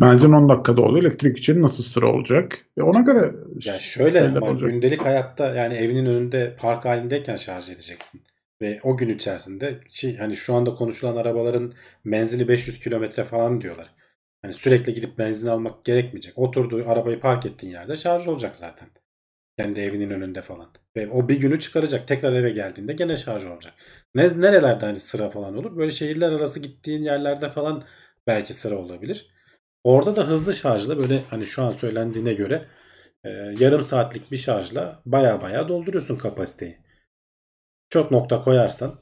Benzin 10 dakikada oluyor. Elektrik için nasıl sıra olacak? E ona göre Ya şöyle ama olacak. gündelik hayatta yani evinin önünde park halindeyken şarj edeceksin. Ve o gün içerisinde ki hani şu anda konuşulan arabaların menzili 500 kilometre falan diyorlar. Hani sürekli gidip benzin almak gerekmeyecek. Oturduğu arabayı park ettiğin yerde şarj olacak zaten. Kendi evinin önünde falan. Ve o bir günü çıkaracak. Tekrar eve geldiğinde gene şarj olacak. Ne, nerelerde hani sıra falan olur? Böyle şehirler arası gittiğin yerlerde falan belki sıra olabilir. Orada da hızlı şarjla böyle hani şu an söylendiğine göre e, yarım saatlik bir şarjla baya baya dolduruyorsun kapasiteyi. Çok nokta koyarsan.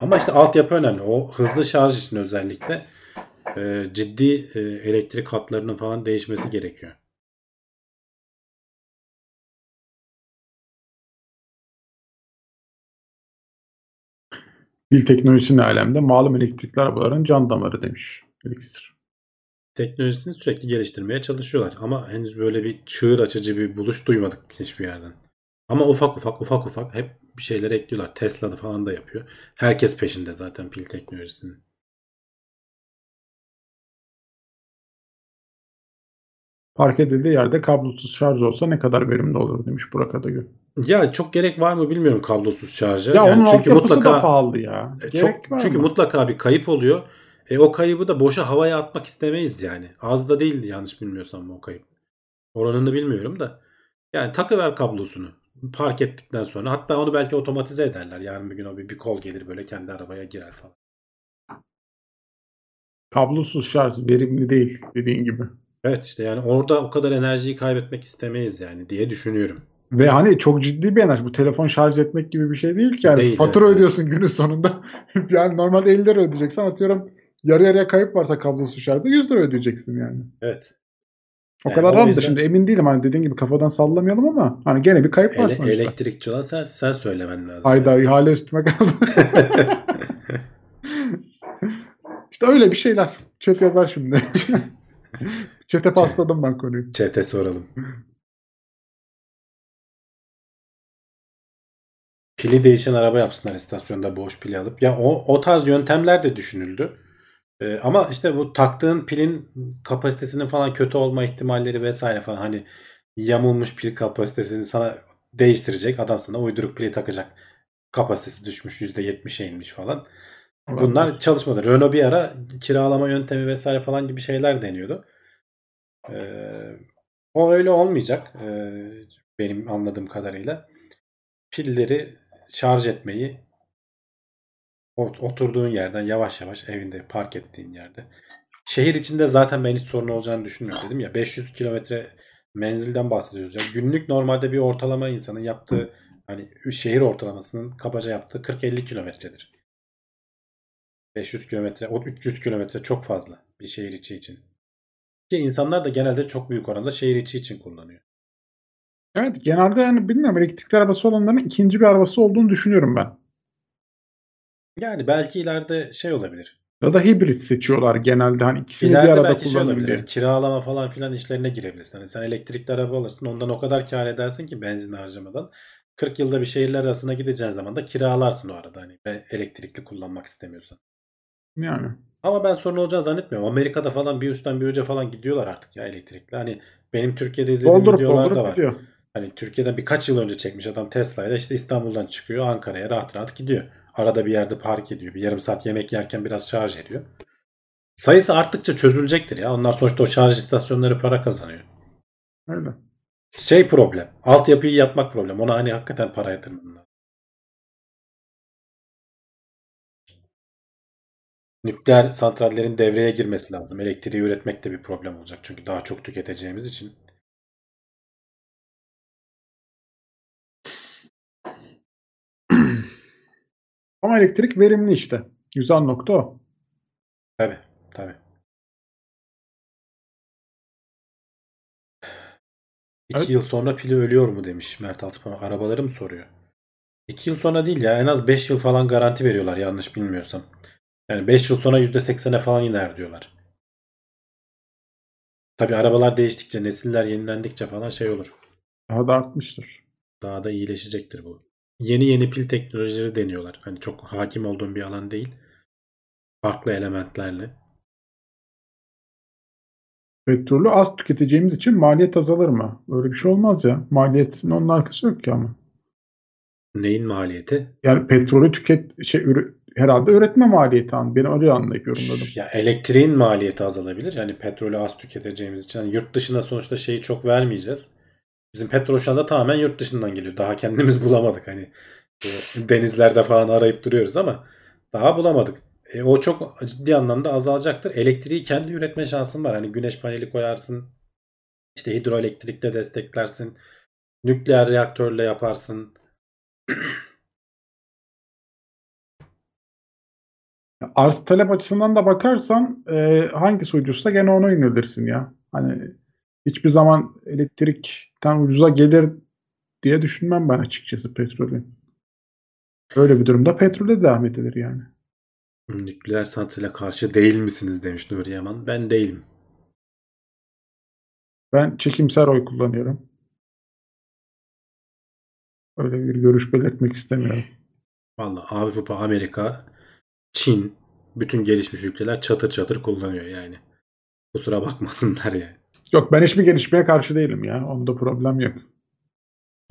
Ama işte altyapı önemli. O hızlı şarj için özellikle e, ciddi e, elektrik hatlarının falan değişmesi gerekiyor. pil teknolojisinin alemde malum elektrikli arabaların can damarı demiş. Elixir. Teknolojisini sürekli geliştirmeye çalışıyorlar. Ama henüz böyle bir çığır açıcı bir buluş duymadık hiçbir yerden. Ama ufak ufak ufak ufak hep bir şeyler ekliyorlar. Tesla'da falan da yapıyor. Herkes peşinde zaten pil teknolojisinin. Park edildiği yerde kablosuz şarj olsa ne kadar verimli olur demiş Burak Adagül. Ya çok gerek var mı bilmiyorum kablosuz şarja. Ya Yani onun çünkü mutlaka da pahalı ya. E, Gerek çok çünkü mı? mutlaka bir kayıp oluyor. E o kaybı da boşa havaya atmak istemeyiz yani. Az da değildi yanlış bilmiyorsam o kayıp. Oranını bilmiyorum da. Yani takıver kablosunu. Park ettikten sonra. Hatta onu belki otomatize ederler. Yarın bir gün o bir, bir kol gelir böyle kendi arabaya girer falan. Kablosuz şarj verimli değil dediğin gibi. Evet işte yani orada o kadar enerjiyi kaybetmek istemeyiz yani diye düşünüyorum. Ve hani çok ciddi bir enerji. Bu telefon şarj etmek gibi bir şey değil ki. Yani Değil, fatura evet. ödüyorsun günün sonunda. yani normalde 50 lira ödeyeceksin. Atıyorum yarı yarıya kayıp varsa kablosuz şarjda 100 lira ödeyeceksin yani. Evet. O Yani kadar o yüzden- şimdi emin değilim. Hani dediğin gibi kafadan sallamayalım ama hani gene bir kayıp var Ele- sonuçta. elektrikçi olan sen, sen söylemen lazım. Hayda ihale üstüme kaldı. işte öyle bir şeyler. Chat yazar şimdi. Chat'e pasladım ben konuyu. Çete soralım. pili değişen araba yapsınlar istasyonda boş pili alıp. Ya o, o tarz yöntemler de düşünüldü. Ee, ama işte bu taktığın pilin kapasitesinin falan kötü olma ihtimalleri vesaire falan hani yamulmuş pil kapasitesini sana değiştirecek. Adam sana uyduruk pili takacak. Kapasitesi düşmüş %70'e inmiş falan. Bunlar çalışmadı. Renault bir ara kiralama yöntemi vesaire falan gibi şeyler deniyordu. Ee, o öyle olmayacak. Ee, benim anladığım kadarıyla. Pilleri şarj etmeyi oturduğun yerden yavaş yavaş evinde park ettiğin yerde. Şehir içinde zaten ben hiç sorun olacağını düşünmüyorum dedim ya 500 kilometre menzilden bahsediyoruz. ya günlük normalde bir ortalama insanın yaptığı hani şehir ortalamasının kabaca yaptığı 40-50 kilometredir. 500 kilometre, o 300 kilometre çok fazla bir şehir içi için. Ki insanlar da genelde çok büyük oranda şehir içi için kullanıyor. Evet genelde yani bilmiyorum elektrikli arabası olanların ikinci bir arabası olduğunu düşünüyorum ben. Yani belki ileride şey olabilir. Ya da hibrit seçiyorlar genelde hani ikisini bir İleride arada belki şey olabilir. kullanabilir. Kiralama falan filan işlerine girebilirsin. Hani sen elektrikli araba alırsın. Ondan o kadar kar edersin ki benzin harcamadan. 40 yılda bir şehirler arasına gideceğin zaman da kiralarsın o arada. Hani ve elektrikli kullanmak istemiyorsan. Yani. Ama ben sorun olacağını zannetmiyorum. Amerika'da falan bir üstten bir uca falan gidiyorlar artık ya elektrikli. Hani benim Türkiye'de izlediğim Doldurup videolar da doldurup var. gidiyor. Hani Türkiye'de birkaç yıl önce çekmiş adam Tesla ile işte İstanbul'dan çıkıyor Ankara'ya rahat rahat gidiyor. Arada bir yerde park ediyor. Bir yarım saat yemek yerken biraz şarj ediyor. Sayısı arttıkça çözülecektir ya. Onlar sonuçta o şarj istasyonları para kazanıyor. Öyle. Şey problem. Altyapıyı yapmak problem. Ona hani hakikaten para yatırman lazım. Nükleer santrallerin devreye girmesi lazım. Elektriği üretmek de bir problem olacak. Çünkü daha çok tüketeceğimiz için. Ama elektrik verimli işte. Güzel nokta o. Tabii. Tabii. İki Evet. yıl sonra pili ölüyor mu demiş Mert Altıpan. Arabaları mı soruyor? İki yıl sonra değil ya. En az 5 yıl falan garanti veriyorlar yanlış bilmiyorsam. Yani 5 yıl sonra %80'e falan iner diyorlar. Tabii arabalar değiştikçe, nesiller yenilendikçe falan şey olur. Daha da artmıştır. Daha da iyileşecektir bu. Yeni yeni pil teknolojileri deniyorlar. Hani çok hakim olduğum bir alan değil. Farklı elementlerle. Petrolü az tüketeceğimiz için maliyet azalır mı? Öyle bir şey olmaz ya. Maliyetin onun arkası yok ki ama. Neyin maliyeti? Yani petrolü tüket şey ürü- herhalde üretme maliyeti an. Ben öyle anlayıp yorumladım. Ya elektriğin maliyeti azalabilir. Yani petrolü az tüketeceğimiz için. Yani yurt dışına sonuçta şeyi çok vermeyeceğiz. Bizim petrol şu anda tamamen yurt dışından geliyor. Daha kendimiz bulamadık. Hani denizlerde falan arayıp duruyoruz ama daha bulamadık. E, o çok ciddi anlamda azalacaktır. Elektriği kendi üretme şansın var. Hani güneş paneli koyarsın. İşte hidroelektrikle desteklersin. Nükleer reaktörle yaparsın. Arz talep açısından da bakarsan e, hangisi ucuzsa gene ona yönelirsin ya. Hani hiçbir zaman elektrikten ucuza gelir diye düşünmem ben açıkçası petrolün. Öyle bir durumda petrole devam edilir yani. Nükleer santrale karşı değil misiniz demiş Nuri Yaman. Ben değilim. Ben çekimser oy kullanıyorum. Öyle bir görüş belirtmek istemiyorum. Vallahi Avrupa, Amerika, Çin, bütün gelişmiş ülkeler çatır çatır kullanıyor yani. Kusura bakmasınlar yani. Yok ben hiçbir gelişmeye karşı değilim ya. Onda problem yok.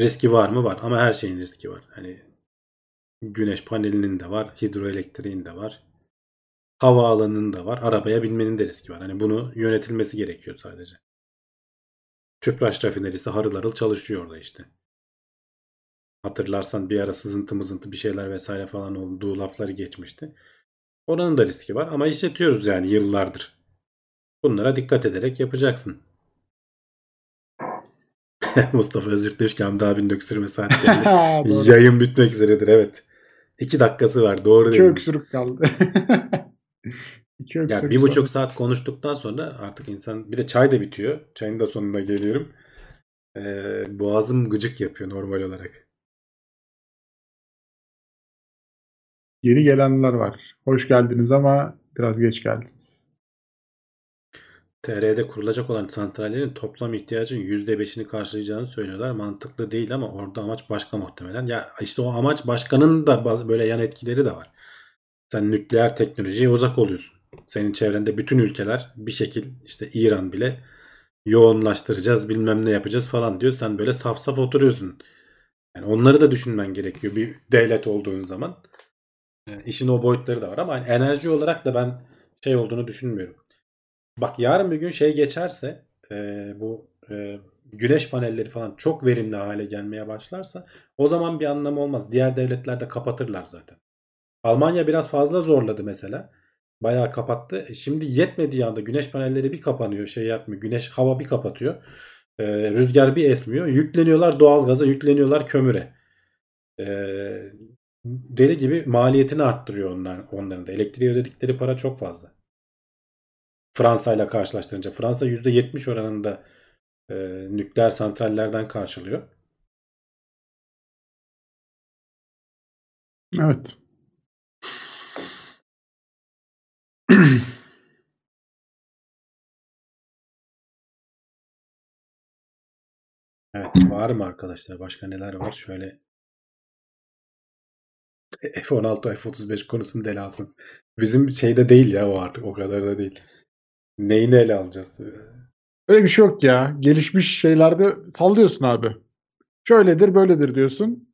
Riski var mı? Var. Ama her şeyin riski var. Hani güneş panelinin de var, hidroelektriğin de var. Havaalanının da var. Arabaya binmenin de riski var. Hani bunu yönetilmesi gerekiyor sadece. Tüpraş rafinerisi harıl harıl çalışıyor orada işte. Hatırlarsan bir ara sızıntı mızıntı bir şeyler vesaire falan olduğu lafları geçmişti. Oranın da riski var ama işletiyoruz yani yıllardır. Bunlara dikkat ederek yapacaksın. Mustafa Özgür demiş ki Hamdi abinin öksürme saati geldi. Yayın bitmek üzeredir evet. İki dakikası var doğru İki değil. öksürük kaldı. İki öksürük Ya bir buçuk saat konuştuktan sonra artık insan bir de çay da bitiyor. Çayın da sonuna geliyorum. Ee, boğazım gıcık yapıyor normal olarak. Yeni gelenler var. Hoş geldiniz ama biraz geç geldiniz. TR'de kurulacak olan santrallerin toplam ihtiyacın %5'ini karşılayacağını söylüyorlar. Mantıklı değil ama orada amaç başka muhtemelen. Ya işte o amaç başkanın da bazı böyle yan etkileri de var. Sen nükleer teknolojiye uzak oluyorsun. Senin çevrende bütün ülkeler bir şekil işte İran bile yoğunlaştıracağız bilmem ne yapacağız falan diyor. Sen böyle saf saf oturuyorsun. Yani onları da düşünmen gerekiyor bir devlet olduğun zaman. Yani işin o boyutları da var ama hani enerji olarak da ben şey olduğunu düşünmüyorum. Bak yarın bir gün şey geçerse e, bu e, güneş panelleri falan çok verimli hale gelmeye başlarsa o zaman bir anlamı olmaz. Diğer devletler de kapatırlar zaten. Almanya biraz fazla zorladı mesela. Bayağı kapattı. E, Şimdi yetmediği anda güneş panelleri bir kapanıyor, şey yapmıyor. Güneş hava bir kapatıyor. E, rüzgar bir esmiyor. Yükleniyorlar doğalgaza, yükleniyorlar kömüre. E, deli gibi maliyetini arttırıyor onlar, onların da. Elektriğe ödedikleri para çok fazla. Fransa ile karşılaştırınca. Fransa %70 oranında e, nükleer santrallerden karşılıyor. Evet. Evet, var mı arkadaşlar? Başka neler var? Şöyle F-16, F-35 konusunu da ele alsanız. Bizim şeyde değil ya o artık. O kadar da değil. Neyini ele alacağız? Öyle bir şey yok ya. Gelişmiş şeylerde sallıyorsun abi. Şöyledir böyledir diyorsun.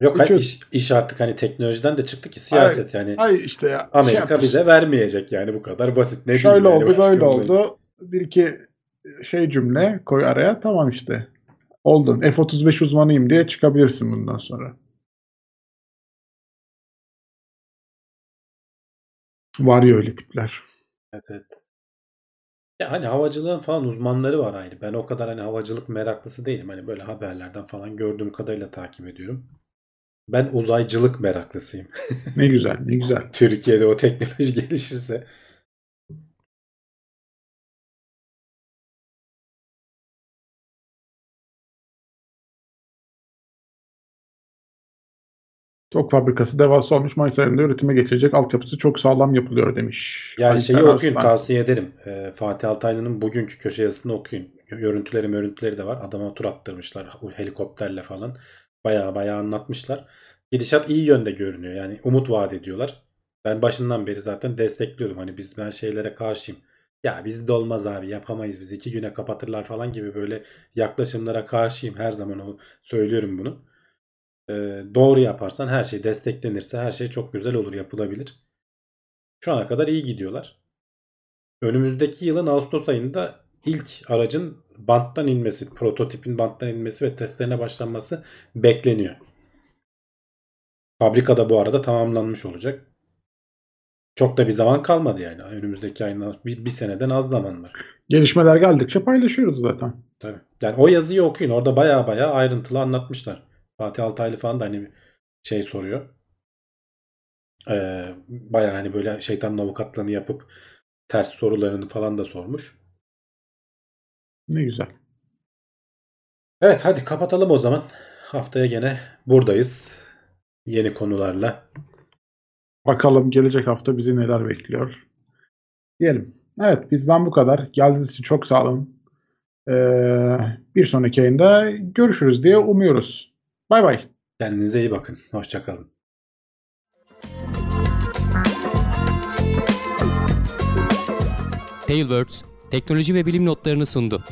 Yok Uçuyoruz. iş, iş artık hani teknolojiden de çıktı ki siyaset yani. Ay işte ya. şey Amerika yapıyorsun. bize vermeyecek yani bu kadar basit. Ne Şöyle diyeyim yani oldu başka böyle bir- oldu. Bir iki şey cümle koy araya tamam işte. Oldun. F-35 uzmanıyım diye çıkabilirsin bundan sonra. Var ya öyle tipler. Evet. Ya hani havacılığın falan uzmanları var ayrı. Ben o kadar hani havacılık meraklısı değilim. Hani böyle haberlerden falan gördüğüm kadarıyla takip ediyorum. Ben uzaycılık meraklısıyım. Ne güzel ne güzel. Türkiye'de o teknoloji gelişirse. Tok fabrikası devasa olmuş Mayıs ayında üretime geçecek altyapısı çok sağlam yapılıyor demiş. Yani Alper şeyi okuyun tavsiye ederim. Ee, Fatih Altaylı'nın bugünkü köşe yazısını okuyun. Görüntüleri görüntüleri de var. Adama tur attırmışlar helikopterle falan. Baya baya anlatmışlar. Gidişat iyi yönde görünüyor. Yani umut vaat ediyorlar. Ben başından beri zaten destekliyordum. Hani biz ben şeylere karşıyım. Ya bizde olmaz abi yapamayız biz iki güne kapatırlar falan gibi böyle yaklaşımlara karşıyım. Her zaman o söylüyorum bunu. Ee, doğru yaparsan her şey desteklenirse her şey çok güzel olur yapılabilir. Şu ana kadar iyi gidiyorlar. Önümüzdeki yılın Ağustos ayında ilk aracın banttan inmesi, prototipin banttan inmesi ve testlerine başlanması bekleniyor. Fabrikada bu arada tamamlanmış olacak. Çok da bir zaman kalmadı yani. Önümüzdeki ayın bir, bir seneden az zaman var. Gelişmeler geldikçe paylaşıyoruz zaten. Tabii. Yani o yazıyı okuyun. Orada baya baya ayrıntılı anlatmışlar. Fatih Altaylı falan da hani şey soruyor. Ee, baya hani böyle şeytanın avukatlığını yapıp ters sorularını falan da sormuş. Ne güzel. Evet hadi kapatalım o zaman. Haftaya gene buradayız. Yeni konularla. Bakalım gelecek hafta bizi neler bekliyor. Diyelim. Evet bizden bu kadar. Geldiğiniz için çok sağ olun. Ee, bir sonraki yayında görüşürüz diye umuyoruz. Bay bay. Kendinize iyi bakın. Hoşçakalın. Tailwords teknoloji ve bilim notlarını sundu.